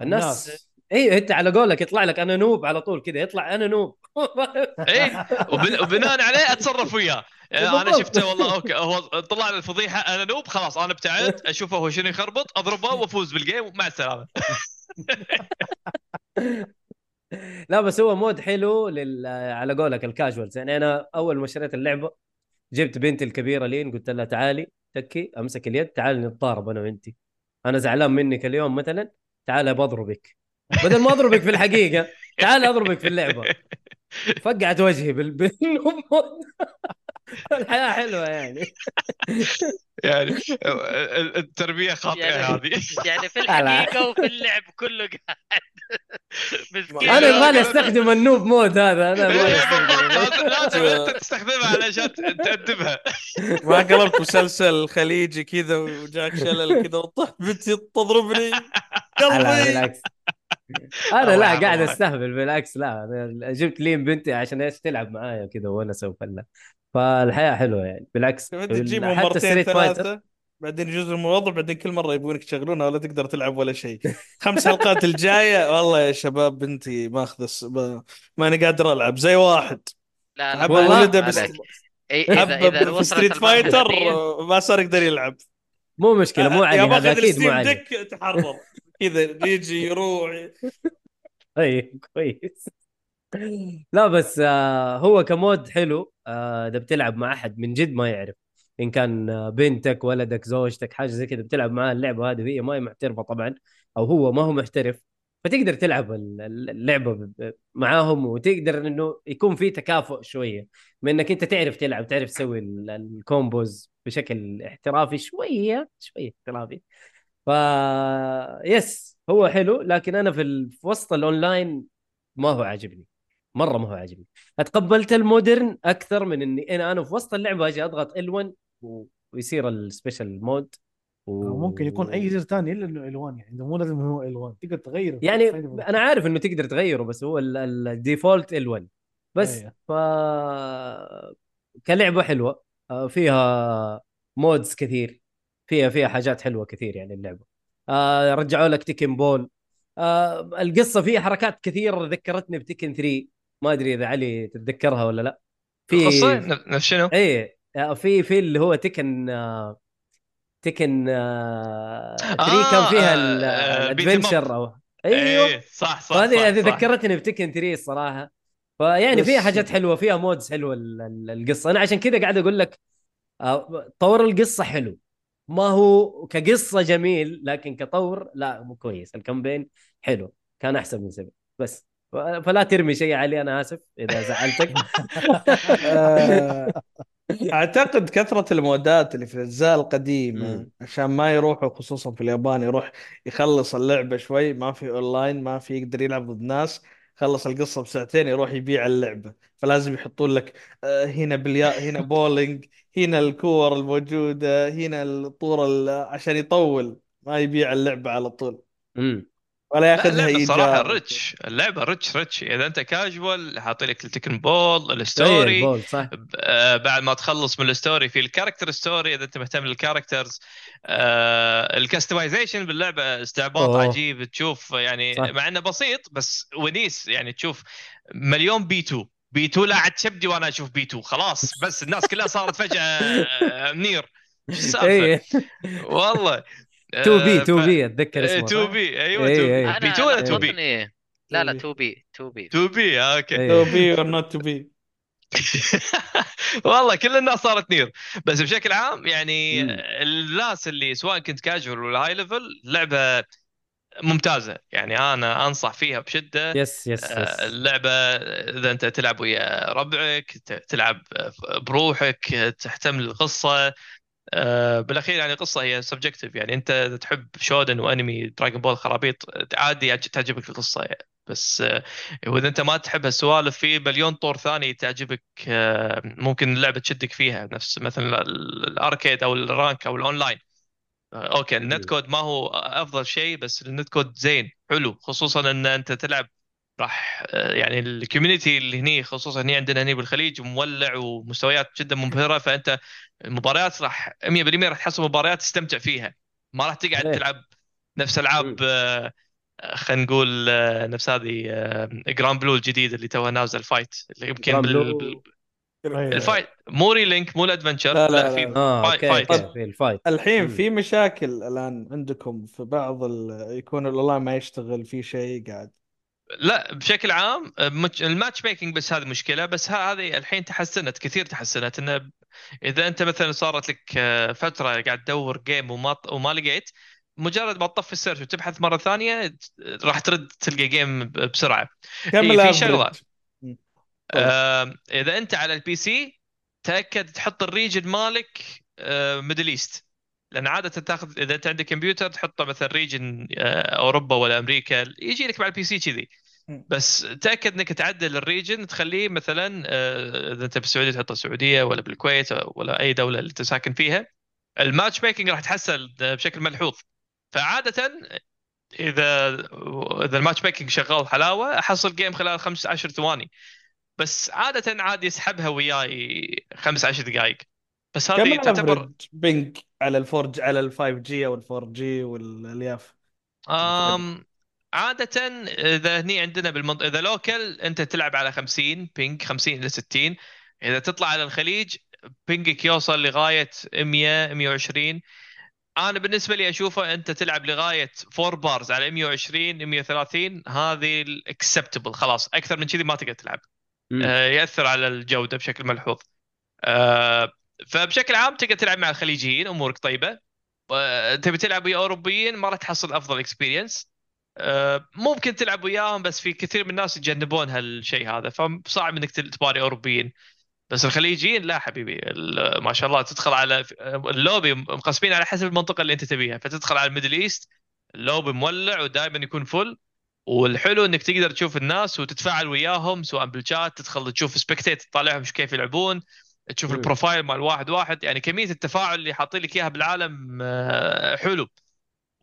الناس الناس. أيوه أنت على قولك يطلع لك أنا noob على طول كذا يطلع أنا noob. إيه وبن... وبناء عليه أتصرف وياه. يعني أنا. شفته والله okay هو طلع لي الفضيحة أنا noob خلاص أنا ابتعدت أشوفه هو شنو يخربط أضربه وأفوز بال game مع السلامة. لا بس هو مود حلو لل... على قولك الكاجوالز يعني أنا أول ما شريت اللعبة جبت بنتي الكبيرة لين قلت لها تعالي تكي أمسك اليد تعالي نتضارب أنا وانت أنا زعلان منك اليوم مثلا تعالي بضربك بدل ما اضربك في الحقيقة تعالي اضربك في اللعبة. فقعت وجهي بال... الحياة حلوة يعني. يعني ال- التربية خاطئة يعني- هذه. يعني في. الحقيقة وفي اللعب كله قاعد. مسكين. أنا يبغالي لا، أستخدم النوب مود هذا أنا لازم أنت تستخدمها علشان تأدبها. ما قلبت مسلسل خليجي كذا وجاك شلل كذا وطحت بنتي تضربني. لا قلبي. بالعكس أنا لا. قاعد أستهبل بالعكس لا أنا جبت لين بنتي عشان إيش تلعب معايا كذا وأنا أسوي فله فالحياة حلوة يعني بالعكس أنت تجيبهم حتى مرتين ستريت فايتر. ثلاثة بعدين جزء الموظف بعدين كل مرة يبغونك تشغلونها ولا تقدر تلعب ولا شيء. خمس حلقات الجاية والله يا شباب بنتي ماخذ ب- ماني قادر ألعب زي واحد. لا لا والله. ما ولده. بس وصلت ستريت فايتر آه، ما صار يقدر يلعب. مو مشكلة مو علي يا هذا أكيد مو علي. تحرر. كذا يجي يروح. اي كويس. لا بس آه هو كمود حلو. آه إذا بتلعب مع أحد من جد ما يعرف. إن كان آه، بنتك ولدك زوجتك حاجة زي كذا بتلعب معاه اللعبة هذه وهي ما هي محترفة طبعا أو هو ما هو محترف فتقدر تلعب ال- ال- اللعبة معاهم وتقدر إنه يكون في تكافؤ شوية. من إنك أنت تعرف تلعب تعرف تسوي ال- ال combos بشكل احترافي شوية شوية احترافي. ف yes هو حلو لكن أنا في, ال... في وسط الأونلاين ما هو عاجبني مرة ما هو عاجبني. أتقبلت ال modern أكثر من إني أنا أنا في وسط اللعبة أجي أضغط L1 و... ويصير ال special mode و... ممكن يكون أي زر ثاني إلا إنه L1 يعني مو لازم هو L1 تقدر تغيره. يعني أنا عارف إنه تقدر تغيره بس هو ال default L1 بس أيوه. ف كلعبة حلوة آه، فيها modes كثير. فيها فيها حاجات حلوة كثير يعني اللعبة. آه رجعوا لك Tekken Ball آه القصة فيها حركات كثيره ذكرتني بتيكن 3 ما أدري إذا علي تتذكرها ولا لا. القصة؟ نفس شنو؟ إيه آه، في في اللي هو تكن آه تكن آه 3 آه، كان فيها آه، آه، الادفنشر أو أيوه. إيه صح صح هذه هذه. ذكرتني بتكن 3 الصراحة. فيعني فيها حاجات حلوة فيها مودز حلوة ال- ال- القصة. أنا عشان كذا قاعد أقول لك آه، طور القصة حلو. ما هو كقصة جميل لكن كطور لا مو كويس. ال campaign حلو كان أحسن من سبع بس. فلا ترمي شيء علي أنا آسف إذا زعلتك. أعتقد كثرة المودات اللي في الأجزاء القديمة. عشان ما يروحوا خصوصا في اليابان يروح يخلص اللعبة شوي ما في اونلاين ما في يقدر يلعب ضد ناس. خلص القصة بساعتين يروح يبيع اللعبة فلازم يحطون لك آه، هنا بليا هنا بولينج هنا الكور الموجودة هنا الطور ال- عشان يطول ما يبيع اللعبة على طول. ولا لا ياخذها اللعبة الصراحه ايجار ريتش اللعبة ريتش ريتش إذا أنت كاجوال حاطي لك ال Tekken Ball ال story ال Ball صح. آه، بعد ما تخلص من ال story في ال character story إذا أنت مهتم بال characters آه ال customization باللعبة استعباط أوه. عجيب. تشوف يعني صح. مع إنه بسيط بس ونيس. يعني تشوف مليون بي 2 بي 2 لا عاد شبدي وأنا أشوف بي 2 خلاص بس الناس كلها صارت فجأة آه، منير. شو السالفة؟ اي والله. 2 بي 2 بي أتذكر اسمه 2 صح؟ بي أيوه إيه، 2 إيه. بي 2 ولا 2 بي؟ لا لا 2B. 2 بي 2 بي 2 بي آه، أوكي إيه. to be or not to be والله كل الناس صارت نير بس بشكل عام يعني. الناس اللي سواء كنت كاجوال ولا هاي ليفل لعبة ممتازة يعني أنا أنصح فيها بشدة yes yes آه، يس اللعبة إذا أنت تلعب ويا ربعك ت- تلعب بروحك تهتم للقصة آه، بالأخير يعني القصة هي subjective يعني أنت إذا تحب شونن وأنمي Dragon Ball خرابيط عادي يعج- تعجبك القصة يعني. بس آه، وإذا أنت ما تحب هالسوالف في مليون طور ثاني تعجبك آه، ممكن اللعبة تشدك فيها. نفس مثلا ال- ال arcade أو ال rank أو الأونلاين. أوكي النت كود ما هو أفضل شيء بس النت كود زين حلو. خصوصا إن أنت تلعب راح آه، يعني الكوميونتي اللي هني خصوصا هني عندنا هني بالخليج مولع ومستويات جدا مبهرة فأنت المباريات راح 100% راح تحصل مباريات تستمتع فيها ما راح تقعد صحيح. تلعب نفس ألعاب. آه، خلينا نقول آه، نفس هذه جراند بلو الجديد اللي توه نازل فايت اللي يمكن بال... بال... الفايت مو ريلينك مو الادفنشر لا، لا, لا، في لا. فاي- أوكي فايت. أوكي في الفايت الحين. في مشاكل الآن عندكم في بعض ال... يكون الاونلاين ما يشتغل في شيء قاعد لا بشكل عام مج- ال matchmaking بس هذه مشكلة بس هذه الحين تحسنت كثير تحسنت. إنه إذا أنت مثلا صارت لك آه، فترة قاعد تدور game وما وما لقيت مجرد ما تطفي ال search وتبحث مرة ثانية راح ترد تلقى game بسرعة. كم إيه، في. مم. آه، إذا أنت على ال PC تأكد تحط ال region مالك Middle East. لأن عادة تاخذ إذا أنت عندك كمبيوتر تحطه مثلا region أوروبا ولا أمريكا يجي لك مع ال PC كذي. بس تأكد إنك تعدل ال region تخليه مثلا آه، إذا أنت بالسعوديه تحطه السعودية ولا بالكويت ولا أي دولة اللي أنت ساكن فيها. ال matchmaking راح تحسن بشكل ملحوظ. فعادة إذا إذا ال matchmaking شغال حلاوة أحصل game خلال 15 ثواني. بس عادة عادي يسحبها وياي 15 دقائق بس كم هذه تعتبر ال average ping على ال four على ال five G أو ال four G والألياف. آم عادة إذا هني عندنا بالمنطقة إذا local أنت تلعب على 50 ping 50 إلى 60 إذا تطلع على الخليج ping ك يوصل لغاية 100 120 أنا بالنسبة لي أشوفه أنت تلعب لغاية 4 bars على 120 130 هذه ال acceptable خلاص. أكثر من كذي ما تقدر تلعب. مم. آه، يأثر على الجودة بشكل ملحوظ. آه، فبشكل عام تقدر تلعب مع الخليجيين أمورك طيبة. آه، تبي تلعب ويا أوروبيين ما راح تحصل أفضل experience ممكن تلعب وياهم بس في كثير من الناس يتجنبون هالشيء هذا فصعب إنك تباري أوروبيين. بس الخليجيين لا حبيبي ما شاء الله تدخل على اللوبي مقسمين على حسب المنطقة اللي أنت تبيها. فتدخل على ال Middle East ال lobby مولع ودائما يكون full والحلو إنك تقدر تشوف الناس وتتفاعل وياهم سواء بالشات تدخل تشوف spectate تطالعهم كيف يلعبون. تشوف. ال profile مال واحد واحد يعني كمية التفاعل اللي حاطين لك إياها بالعالم آه، حلو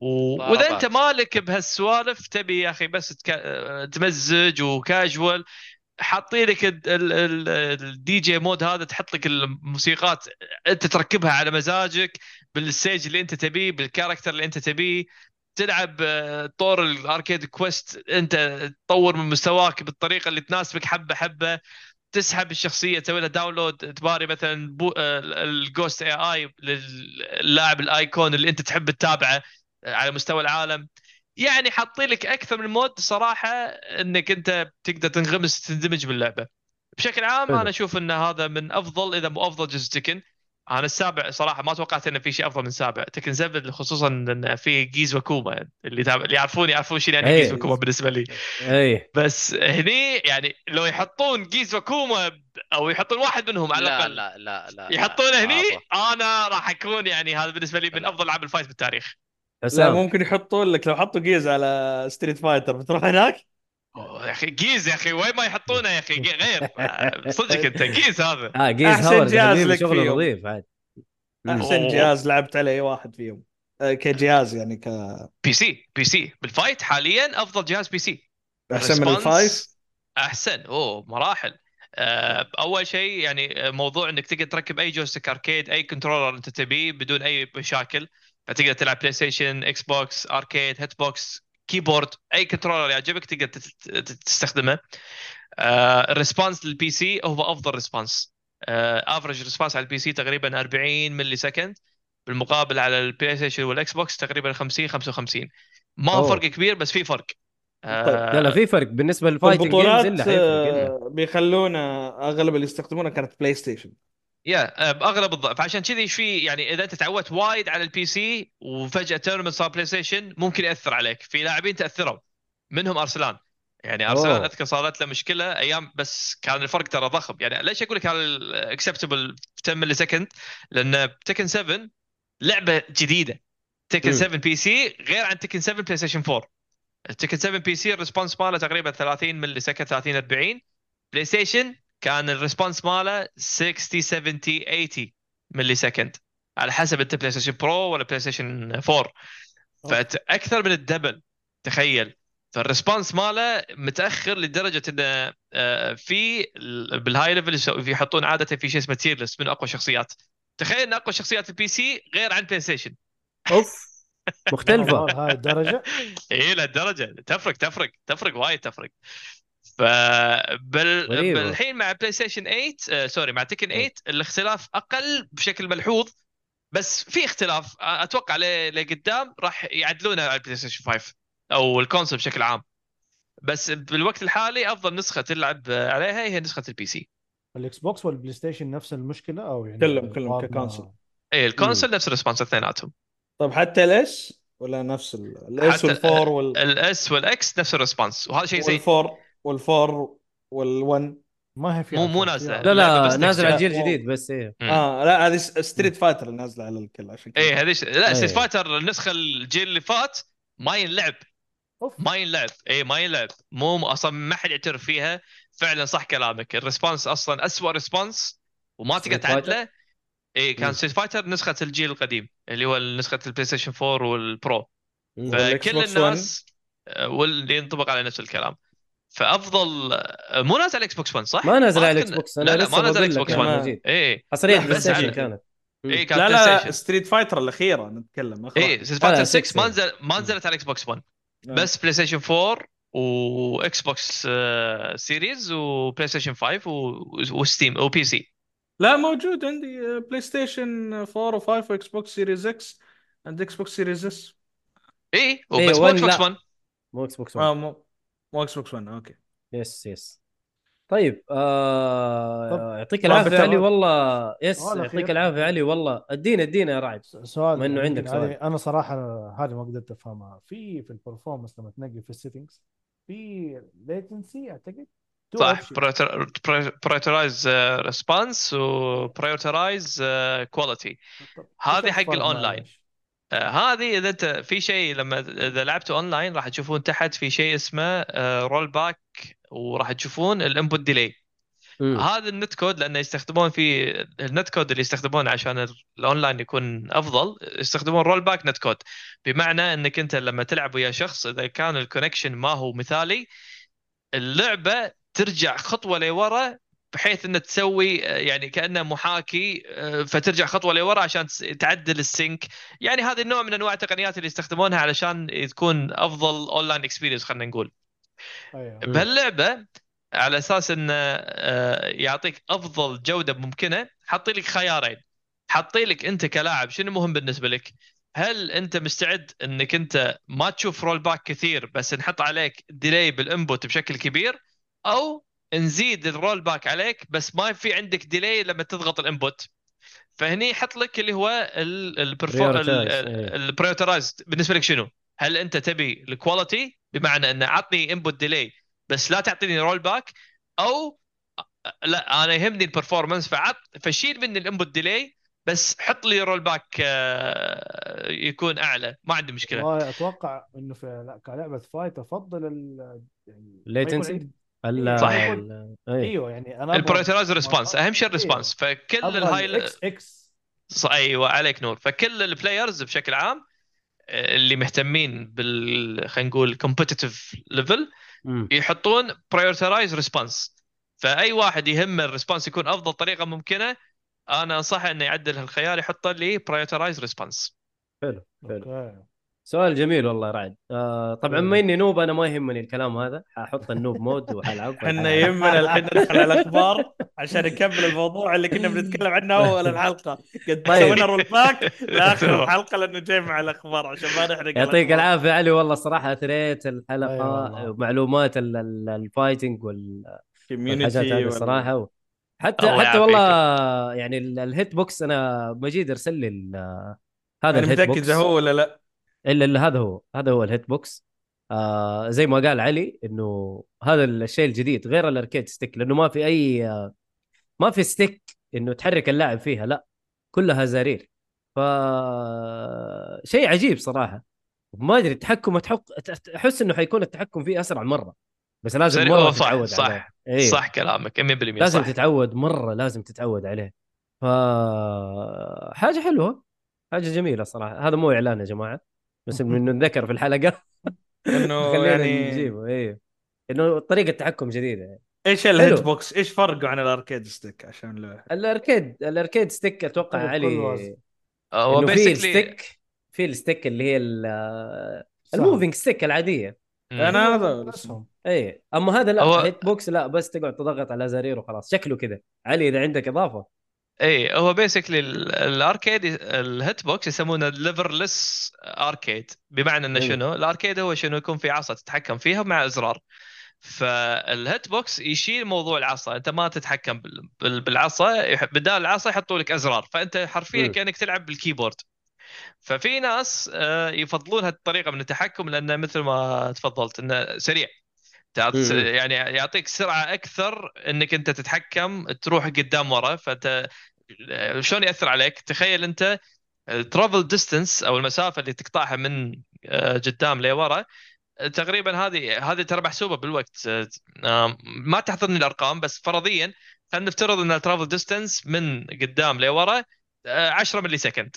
و... وإذا أنت. مالك بهالسوالف تبي يا أخي بس تك... تمزج وكاجوال حاطين لك ال- ال- ال- ال DJ mode هذا تحط لك الموسيقات أنت تركبها على مزاجك بال stage اللي أنت تبيه بال character اللي أنت تبيه تلعب آه، طور ال arcade quest أنت تطور من مستواك بالطريقة اللي تناسبك حبة حبة تسحب الشخصية تسوي لها download تباري مثلا ال ghost اي اي للاعب ال icon اللي أنت تحب تتابعه على مستوى العالم. يعني حاطين لك أكثر من mode صراحة إنك أنت تقدر تنغمس تندمج باللعبة. بشكل عام. أنا أشوف إن هذا من أفضل إذا مو أفضل جزء تكن أنا السابع صراحة ما توقعت إنه في شيء أفضل من السابع تكن 7 خصوصا إن في جيز وكوما اللي تاب... اللي يعرفون يعرفون شنو يعني إيه. جيز وكوما بالنسبة لي اي بس هني يعني لو يحطون جيز وكوما أو يحطون واحد منهم على لا الأقل لا لا لا يحطونه هني. أنا راح أكون يعني هذا بالنسبة لي من لا. أفضل العاب ال fight بالتاريخ لا ممكن يحطون لك لو حطوا جيز على ستريت فايتر بتروح هناك يا أخي جيز يا أخي وين ما يحطونه يا أخي؟ غير. آه، صدقك أنت جيز هذا. آه جيز هاورد جهاز لك شغله فيهم. نظيف عاد. أحسن. جهاز لعبت عليه اي واحد فيهم. آه، كجهاز يعني ك PC PC. بال fight حاليا أفضل جهاز بي سي. أحسن من الفايف أحسن. أوه مراحل. آه، أول شيء يعني موضوع إنك تقدر تركب أي joystick arcade أي controller أنت تبيه بدون أي مشاكل. فتقدر تلعب بلاي ستيشن إكس بوكس arcade hit box keyboard أي controller يعجبك تقدر تستخدمه. آه، ال response لل PC هو أفضل response average response على ال PC تقريبا 40 millisecond بالمقابل على البلاي ستيشن والاكس بوكس تقريبا 50 55 ما هو أوه. فرق كبير بس في فرق. آه، لا لا في فرق. بالنسبة لل fighting games إلا آه، بيخلونا أغلب اللي يستخدمونها كانت بلاي ستيشن يا آه، بأغلب الضعف عشان كذي إيش في يعني إذا أنت تعودت وايد على ال PC وفجأة tournament صار بلاي ستيشن ممكن يأثر عليك. في لاعبين تأثروا منهم أرسلان. يعني أرسلان. أذكر صارت له مشكلة أيام بس كان الفرق ترى ضخم. يعني ليش أقول لك هذا acceptable 10 millisecond لأن تكن 7 لعبة جديدة. تكن مم. 7 PC غير عن تكن 7 بلاي ستيشن 4 تكن 7 PC ال response ماله تقريبا 30 millisecond 30 40 بلاي ستيشن كان ال response ماله 60 70 80 millisecond على حسب انت بلاي ستيشن برو ولا بلاي ستيشن 4 فاكثر من ال double. تخيل. فال response ماله متأخر لدرجة انه آه، في ال- بال high level يحطون عادة في شيء اسمه tier list من أقوى شخصيات تخيل إن أقوى شخصيات ال PC غير عن بلاي ستيشن أوف. مختلفة. والله هاي الدرجة. إيه لهالدرجة. تفرق تفرق تفرق وايد تفرق. فبال. بالحين مع بلاي ستيشن 8 آه sorry مع تكن 8 الاختلاف أقل بشكل ملحوظ بس في اختلاف. أتوقع لقدام راح يعدلونها على البلاي ستيشن 5 أو الكونسول بشكل عام. بس بالوقت الحالي أفضل نسخة تلعب عليها هي نسخة البي سي الإكس بوكس والبلاي ستيشن نفس المشكلة أو يعني كلهم- كلهم ككونسول. إيه الكونسول نفس الريسبونس اثنيناتهم طيب حتى الاس ولا نفس ال- الاس والفور وال الاس والاكس نفس الريسبونس وهذا شيء زي والفور والفور والون ما هي في مو- مو. نازلة. لا لا نازل على. الجيل الجديد بس إيه. آه لا هذه ستريت فايتر نازلة على الكل عشان كذا إيه هذيش لا ستريت. فايتر النسخة الجيل اللي فات ما ينلعب أوف. ما ينلعب اي ما ينلعب مو أصلا ما حد يعترف فيها فعلا صح كلامك الريسبونس أصلا اسوء ريسبونس وما تقدر؟ تعدله اي كان. ستريت فايتر نسخة الجيل القديم اللي هو نسخة البلاي ستيشن 4 والبرو فكل الناس آه، واللي ينطبق على نفس الكلام فأفضل مو نازل على إكس بوكس 1 صح؟ ما نازل على الاكس بوكس أنا لا لا ما نازل على إكس بوكس يا 1 مجيد إيه. حصريا لا، بلاي بس ستيشن كانت. مم. إيه كان لا لا. ستريت فايتر الأخيرة نتكلم. إيه واحدة. ستريت فايتر لا، 6 6 ما. نزل ما نزلت على إكس بوكس 1 آه. بس بلاي ستيشن 4 واكس بوكس سيريز وبلاي ستيشن 5 و- وستيم وبي سي لا موجود عندي بلاي ستيشن 4 و5 واكس بوكس سيريز إكس عند إكس بوكس سيريز اس اي إيه، بس مو one إكس بوكس لا. 1 مو إكس بوكس 1 آه مو إكس بوكس 1 أوكي يس يس طيب آه يعطيك العافية علي والله yes يعطيك. العافية علي والله ادينا ادينا يا رعد سؤال بما إنه يمكن عندك سؤال. علي- أنا صراحة هذه ما قدرت أفهمها في في ال performance لما تنقي في ال settings في latency أعتقد صح options. prioritize response و prioritize quality هذه حق؟ آه، هذه إذا أنت في شيء لما إذا لعبتوا اونلاين راح تشوفون تحت في شيء اسمه rollback وراح تشوفون ال input delay. هذا ال netcode لأنه يستخدمون في ال netcode اللي يستخدمونه عشان ال- الاونلاين يكون أفضل يستخدمون rollback netcode بمعنى إنك أنت لما تلعب ويا شخص إذا كان ال connection ما هو مثالي اللعبة ترجع خطوة لورا بحيث انها تسوي آه، يعني كأنه محاكي آه، فترجع خطوة لورا عشان تعدل ال sync يعني هذه النوع من أنواع التقنيات اللي يستخدمونها علشان تكون أفضل online experience خلينا نقول مم. بهاللعبة على أساس انه آه، يعطيك أفضل جودة ممكنة حاطي لك خيارين حاطي لك أنت كلاعب شنو مهم بالنسبة لك؟ هل أنت مستعد إنك أنت ما تشوف rollback كثير بس نحط عليك delay بال input بشكل كبير أو نزيد ال rollback عليك بس ما في عندك delay لما تضغط ال input فهني يحط لك اللي هو. ال prioritize بالنسبة لك شنو؟ هل أنت تبي الكواليتي بمعنى انه عطني انبوت ديلي بس لا تعطيني رول باك أو لا أنا يهمني البرفورمانس فعط فشيل مني الانبوت ديلي بس حط لي رول باك آه، يكون أعلى ما عندي مشكلة والله أتوقع إنه في لا كلعبة فايت أفضل ال يعني؟ عندي- ال- صح. ال- إيه. أيوه يعني أنا البريورترايز ريسبونس أهم شيء الريسبونس فكل الهاي إكس إكس أيوه عليك نور. فكل ال players بشكل عام آه، اللي مهتمين بال خلينا نقول competitive level. يحطون prioritize response فأي واحد يهمه ال response يكون أفضل طريقة ممكنة أنا أنصحه إنه يعدل هالخيار يحط لي prioritize response حلو حلو. سؤال جميل والله رعد آه طبعا ما إني noob أنا ما يهمني الكلام هذا حاحط ال noob mode وحلعب إحنا يهمنا الحين ندخل على الأخبار عشان نكمل الموضوع اللي كنا بنتكلم عنه أول الحلقة قد طيب. سوينا rollback لآخر الحلقة لأنه جاي مع الأخبار عشان ما نحرق يعطيك. العافية علي والله صراحة أثريت الحلقة. ومعلومات ال- ال- ال fighting وال- والحاجات الصراحه و... حتى حتى. والله يعني ال- ال Hit Box أنا مجيد أرسل لي ال- هذا أنا الهيت متأكد Box إذا هو ولا لا إلا الا هذا هو هذا هو ال Hit Box آه زي ما قال علي إنه هذا الشيء الجديد غير ال arcade stick لأنه ما في أي آه ما في ستيك إنه تحرك اللاعب فيها لا كلها زرير ف شيء عجيب صراحة ما أدري التحكم أتحك... أحس إنه حيكون التحكم فيه أسرع مرة بس لازم. مرة صح، تتعود صح. عليه إيه. صح كلامك 100% لازم صح تتعود مرة لازم تتعود عليه ف حاجة حلوة حاجة جميلة صراحة هذا مو إعلان يا جماعة بس إنه انذكر في الحلقة. إنه يعني نجيبه إيه. إنه طريقة تحكم جديدة. يعني. إيش الهيت. بوكس إيش فرقه عن ال arcade stick عشان لو ال arcade ال arcade stick أتوقع طيب، علي. هو في ال stick في ال stick اللي هي ال- ال moving stick العادية. مم. أنا هذا اي أما هذا لا هو- Hit Box لا بس تقعد تضغط على زرير وخلاص. شكله كذا. علي إذا عندك إضافة. اي هو basically ال arcade ال Hit Box يسمونه ال leverless arcade بمعنى إنه أيوه. شنو؟ ال arcade هو شنو يكون في عصا تتحكم فيها مع إزرار فال Hit Box يشيل موضوع العصا أنت ما تتحكم بال- بال- بالعصا بدال العصا يحطوا لك إزرار فأنت حرفيا مم. كأنك تلعب بال keyboard ففي ناس آه، يفضلون هالطريقة من التحكم لأنه مثل ما تفضلت إنه سريع. يعني يعطيك سرعة أكثر إنك أنت تتحكم تروح قدام ورا. فانت شلون يأثر عليك؟ تخيل أنت ال travel distance أو المسافة اللي تقطعها من آه، قدام لورا تقريبا هذه هذه ترى محسوبة بالوقت. آه، ما تحضرني الأرقام بس فرضيا خلينا نفترض إن ال travel distance من قدام لورا آه، 10 millisecond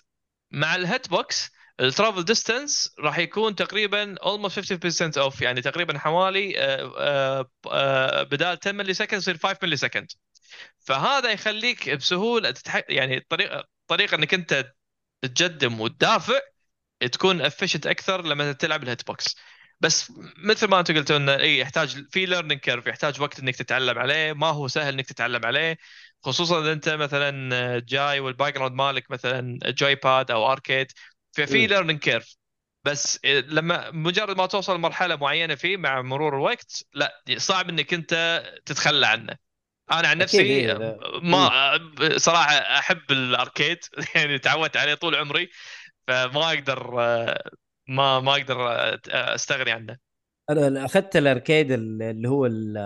مع ال Hit Box ال travel distance راح يكون تقريبا almost 50% off يعني تقريبا حوالي آه، آه، آه، بدال 10 millisecond يصير 5 millisecond فهذا يخليك بسهولة تتح... يعني الطريقة طريقة إنك أنت تقدم وتدافع تكون efficient أكثر لما تلعب ال Hit Box بس مثل ما انت قلت إنه إي يحتاج في learning curve يحتاج وقت إنك تتعلم عليه ما هو سهل إنك تتعلم عليه. خصوصا إذا أنت مثلا جاي وال background مالك مثلا joypad أو arcade ففي. learning curve بس لما مجرد ما توصل لمرحلة معينة فيه مع مرور الوقت لا صعب إنك أنت تتخلى عنه. أنا عن نفسي إيه، ما صراحة أحب ال arcade. يعني تعودت عليه طول عمري فما أقدر ما ما أقدر أستغني عنه. أنا أخذت ال arcade اللي هو ال-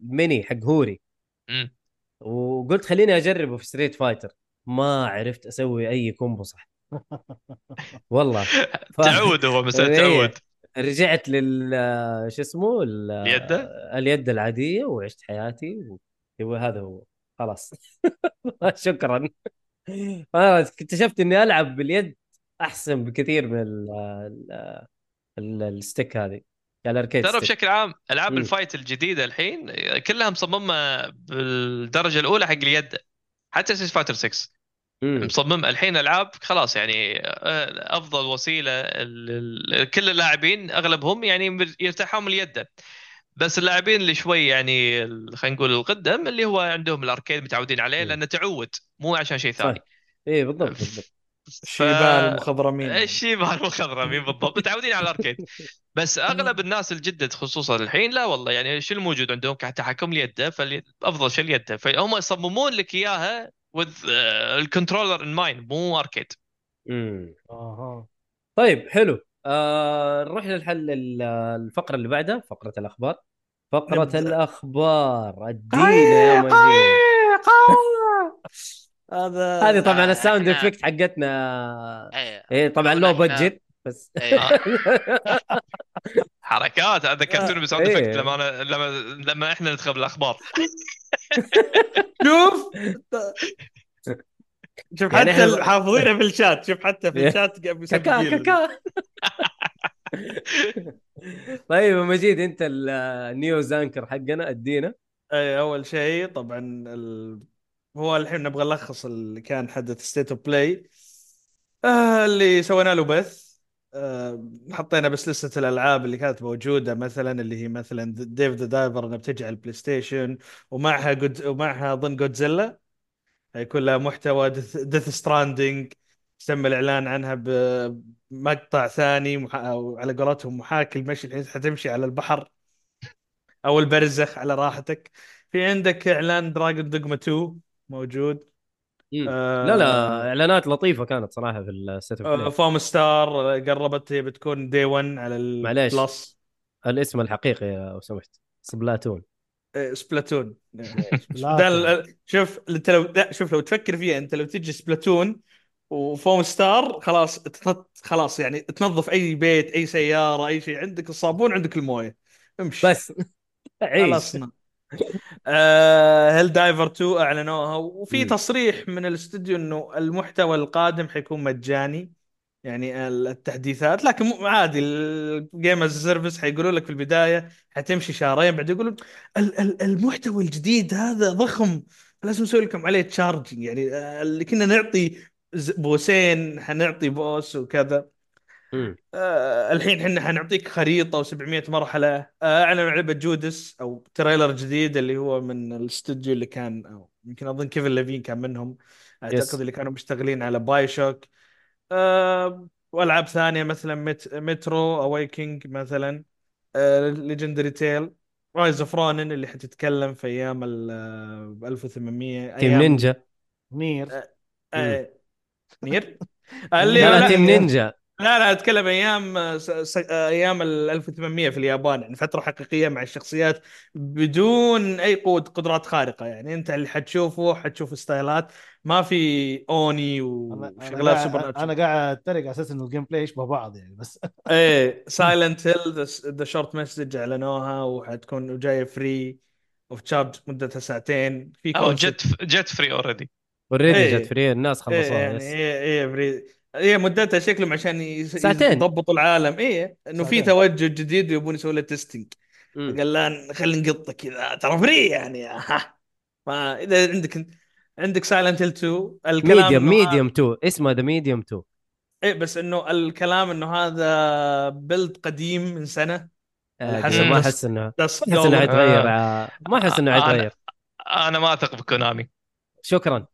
الميني حق هوري. مم. وقلت خليني أجربه في ستريت فايتر ما عرفت أسوي أي combo صح. والله ف- تعود هو مسألة إيه. تعود رجعت لل شو اسمه ال- اليد؟ اليد العادية وعشت حياتي و... هو هذا هو خلاص شكرا أنا اكتشفت إني ألعب باليد أحسن بكثير من ال... ال... ال... ال stick هذه ال arcade ترى. بشكل عام ألعاب. ال fight الجديدة الحين كلها مصممة بالدرجة الأولى حق اليد حتى ستريت فايتر 6 مم. مصمم الحين ألعاب خلاص يعني آه، أفضل وسيلة كل اللاعبين أغلبهم يعني يرتاحون من اليد بس اللاعبين اللي شوي يعني خلينا نقول القدم اللي هو عندهم ال arcade متعودين عليه. لأنه تعود مو عشان شيء ثاني. إيه بالضبط بالضبط. الشيبان المخضرمين. الشيبان المخضرمين بالضبط. متعودين على ال arcade. بس أغلب الناس الجدد خصوصا الحين لا والله يعني شو الموجود عندهم؟ كتحكم اليد فافضل شيء اليد فهم يصممون لك إياها with ال controller in mind مو arcade امم أها. طيب حلو. آه نروح للحل ال- الفقرة اللي بعدها فقرة الأخبار. فقرة نبدأ. الأخبار. أدينا يا مجيد هذا هذه طبعا آه، ال sound effect حقتنا. إيه. إيه طبعا لو budget بس إيه. حركات هذا ذكرتوني ب sound إيه. effect لما أنا لما لما إحنا ندخل بالأخبار. شوف. شوف يعني حتى إحنا- حافظينه في الشات. شوف حتى في. الشات كاكا. كاكا طيب مجيد أنت ال- ال news anchor حقنا أدينا. أي أول شيء طبعا ال... هو الحين نبغى نلخص اللي كان حدث ستيت اوف بلاي آه اللي سوينا له بث. حطينا بس list ة الألعاب اللي كانت موجودة مثلا اللي هي مثلا ديف ذا دايفر انها بتجي على البلاي ستيشن ومعها جود ومعها أظن جودزيلا هيكون لها محتوى Death Stranding تم الإعلان عنها بمقطع ثاني على قولتهم محاكي المشي الحين حتمشي على البحر أو البرزخ على راحتك. في عندك إعلان Dragon's Dogma 2 موجود. آه، لا لا إعلانات لطيفة كانت صراحة في الست آه، اوف Foamstars قربت هي بتكون day 1 على معليش. ال Plus الاسم الحقيقي لو سمحت. Splatoon. إيه، Splatoon. شوف انت لو شوف لو تفكر فيها انت لو تجي Splatoon و Foamstars خلاص خلاص يعني تنظف أي بيت أي سيارة أي شيء عندك الصابون عندك الموية. امشي. بس. عيش. خلصنا. آه Helldivers 2 أعلنوها وفي. تصريح من الاستوديو إنه المحتوى القادم حيكون مجاني يعني التحديثات لكن مو- عادي ال game as service حيقولوا لك في البداية حتمشي شهرين بعد يقولوا ال- ال- المحتوى الجديد هذا ضخم لازم نسوي لكم عليه charging يعني آه، اللي كنا نعطي boss ين حنعطي boss وكذا. آه الحين إحنا حنعطيك خريطة و700 مرحلة. آه اعلنوا عن لعبة Judas أو trailer جديد اللي هو من الاستوديو اللي كان أو يمكن أظن Ken Levine كان منهم. yes. اعتقد اللي كانوا مشتغلين على BioShock آه وألعاب ثانية مثلا مت Metro Awakening مثلا. آه Legendary Tales Rise of Ronin اللي حتتكلم في أيام ال آه، 1800 Team Ninja NieR. آه NieR؟ لا اللي Team Ninja لا لا أتكلم أيام س... س... أيام ال 1800 في اليابان يعني فترة حقيقية مع الشخصيات بدون أي قوة قدرات خارقة يعني أنت اللي حتشوفه حتشوف style ات ما في أوني أنا وشغلات أنا سوبر. أنا قاعد أتريق على أساس إنه ال gameplay يشبه بعض يعني بس إيه Silent Hill The Short Message اعلنوها وحتكون جاية free of charge مدتها ساعتين في أو. جت جت free already already. جت free الناس إيه خلصوها يعني yes إيه إيه free هي مدتها شكلهم عشان. يضبطوا العالم. إيه إنه في. توجه جديد ويبون يسوون له testing. قال لا خلي نقطه كذا. ترى free يعني. ها. ما إذا عندك عندك Silent Hill 2 الكلام Medium Medium 2 اسمه The Medium 2 إيه بس إنه الكلام إنه هذا build قديم من سنة. على حسب آه، ما أحس إنه أحس إنه قبل- حيتغير آه. آه، ما أحس إنه آه، حيتغير أنا ما أثق ب Konami شكرا.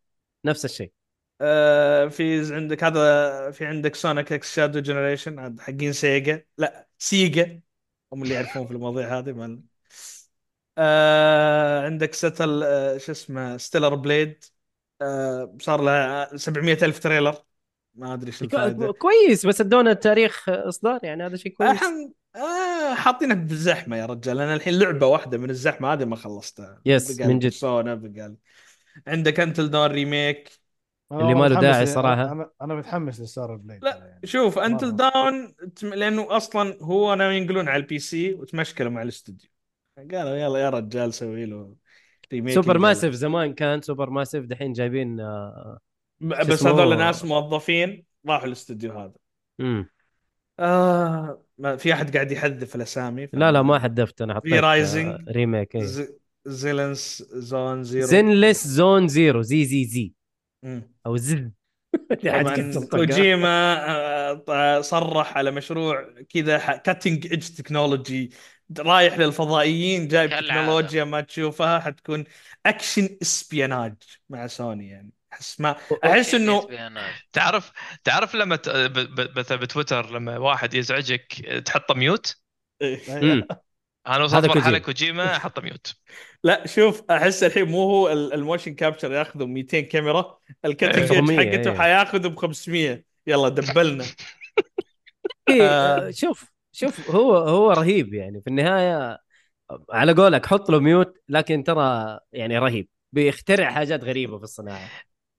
نفس الشيء. آه في عندك هذا في عندك Sonic X Shadow Generations حقين Sega لا Sega هم اللي يعرفون في المواضيع هذه ما آه عندك Stellar آه شو اسمه Stellar Blade آه صار لها 700 ألف trailer ما أدري إيش الفائدة. كويس بس ادونا تاريخ إصدار يعني هذا شيء كويس. الحين آه حاطينه بالزحمه يا رجال. أنا الحين لعبة واحدة من الزحمة هذه ما خلصتها. yes، من جد. سونا بقى عندك Until Dawn remake اللي ما له داعي صراحة. أنا أنا متحمس ل Stellar Blade لا، يعني. شوف Until. Dawn لأنه أصلا هو ناوي ينقلون على ال PC وتمشكلوا مع الاستوديو قالوا يلا يا رجال سوي له Supermassive زمان كان Supermassive دحين جايبين آه، بس؟ هذول ناس موظفين راحوا الاستوديو هذا مم. آه ما في أحد قاعد يحذف الأسامي لا لا ما حدفت أنا حطيت Rising. remake إيه. Zenless Zone Zero Zenless Zone Zero Z Z Z. أو Z طقها. كوجيما آه، صرح على مشروع كذا cutting edge technology رايح للفضائيين جايب. تكنولوجيا ما تشوفها حتكون action espionage مع سوني يعني أحس ما أحس انه. تعرف تعرف لما ت- ب- ب- مثلا بتويتر لما واحد يزعجك تحطه mute إيه. مم. أنا وصلت مرحله كوجيما. أحط mute لا شوف أحس الحين مو هو ال- ال motion capture ياخذوا 200 كاميرا ال cutting إيه. 400 حقته إيه. حياخذ ب 500 يلا دبلنا إيه، آه. آه، شوف شوف هو هو رهيب يعني في النهاية على قولك حط له mute لكن ترى يعني رهيب بيخترع حاجات غريبة في الصناعة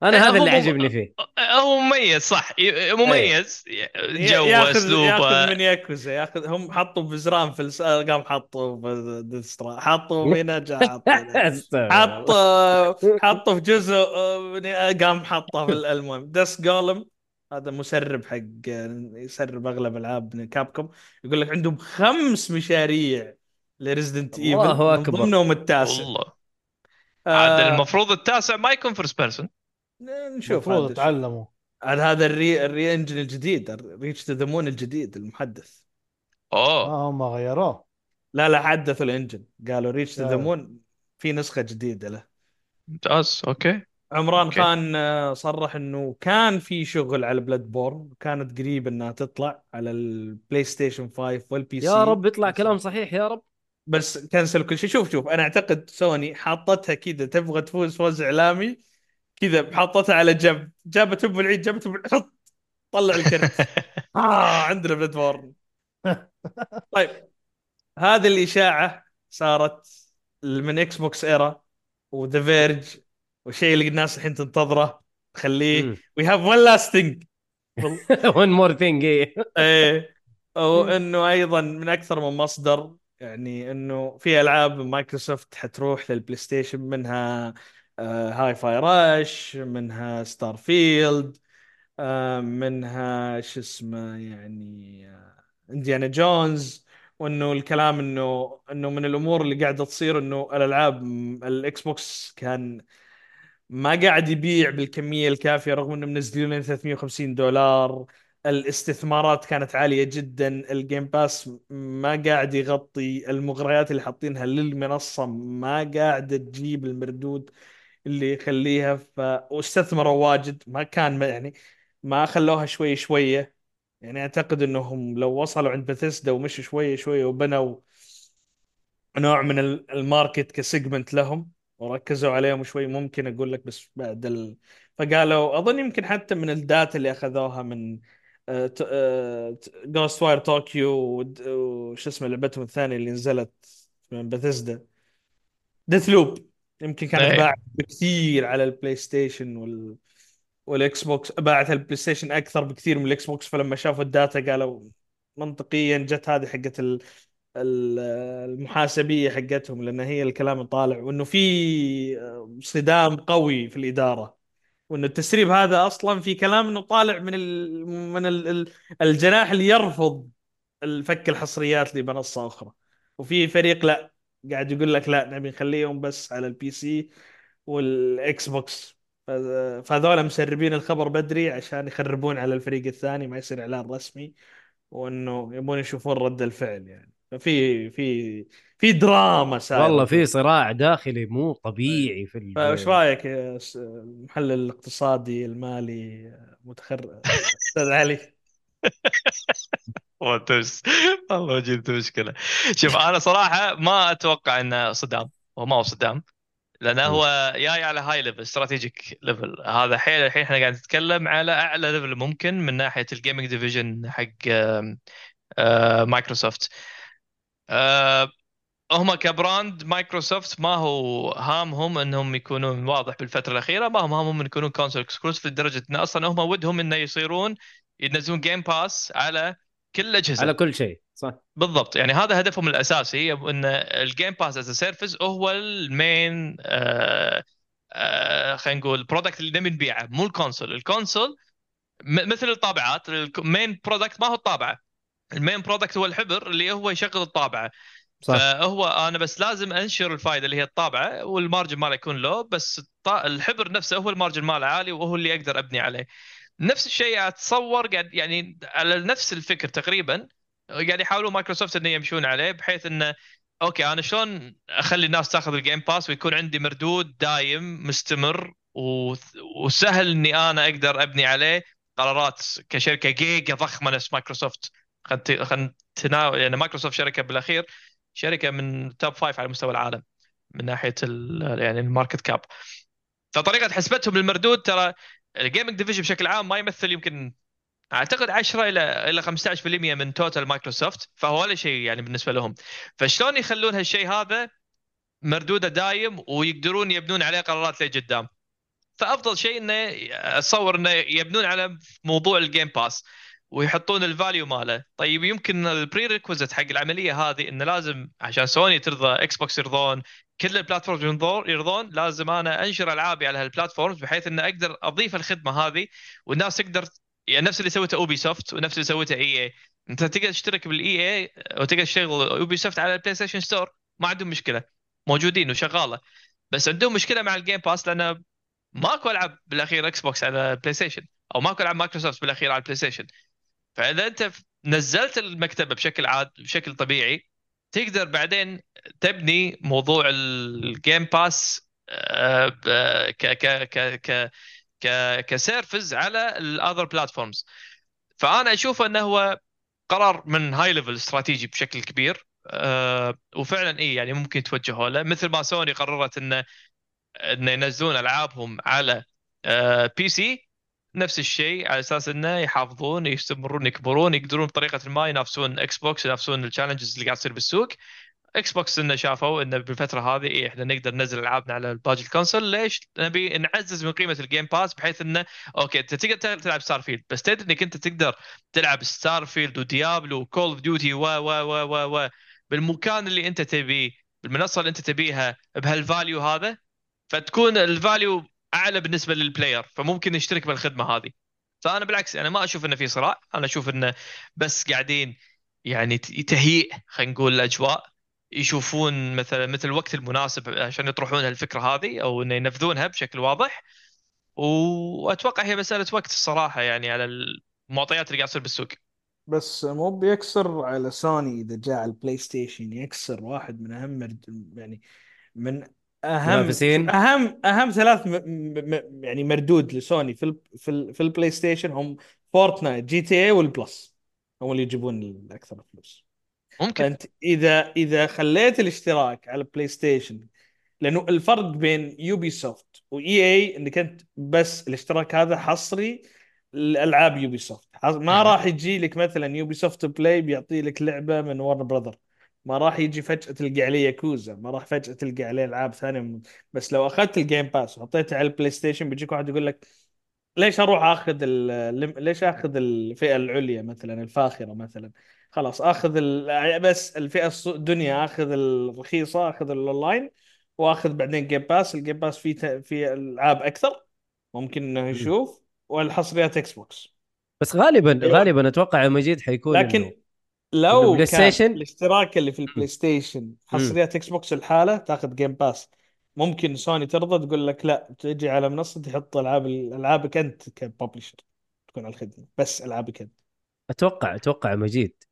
أنا هذا هو اللي عجبني فيه. هو مميز صح. مميز. جو ياخذ ياخذ أسلوبه. من ياكوزا ياخذ هم حطوا بزران في الس... قام حطوا ديسترا حطوا هنا جاء حط هنا. أستغفر حط الله. حطه في جزء آه، قام حطه في المهم. Dusk Golem هذا مسرب حق يسرب أغلب ألعاب Capcom. يقول لك عندهم خمس مشاريع ل Resident Evil الله من أكبر. ضمنهم التاسع. والله. عاد آه المفروض التاسع ما يكون first person نشوف المفروض هذا اتعلموا. عاد هذا ال RE ال RE Engine الجديد Reach to the Moon الجديد المحدث؟ أوه. آه هم غيروه. لا لا حدثوا ال engine قالوا Reach to the آه. Moon في نسخة جديدة له. ممتاز okay. عمران okay. خان آه، صرح إنه كان في شغل على Bloodborne كانت قريب إنها تطلع على البلاي ستيشن 5 وال PC يا رب يطلع كلام صحيح يا رب. بس كنسل كل شيء. شوف شوف أنا أعتقد سوني حاطتها كذا تبغى تفوز فوز إعلامي كذا حاطتها على جنب. جابت ام العيد جابت ام العيد. حط طلع الكرت. آه عندنا Bloodborne طيب هذه الإشاعة صارت من Xbox Era و The Verge والشيء اللي الناس الحين تنتظره. خليه we have one last thing one more thing إيه. وانه أيضا من أكثر من مصدر يعني إنه في ألعاب مايكروسوفت حتروح للبلاي ستيشن منها آه، Hi-Fi Rush منها Starfield آه، منها شو اسمه يعني آه، Indiana Jones. وإنه الكلام إنه إنه من الأمور اللي قاعدة تصير إنه الألعاب الإكس بوكس كان ما قاعد يبيع بالكمية الكافية رغم إنه منزلين لنا 350 دولار. الاستثمارات كانت عالية جدا. ال Game Pass ما قاعد يغطي المغريات اللي حاطينها للمنصة ما قاعدة تجيب المردود. اللي يخليها ف واستثمروا واجد. ما كان ما يعني ما خلوها شوي شوية. يعني أعتقد إنهم لو وصلوا عند بثيسدا ومشوا شوية شوية وبنوا نوع من ال- ال market segment لهم وركزوا عليهم شوي ممكن أقول لك بس بعد ال... فقالوا أظن يمكن حتى من ال data اللي أخذوها من Ghostwire Tokyo وش اسمه لعبتهم الثانية اللي نزلت من Bethesda Deathloop يمكن كانت إيه. باعت بكثير على البلاي ستيشن وال والاكس بوكس باعت البلاي ستيشن أكثر بكثير من الاكس بوكس فلما شافوا ال data قالوا منطقيا جت هذه حقت ال... ال- المحاسبية حقتهم لأن هي الكلام طالع وإنه في صدام قوي في الإدارة وإنه التسريب هذا أصلا في كلام إنه طالع من ال... من. ال- الجناح اللي يرفض الفك الحصريات لمنصة أخرى وفي فريق لا قاعد يقول لك لا نبي نخليهم بس على ال PC والإكس بوكس. فهذول مسربين الخبر بدري عشان يخربون على الفريق الثاني ما يصير إعلان رسمي وإنه يبون يشوفون رد الفعل يعني. ففي في في دراما صايره والله في صراع داخلي مو طبيعي في ال- فايش رأيك المحلل الاقتصادي المالي متخرج أستاذ علي؟ تمس والله جبت مشكله شوف أنا صراحة ما أتوقع إنه صدام هو ما هو صدام لأنه هو جاي على high level strategic level هذا حيل الحين إحنا قاعد نتكلم على أعلى level ممكن من ناحية ال gaming division حق آم، آه، مايكروسوفت آه، هم ك brand مايكروسوفت ما هو هامهم إنهم يكونون واضح بالفترة الأخيرة ما هم هامهم يكونون console exclusive لدرجة إن أصلا هم ودهم إنه يصيرون ينزلون Game Pass على كل الأجهزة. على كل شيء صح. بالضبط. يعني هذا هدفهم الأساسي إن ال Game Pass as service هو ال main آه آه خلينا نقول ال product اللي نبي نبيعه مو ال console ال console مثل الطابعات ال main product ما هو الطابعة. ال main product هو الحبر اللي هو يشغل الطابعة. صح. فهو أنا بس لازم أنشر الفائده اللي هي الطابعة وال margin ماله يكون لو بس الحبر نفسه هو ال margin ماله عالي وهو اللي أقدر أبني عليه. نفس الشيء اتصور قاعد يعني على نفس الفكر تقريبا قاعد يحاولوا مايكروسوفت إنه يمشون عليه بحيث إنه okay أنا شلون أخلي الناس تاخذ ال Game Pass ويكون عندي مردود دايم مستمر وسهل إني أنا أقدر أبني عليه قرارات كشركة جيجا ضخمة نفس مايكروسوفت. خلينا تناول يعني مايكروسوفت شركة بالأخير شركة من top five على مستوى العالم من ناحية يعني ال market cap. فطريقة حسبتهم للمردود ترى ال gaming division بشكل عام ما يمثل يمكن أعتقد 10 إلى إلى 15% من total مايكروسوفت فهو ولا شيء يعني بالنسبة لهم. فشلون يخلون هالشيء هذا مردوده دايم ويقدرون يبنون عليه قرارات لقدام؟ فأفضل شيء إنه أتصور إنه يبنون على موضوع ال Game Pass ويحطون ال value ماله. طيب يمكن ال prerequisite حق العملية هذه إنه لازم عشان سوني ترضى إكس بوكس يرضون كل ال platforms يرضون يرضون. لازم أنا أنشر ألعابي على هال platforms بحيث ان أقدر أضيف الخدمة هذه والناس تقدر يعني نفس اللي سوته Ubisoft ونفس اللي سوته EA. أنت تقدر تشترك بال EA وتقدر تشتغل Ubisoft على ال PlayStation Store ما عندهم مشكلة. موجودين وشغالة. بس عندهم مشكلة مع ال Game Pass لأنه ماكو ألعاب بالأخير إكس بوكس على بلاي ستيشن أو ماكو ألعاب مايكروسوفت بالأخير على البلاي ستيشن فإذا أنت نزلت المكتبة بشكل عاد بشكل طبيعي تقدر بعدين تبني موضوع ال Game Pass آه، ب- ك ك ك ك ك service على ال other platforms فأنا أشوف إنه هو قرار من high level strategy بشكل كبير أه وفعلا اي يعني ممكن يتوجهوا له. مثل ما سوني قررت إنه إنه ينزلون ألعابهم على أه PC نفس الشيء على أساس إنه يحافظون يستمرون يكبرون يقدرون بطريقة ما ينافسون إكس بوكس ينافسون ال challenges اللي قاعد تصير بالسوق. إكس بوكس إنه شافوا إنه بالفترة هذه إيه إحنا نقدر ننزل ألعابنا على الباقي ال console ليش؟ نبي نعزز من قيمة ال Game Pass بحيث إنه okay أنت تقدر تلعب Starfield بس تدري إنك أنت تقدر تلعب Starfield و Diablo و Call of Duty و و و و و بالمكان اللي أنت تبيه بالمنصة اللي أنت تبيها بهال value هذا. فتكون ال value أعلى بالنسبة لل player فممكن يشترك بالخدمة هذه. فأنا بالعكس أنا ما أشوف إنه في صراع أنا أشوف إنه بس قاعدين يعني تهيئ خلينا نقول الأجواء يشوفون مثلا مثل الوقت المناسب عشان يطرحون هالفكرة هذه أو إنه ينفذونها بشكل واضح. وأتوقع هي مسألة وقت الصراحة يعني على المعطيات اللي قاعد تصير بالسوق. بس مو بيكسر على سوني إذا جاء على البلاي ستيشن يكسر واحد من أهم يعني من أهم منافسين. أهم أهم ثلاث م... م... م- يعني مردود لسوني في ال... في, ال... في البلاي ستيشن هم فورتنايت GTA والبلس. هم اللي يجيبون الأكثر فلوس. ممكن. فأنت إذا إذا خليت الاشتراك على البلاي ستيشن لأنه الفرق بين يوبي سوفت و EA إنك أنت بس الاشتراك هذا حصري لألعاب يوبي سوفت ما. راح يجي لك مثلا يوبي سوفت بلاي بيعطي لك لعبة من وارنر براذرز ما راح يجي فجأة تلقى عليه ياكوزا ما راح فجأة تلقى عليه ألعاب ثانية بس لو أخذت الجيم باس وحطيته على البلاي ستيشن بيجيك واحد يقول لك ليش أروح أخذ ال... ليش أخذ الفئة العليا مثلا الفاخرة مثلا؟ خلاص أخذ ال... بس الفئة الدنيا أخذ الرخيصة أخذ الاونلاين وأخذ بعدين جيم باس الجيم باس فيه ت... فيه ألعاب أكثر ممكن إنه يشوف والحصريات إكس بوكس بس غالبا أيوة. غالبا أتوقع مجيد حيكون لكن إنه- لو بلاي كان ستيشن؟ الاشتراك اللي في البلاي ستيشن حصريات إكس بوكس الحالة تاخذ جيم باس ممكن سوني ترضى تقول لك لا تجي على منصة تحط ألعاب ألعابك أنت ك publisher تكون على الخدمة بس ألعابك أنت. أتوقع أتوقع مجيد.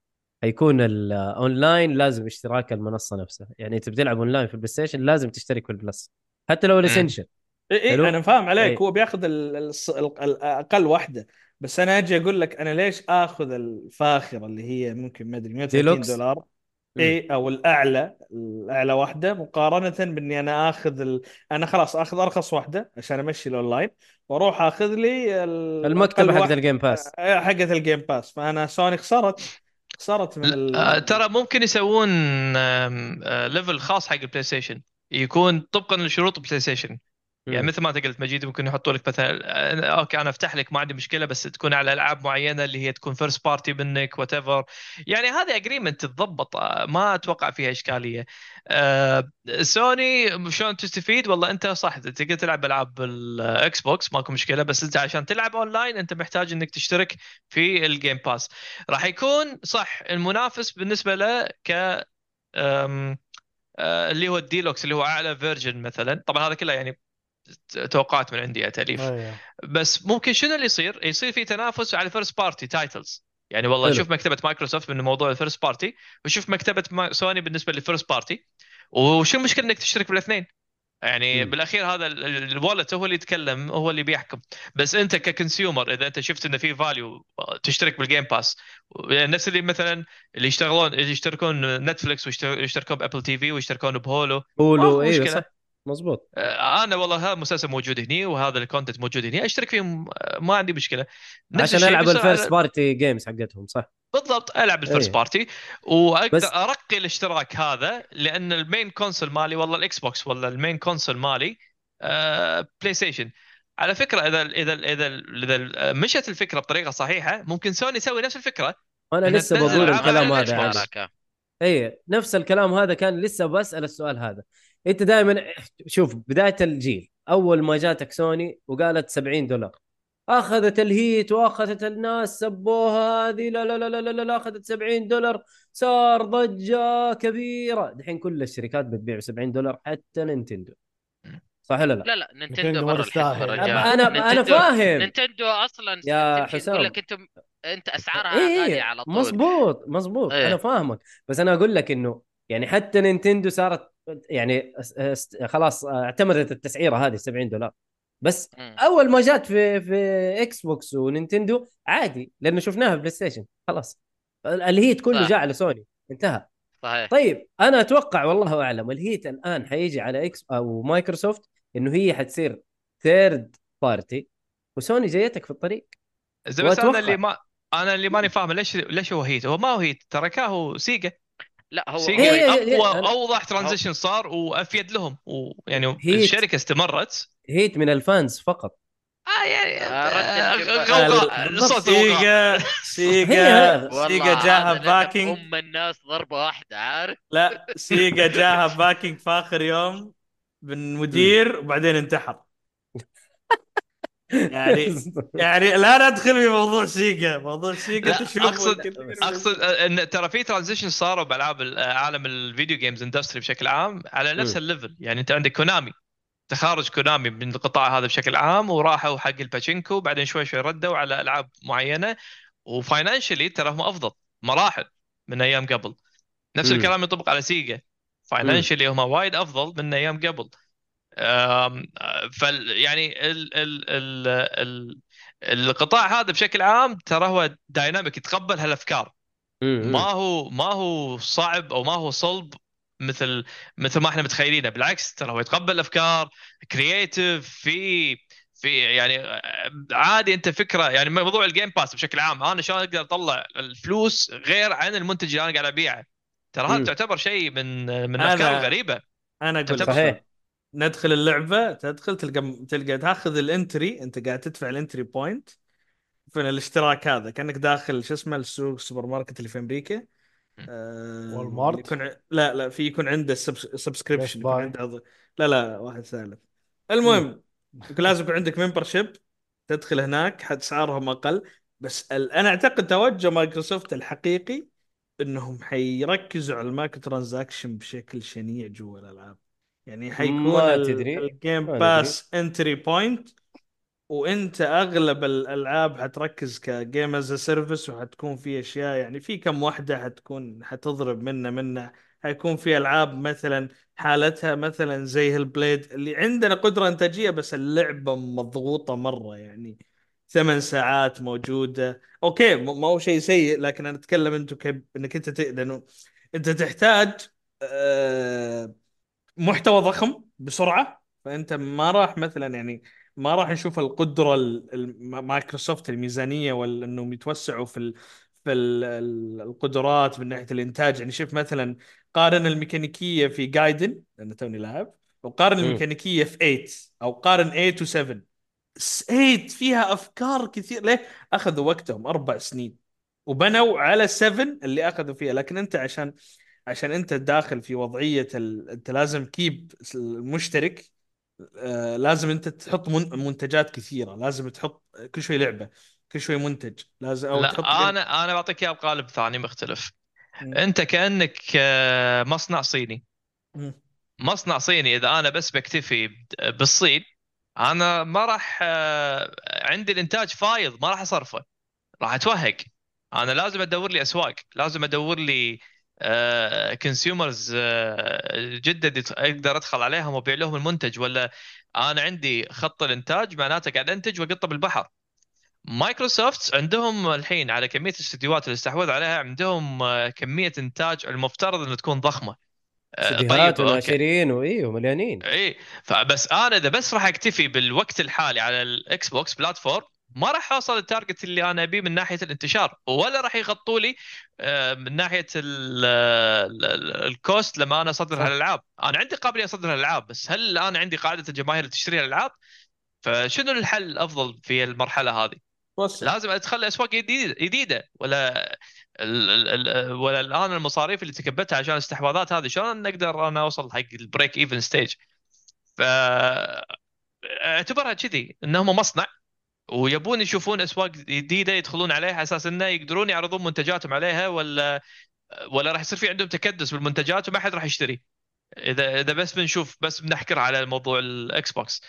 حيكون الاونلاين لازم اشتراك المنصة نفسها. يعني انت بتلعب اونلاين في البلاي ستيشن لازم تشترك في البلس حتى لو ال Essential إي. إي أنا فاهم عليك. إيه. هو بياخذ ال- ال- ال- الأقل واحدة. بس أنا أجي أقول لك أنا ليش آخذ الفاخره اللي هي ممكن ما أدري 130 ديلوكس؟ دولار؟ إي أو الأعلى الأعلى واحدة مقارنة بإني أنا آخذ ال... أنا خلاص آخذ أرخص واحدة عشان أمشي الأونلاين وأروح آخذ لي ال- المكتبة حقت الجيم باس حقت الجيم باس فأنا سوني خسرت خسرت من ال... آه، ترى ممكن يسوون آم، آه، level خاص حق البلاي ستيشن يكون طبقا لشروط البلاي ستيشن يعني. مثل ما انت قلت مجيد ممكن يحطوا لك مثلا آه، okay أنا أفتح لك ما عندي مشكلة بس تكون على ألعاب معينة اللي هي تكون first party منك what يعني هذه agreement تتضبط آه، ما أتوقع فيها إشكالية. آه، سوني شلون تستفيد والله أنت صح تقدر تلعب ألعاب بالاكس بوكس ماكو مشكلة بس أنت عشان تلعب اونلاين أنت محتاج إنك تشترك في الجيم باس راح يكون صح المنافس بالنسبة له ك آه، اللي هو الديلوكس اللي هو أعلى version مثلا. طبعا هذا كله يعني توقعات من عندي يا تاليف أيوه بس ممكن شنو اللي يصير؟ يصير في تنافس على first party titles يعني والله حلو. شوف مكتبة مايكروسوفت من موضوع ال first party وشوف مكتبة ما- سوني بالنسبة لل first party وشو المشكلة إنك تشترك بالاثنين؟ يعني مم. بالأخير هذا ال- ال- ال wallet هو اللي يتكلم هو اللي بيحكم بس أنت ك consumer إذا أنت شفت إنه في value تشترك بالجيم باس الناس اللي مثلا اللي يشتغلون اللي يشتركون نتفلكس ويشتركون بأبل تي في ويشتركون بهولو هولو أيوه. صح مزبوط آه، أنا والله هذا المسلسل موجود هني وهذا ال content موجود هني. أشترك فيهم آه، ما عندي مشكلة. نفس عشان ألعب الفيرست بارتي جيمز حقتهم صح؟ بالضبط ألعب ال first. party وأقدر بس- أرقي الاشتراك هذا لأن ال main console مالي والله الاكس بوكس ولا ال main console مالي آه بلاي ستيشن على فكرة إذا إذا إذا إذا مشت الفكرة بطريقة صحيحة ممكن سوني يسوي نفس الفكرة. أنا لسه بقول الكلام هذا. اي نفس الكلام هذا كان لسه بسأل السؤال هذا. انت دائما شوف بداية الجيل أول ما جاتك سوني وقالت 70 دولار. أخذت ال hate وأخذت الناس سبوها هذه لا لا لا لا لا, لا أخذت 70 دولار. صار ضجة كبيرة. دحين كل الشركات بتبيع 70 دولار حتى نينتندو. صح ولا لا؟ لا لا نينتندو برا أنا أنا فاهم. نينتندو أصلا يا حسام. تقول لك أنتم أنت أسعارها إيه غالية على طول. مزبوط مزبوط إيه. أنا فاهمك. بس أنا أقول لك إنه يعني حتى نينتندو صارت يعني خلاص اعتمدت التسعيرة هذه 70 دولار. بس مم. أول ما جات في في إكس بوكس ونينتندو عادي لأنه شفناها في بلاي ستيشن خلاص. ال- ال hate كله صح. جاء على سوني. انتهى. صحيح. طيب أنا أتوقع والله أعلم ال hate الآن حيجي على إكس أو مايكروسوفت إنه هي حتصير third party وسوني جايتك في الطريق. زي بس أنا. اللي ما أنا اللي ماني فاهم ليش ليش هو hate؟ هو ما هو hate تركاه هو سيجا هي- هو هي- هي- اقوى أنا- اوضح transition صار وأفيد لهم. ويعني hate. الشركة استمرت. hate من ال fans فقط. آه يعني آه، آه، غوغاء سيجا هي- سيجا سيجا جاها backing أم الناس ضربة واحدة عارف؟ لا سيجا جاها backing في آخر يوم من مدير وبعدين انتحر. يعني يعني لا ندخل في موضوع سيجا. موضوع سيجا من- اقصد إن ترى في transition صاروا بألعاب ال- عالم ال video games industry بشكل عام على نفس. ال level يعني أنت عندك كونامي تخارج كونامي من القطاع هذا بشكل عام وراحوا حق الباتشينكو بعدين شوي شوي ردوا على ألعاب معينة. و financially ترى هم أفضل. مراحل من أيام قبل. نفس. الكلام ينطبق على سيجا financially هم وايد أفضل من أيام قبل. فال يعني ال ال ال ال القطاع هذا بشكل عام ترى هو dynamic يتقبل هالأفكار. ما هو ما هو صعب أو ما هو صلب مثل مثل ما إحنا متخيلينه. بالعكس ترى هو يتقبل افكار creative في في يعني عادي أنت فكرة يعني موضوع ال Game Pass بشكل عام أنا شلون أقدر أطلع الفلوس غير عن المنتج اللي أنا قاعد أبيعه؟ ترى هذا. تعتبر شيء من من الافكار الغريبه أنا أقول صحيح. ندخل اللعبة تدخل تلقى تلقى تاخذ الانتري انت قاعد تدفع ال entry point في الاشتراك هذا كأنك داخل شو اسمه السوق السوبر ماركت اللي في أمريكا. آه وول مارت؟ يكون لا لا في يكون عنده subscription يكون. عنده لا لا واحد ثالث. المهم يكون لازم يكون عندك membership تدخل هناك حد اسعارهم أقل. بس ال... أنا أعتقد توجه مايكروسوفت الحقيقي إنهم حيركزوا على ال micro transaction بشكل شنيع جوا الألعاب. يعني حيكون ما تدري. ال Game ما باس entry point وإنت أغلب الألعاب حتركز ك game as service وحتكون في أشياء يعني في كم واحدة حتكون حتضرب منا منا حيكون في ألعاب مثلا حالتها مثلا زي هال Blade اللي عندنا قدرة إنتاجية بس اللعبة مضغوطة مرة يعني. ثمان ساعات موجودة. أوكي ما هو شيء سيء لكن أنا أتكلم أنتم كيف إنك أنت ت... لأنه أنت تحتاج آه، محتوى ضخم بسرعة فأنت ما راح مثلا يعني ما راح نشوف القدرة ال- ال- مايكروسوفت الميزانية ولا إنهم يتوسعوا في ال في ال- ال- القدرات من ناحية الإنتاج. يعني شوف مثلا قارن الميكانيكية في جايدن لأن توني لاعب وقارن. الميكانيكية في 8 أو قارن 8 و7 8 فيها أفكار كثير. ليه؟ أخذوا وقتهم أربع سنين وبنوا على 7 اللي أخذوا فيها. لكن أنت عشان عشان انت داخل في وضعية ال... انت لازم كيب المشترك آه لازم انت تحط من... منتجات كثيرة لازم تحط كل شوي لعبة كل شوي منتج لازم أو تحط لا أنا أنا بعطيك إياه بقالب ثاني مختلف. مم. أنت كأنك آه، مصنع صيني. مم. مصنع صيني إذا أنا بس بكتفي بالصين أنا ما راح آه، عندي الإنتاج فايض ما راح أصرفه. راح أتوهق. أنا لازم أدور لي أسواق لازم أدور لي كونسيومرز جدد يت- أقدر أدخل عليهم وأبيع لهم المنتج ولا أنا عندي خط الإنتاج معناته قاعد أنتج واقطه بالبحر. مايكروسوفت عندهم الحين على كمية الاستديوهات اللي استحوذ عليها عندهم آه، كمية إنتاج المفترض انها تكون ضخمة. آه، استديوهات أوكي. وناشرين وايه ومليانين اي فبس أنا إذا بس راح أكتفي بالوقت الحالي على الاكس بوكس platform ما راح أوصل ال target اللي أنا أبيه من ناحية الانتشار ولا راح يغطوا لي آه، من ناحية ال- ال- ال- ال cost لما أنا أصدر صح. الالعاب أنا عندي قابلية أصدر الالعاب بس هل الآن عندي قاعدة الجماهير اللي تشتري الألعاب؟ فشنو الحل الأفضل في المرحلة هذه؟ وسع لازم ادخل أسواق جديده جديدة ولا ال ال ال ولا الآن المصاريف اللي تكبدتها عشان الاستحواذات هذه شلون نقدر أنا أوصل حق ال break even stage ف أعتبرها كذي انهم مصنع. ويبون يشوفون أسواق جديدة يدخلون عليها على أساس إنه يقدرون يعرضون منتجاتهم عليها ولا ولا راح يصير في عندهم تكدس بالمنتجات وما حد راح يشتري. اذا إذا بس بنشوف بس بنحكر على موضوع الإكس بوكس.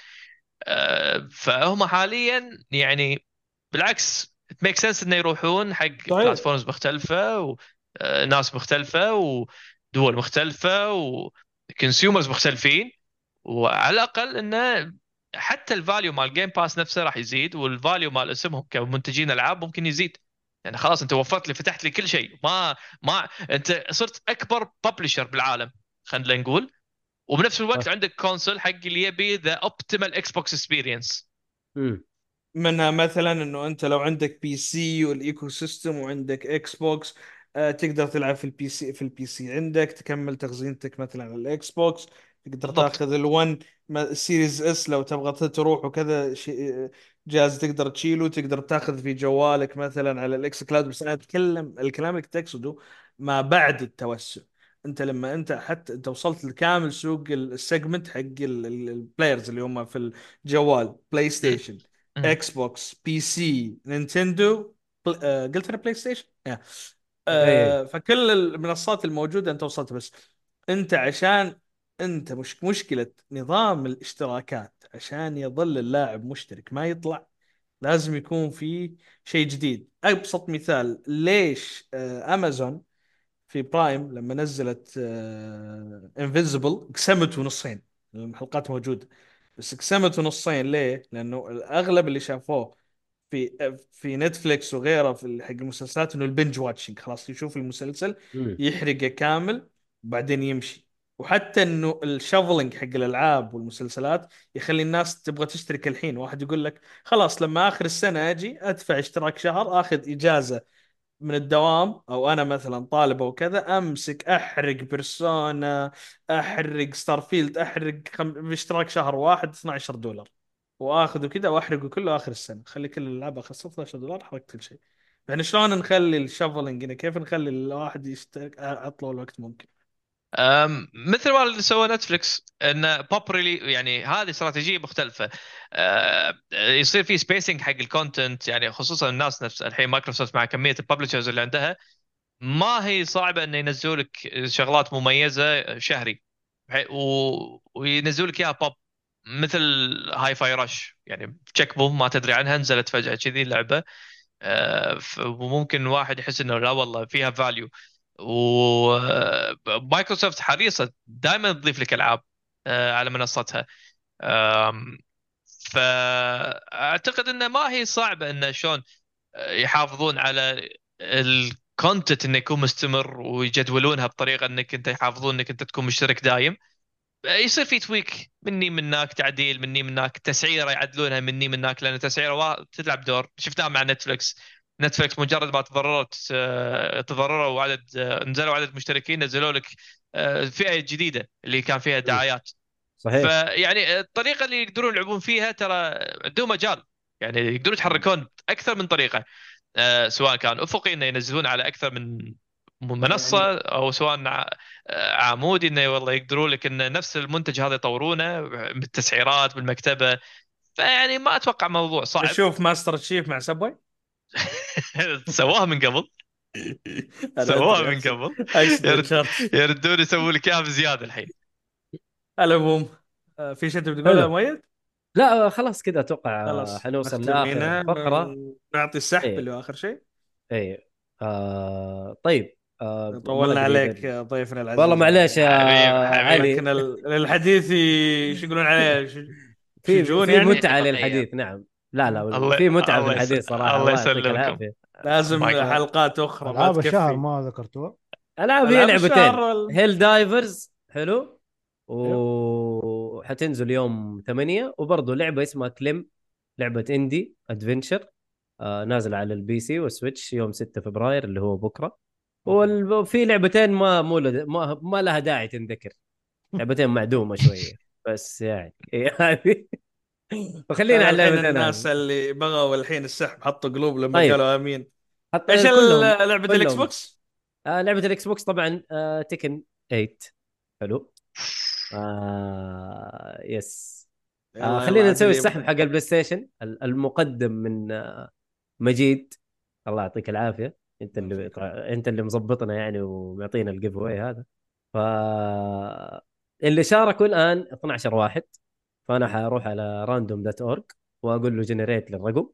أه، فهم حاليا يعني بالعكس make sense إنه يروحون حق platforms مختلفة وناس مختلفة ودول مختلفة و consumers مختلفين. وعلى الأقل إنه حتى ال value مال Game Pass نفسه راح يزيد وال value مال اسمهم كمنتجين ألعاب ممكن يزيد يعني خلاص أنت وفرت لي فتحت لي كل شيء ما ما أنت صرت أكبر publisher بالعالم خلينا نقول وبنفس الوقت. عندك console حق اللي يبي the optimal إكس بوكس experience. منها مثلا إنه أنت لو عندك PC وال ecosystem وعندك إكس بوكس آه، تقدر تلعب في ال PC في ال PC عندك تكمل تخزينتك مثلا على الاكس بوكس تقدر بالضبط. تاخذ ال1 ال Series S لو تبغى تروح وكذا شيء جهاز تقدر تشيله تقدر تاخذ في جوالك مثلا على ال xCloud. بس أنا أتكلم الكلام اللي تقصده ما بعد التوسع. أنت لما أنت حتى أنت وصلت لكامل سوق ال segment حق ال players اللي هم في الجوال. بلاي ستيشن. إكس بوكس PC نينتندو قلت أنا بلاي ستيشن yeah. آه فكل المنصات الموجودة أنت وصلت. بس أنت عشان أنت مش مشكلة نظام الاشتراكات عشان يظل اللاعب مشترك ما يطلع لازم يكون في شيء جديد. أبسط مثال ليش آه امازون في Prime لما نزلت آه Invincible قسمته نصين؟ الحلقات موجودة. بس قسمته نصين ليه؟ لأنه الأغلب اللي شافوه في في نتفليكس وغيره في حق المسلسلات إنه ال binge watching خلاص يشوف المسلسل. يحرقه كامل وبعدين يمشي. وحتى إنه ال shuffling حق الألعاب والمسلسلات يخلي الناس تبغى تشترك الحين. واحد يقول لك خلاص لما آخر السنة أجي أدفع اشتراك شهر آخذ إجازة من الدوام أو أنا مثلا طالب أو كذا أمسك أحرق بيرسونا أحرق ستارفيلد أحرق خم... باشتراك شهر واحد 12 دولار. واخذه كذا وأحرقه كله آخر السنة. خلي كل الألعاب آخر 16 دولار حرقت كل شيء. يعني شلون نخلي ال shuffling هنا كيف نخلي الواحد يشترك اطول وقت ممكن؟ مثل ما اللي سوى نتفلكس إن properly يعني هذه استراتيجية مختلفة. أه، يصير في spacing حق ال content يعني خصوصا الناس نفس الحين مايكروسوفت مع كمية ال publishers اللي عندها. ما هي صعبة إنه ينزلوا لك شغلات مميزة شهري. وينزلوا لك إياها بوب مثل Hi-Fi Rush يعني تشيك بوم ما تدري عنها نزلت فجأة كذي اللعبه أه، وممكن واحد يحس إنه لا والله فيها value ومايكروسوفت حريصة دائما تضيف لك ألعاب آه، على منصتها. فأعتقد انه ما هي صعبة انه شلون آه، يحافظون على ال content إنه يكون مستمر ويجدولونها بطريقة إنك أنت يحافظون إنك أنت تكون مشترك دايم. آه، يصير في tweak مني منك تعديل مني منك تسعيرة يعدلونها مني منك لأن تسعيرة تلعب دور. شفناها مع نتفلكس نتفلكس مجرد ما تضررت آه، تضرروا وعدد آه، نزلوا عدد مشتركين نزلوا لك آه، فئة جديدة اللي كان فيها دعايات. صحيح. فيعني الطريقة اللي يقدرون يلعبون فيها ترى عندهم مجال. يعني يقدرون يتحركون أكثر من طريقة. سواء كان أفقي إنه ينزلون على أكثر من منصة أو سواء عمودي إنه والله يقدروا لك إن نفس المنتج هذا يطورونه بالتسعيرات بالمكتبة. فيعني ما أتوقع موضوع صعب. شوف ماستر تشيف مع سبوي؟ سواها من قبل. سواها من قبل. يرد- يردون يسوون لك اياها بزياده الحين. العموم آه، في شيء تبي تقوله. مؤيد؟ لا خلاص كذا أتوقع خلاص حنوصل لاخر فقرة. نعطي السحب إيه. اللي هو آخر شيء اي آه طيب. آه، طولنا عليك ضيفنا العزيز. والله معليش يا. علي. لكن ال- الحديث شو يقولون عليه؟ شجون يعني؟ متعة. للحديث نعم. لا لا الله- في متعة في الحديث صراحة الله. العافية. لازم. حلقات أخرى ما العاب الشهر ما ذكرتوها العاب هي لعبتين. Helldivers حلو. وحتنزل يوم 8 وبرضه لعبة اسمها كليم لعبة indie adventure آه نازلة على ال PC وال Switch يوم 6 فبراير اللي هو بكرة. وفي لعبتين ما مو ما, ما لها داعي تنذكر. لعبتين معدومة شوية بس يعني. هذه فخلينا على اللعبتين الناس. اللي بغوا الحين السحب حطوا قلوب لما طيب. قالوا آمين إيش لعبة. الإكس بوكس؟ آه لعبة ال Xbox طبعا آه Tekken 8 حلو آه yes آه خلينا نسوي السحب. حق ال PlayStation ال- المقدم من آه مجيد الله يعطيك العافية أنت اللي أنت اللي مظبطنا يعني ومعطينا ال giveaway هذا ف اللي شاركوا الآن 12 واحد فأنا حأروح على random dot org وأقول له جنريت للرقم.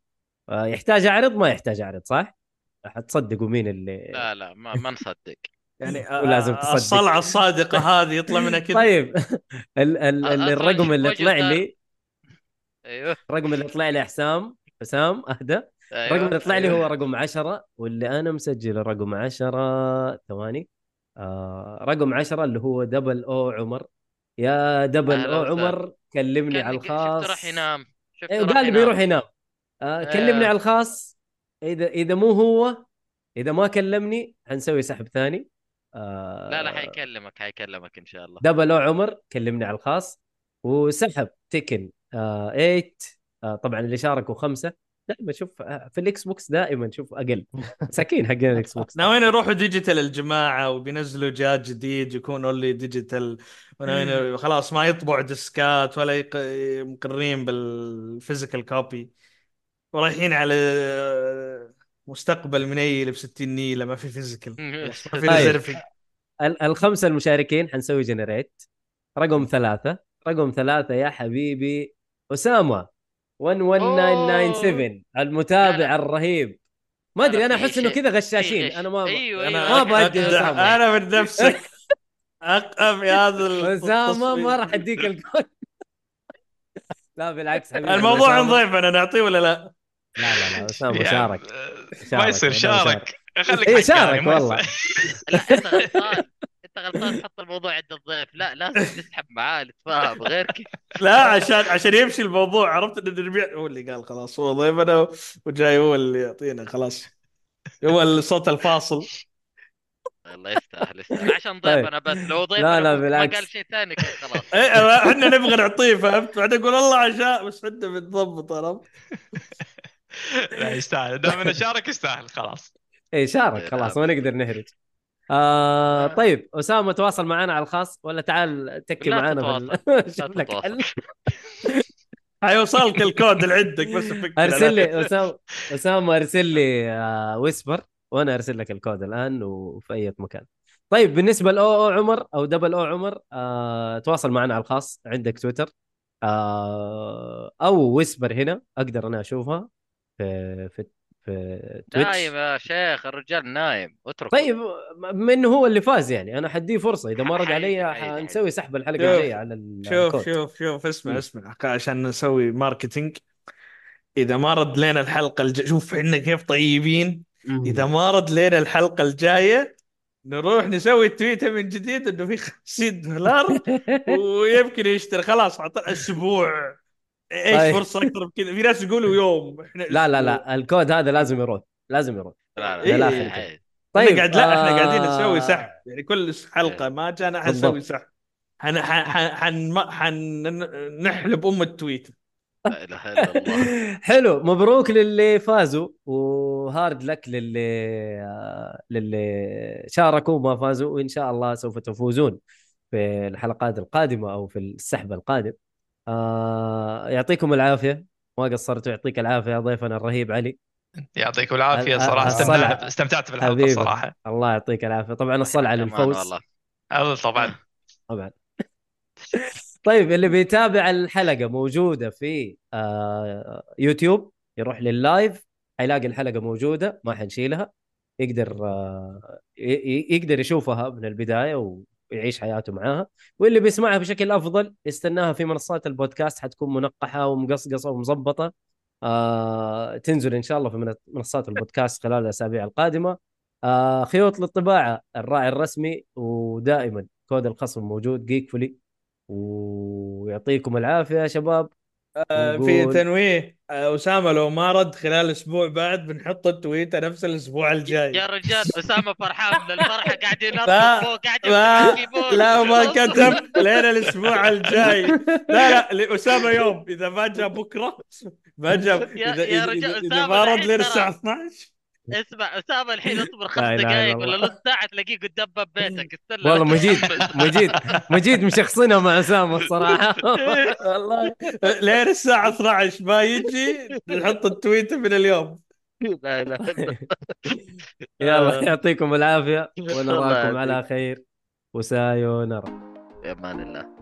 آه يحتاج أعرض؟ ما يحتاج أعرض صح؟ حتصدقوا مين اللي لا لا ما, ما نصدق. يعني ولازم آه، تصدق. الصلعة الصادقة هذه يطلع منها كذا. طيب. ال- ال- ال- الرقم اللي طلع. لي أيوه. الرقم اللي طلع لي حسام حسام أهدى. أيوه. الرقم اللي طلع لي أيوة. هو رقم 10 واللي أنا مسجل رقم 10 ثواني آه رقم 10 اللي هو دبل أو عمر. يا دبل أو. عمر كلمني على الخاص راح ينام. قال لي بيروح ينام. آه أيوة. كلمني على الخاص. إذا إذا مو هو إذا ما كلمني حنسوي سحب ثاني. آه لا لا حيكلمك حيكلمك إن شاء الله. دبل أو عمر كلمني على الخاص. وسحب Tekken آه 8 آه طبعا اللي شاركوا خمسة. دائما شوف آه، في ال Xbox دائما شوف أقل. مساكين حقين ال Xbox. ناويين يروحوا digital الجماعة وبينزلوا جهاز جديد يكون only digital وناويين خلاص ما يطبعوا ديسكات ولا يق... مقرين بالفيزيكال كوبي ورايحين على مستقبل منيل ب 60 نيله ما في فيزيكال ما في طيب. ريزرفنج ال- الخمسة المشاركين حنسوي جنريت رقم ثلاثة. رقم ثلاثة يا حبيبي أسامة. 11997 المتابع. الرهيب ما ادري أنا احس انه كذا غشاشين غش. أنا ما أيوه أنا أيوه ما بدي. أنا من نفسك اقف في هذا اسامه ما. راح اديك الكود لا بالعكس حبيبي الموضوع أسامة- ضيفنا نعطيه ولا لا؟ لا لا لا اسامه يعني، شارك ما يصير شارك خليك إيه، شارك والله. انت غلطان تحط الموضوع عند الضيف. لا لازم تسحب معاه نتفاهم غير كذا. لا عشان عشان يمشي الموضوع عرفت إن الربيع هو اللي قال خلاص هو ضيفنا وجاي هو اللي يعطينا خلاص. هو الصوت الفاصل. الله يستاهل يستاهل عشان طيب. ضيفنا بس. لو ضيفنا لا، لا، ما. قال شيء ثاني خلاص. إيه إحنا نبغى نعطيه فهمت؟ بعدين يقول الله عشاء بس إحنا بنضبط عرفت؟ لا يستاهل. دام إنه شارك يستاهل خلاص. اي شارك خلاص ما نقدر نهرج. آه طيب أسامة تواصل معنا على الخاص ولا تعال تكي لا معنا. بال... شوف لا لك تتواصل. حل. حيوصلك الكود اللي عندك بس أرسل لي أسامة أسامة أرسل لي آه whisper وأنا أرسل لك الكود الآن وفي أي مكان طيب بالنسبة لأو أو عمر أو دبل أو عمر آه تواصل معنا على الخاص عندك تويتر آه أو whisper هنا أقدر أنا أشوفها في في في Twitch نايم يا شيخ الرجال نايم. اترك طيب من هو اللي فاز يعني. أنا حأديه فرصة. إذا ما رد علي حنسوي سحب الحلقة شوف- الجايه على الكود شوف شوف شوف اسمع. اسمع عشان نسوي marketing إذا ما رد لنا الحلقة الج... شوف إحنا كيف طيبين. إذا ما رد لنا الحلقة الجاية نروح نسوي تويته من جديد إنه في 50 دولار ويمكن يشتري. خلاص أسبوع. إيش طيب. فرصة أكثر من كذا؟ في ناس يقولوا يوم. إحنا لا لا. لا. الكود هذا لازم يروح لازم يروح لا إيه، لا إيه. عادي. طيب إحنا قاعد لا إحنا قاعدين آه، نسوي سحب. يعني كل حلقة ما جانا. حنسوي سحب. حن حن حن حن حن نحلب أم التويت لا إله إلا الله. حلو. مبروك للي فازوا وهارد لك للي آه، للي شاركوا وما فازوا وإن شاء الله سوف تفوزون في الحلقات القادمة أو في السحب القادم. آه يعطيكم العافية. ما قصرتوا يعطيك العافية ضيفنا الرهيب علي. يعطيكم العافية ال- صراحة. الصلع. استمتعت استمتعت بالحلقة حبيبي. صراحة. الله يعطيك العافية. طبعا الصلعه للفوز. والله. طبعا. طبعا. طيب اللي بيتابع الحلقة موجودة في آه يوتيوب يروح لللايف حيلاقي الحلقة موجودة ما حنشيلها. يقدر آه، يقدر يشوفها من البداية ويعيش حياته معاها واللي بيسمعها بشكل أفضل يستناها في منصات البودكاست حتكون منقحة ومقصقصة ومظبطة. آه تنزل إن شاء الله في من- منصات البودكاست خلال الأسابيع القادمة. آه خيوط للطباعة الراعي الرسمي ودائما كود الخصم موجود جيك فولي ويعطيكم العافية يا شباب. آه، في نقول- تنويه. آه، أسامة لو ما رد خلال أسبوع بعد بنحط التويتة نفس الأسبوع الجاي. يا رجال أسامة فرحان من الفرحة قاعد ينط فوق قاعد لا. لا ما كتب لين الأسبوع الجاي. لا لا لأسامة يوم. إذا ما جاء بكرة ما جاء. يا- اذا يا اذا, رجال، إذا, إذا ما رد لين الساعة 12 اسمع أسامة الحين اصبر خمس دقائق الله. ولا نص ساعة تلاقيه قدام باب بيتك. استنى والله مجيد. مجيد مجيد مشخصنها مع أسامة الصراحه والله. لين الساعة 12 ما يجي نحط التويته من اليوم. لا لا يلا يعطيكم العافية الله ونراكم. على خير. وسايونارا. في أمان الله.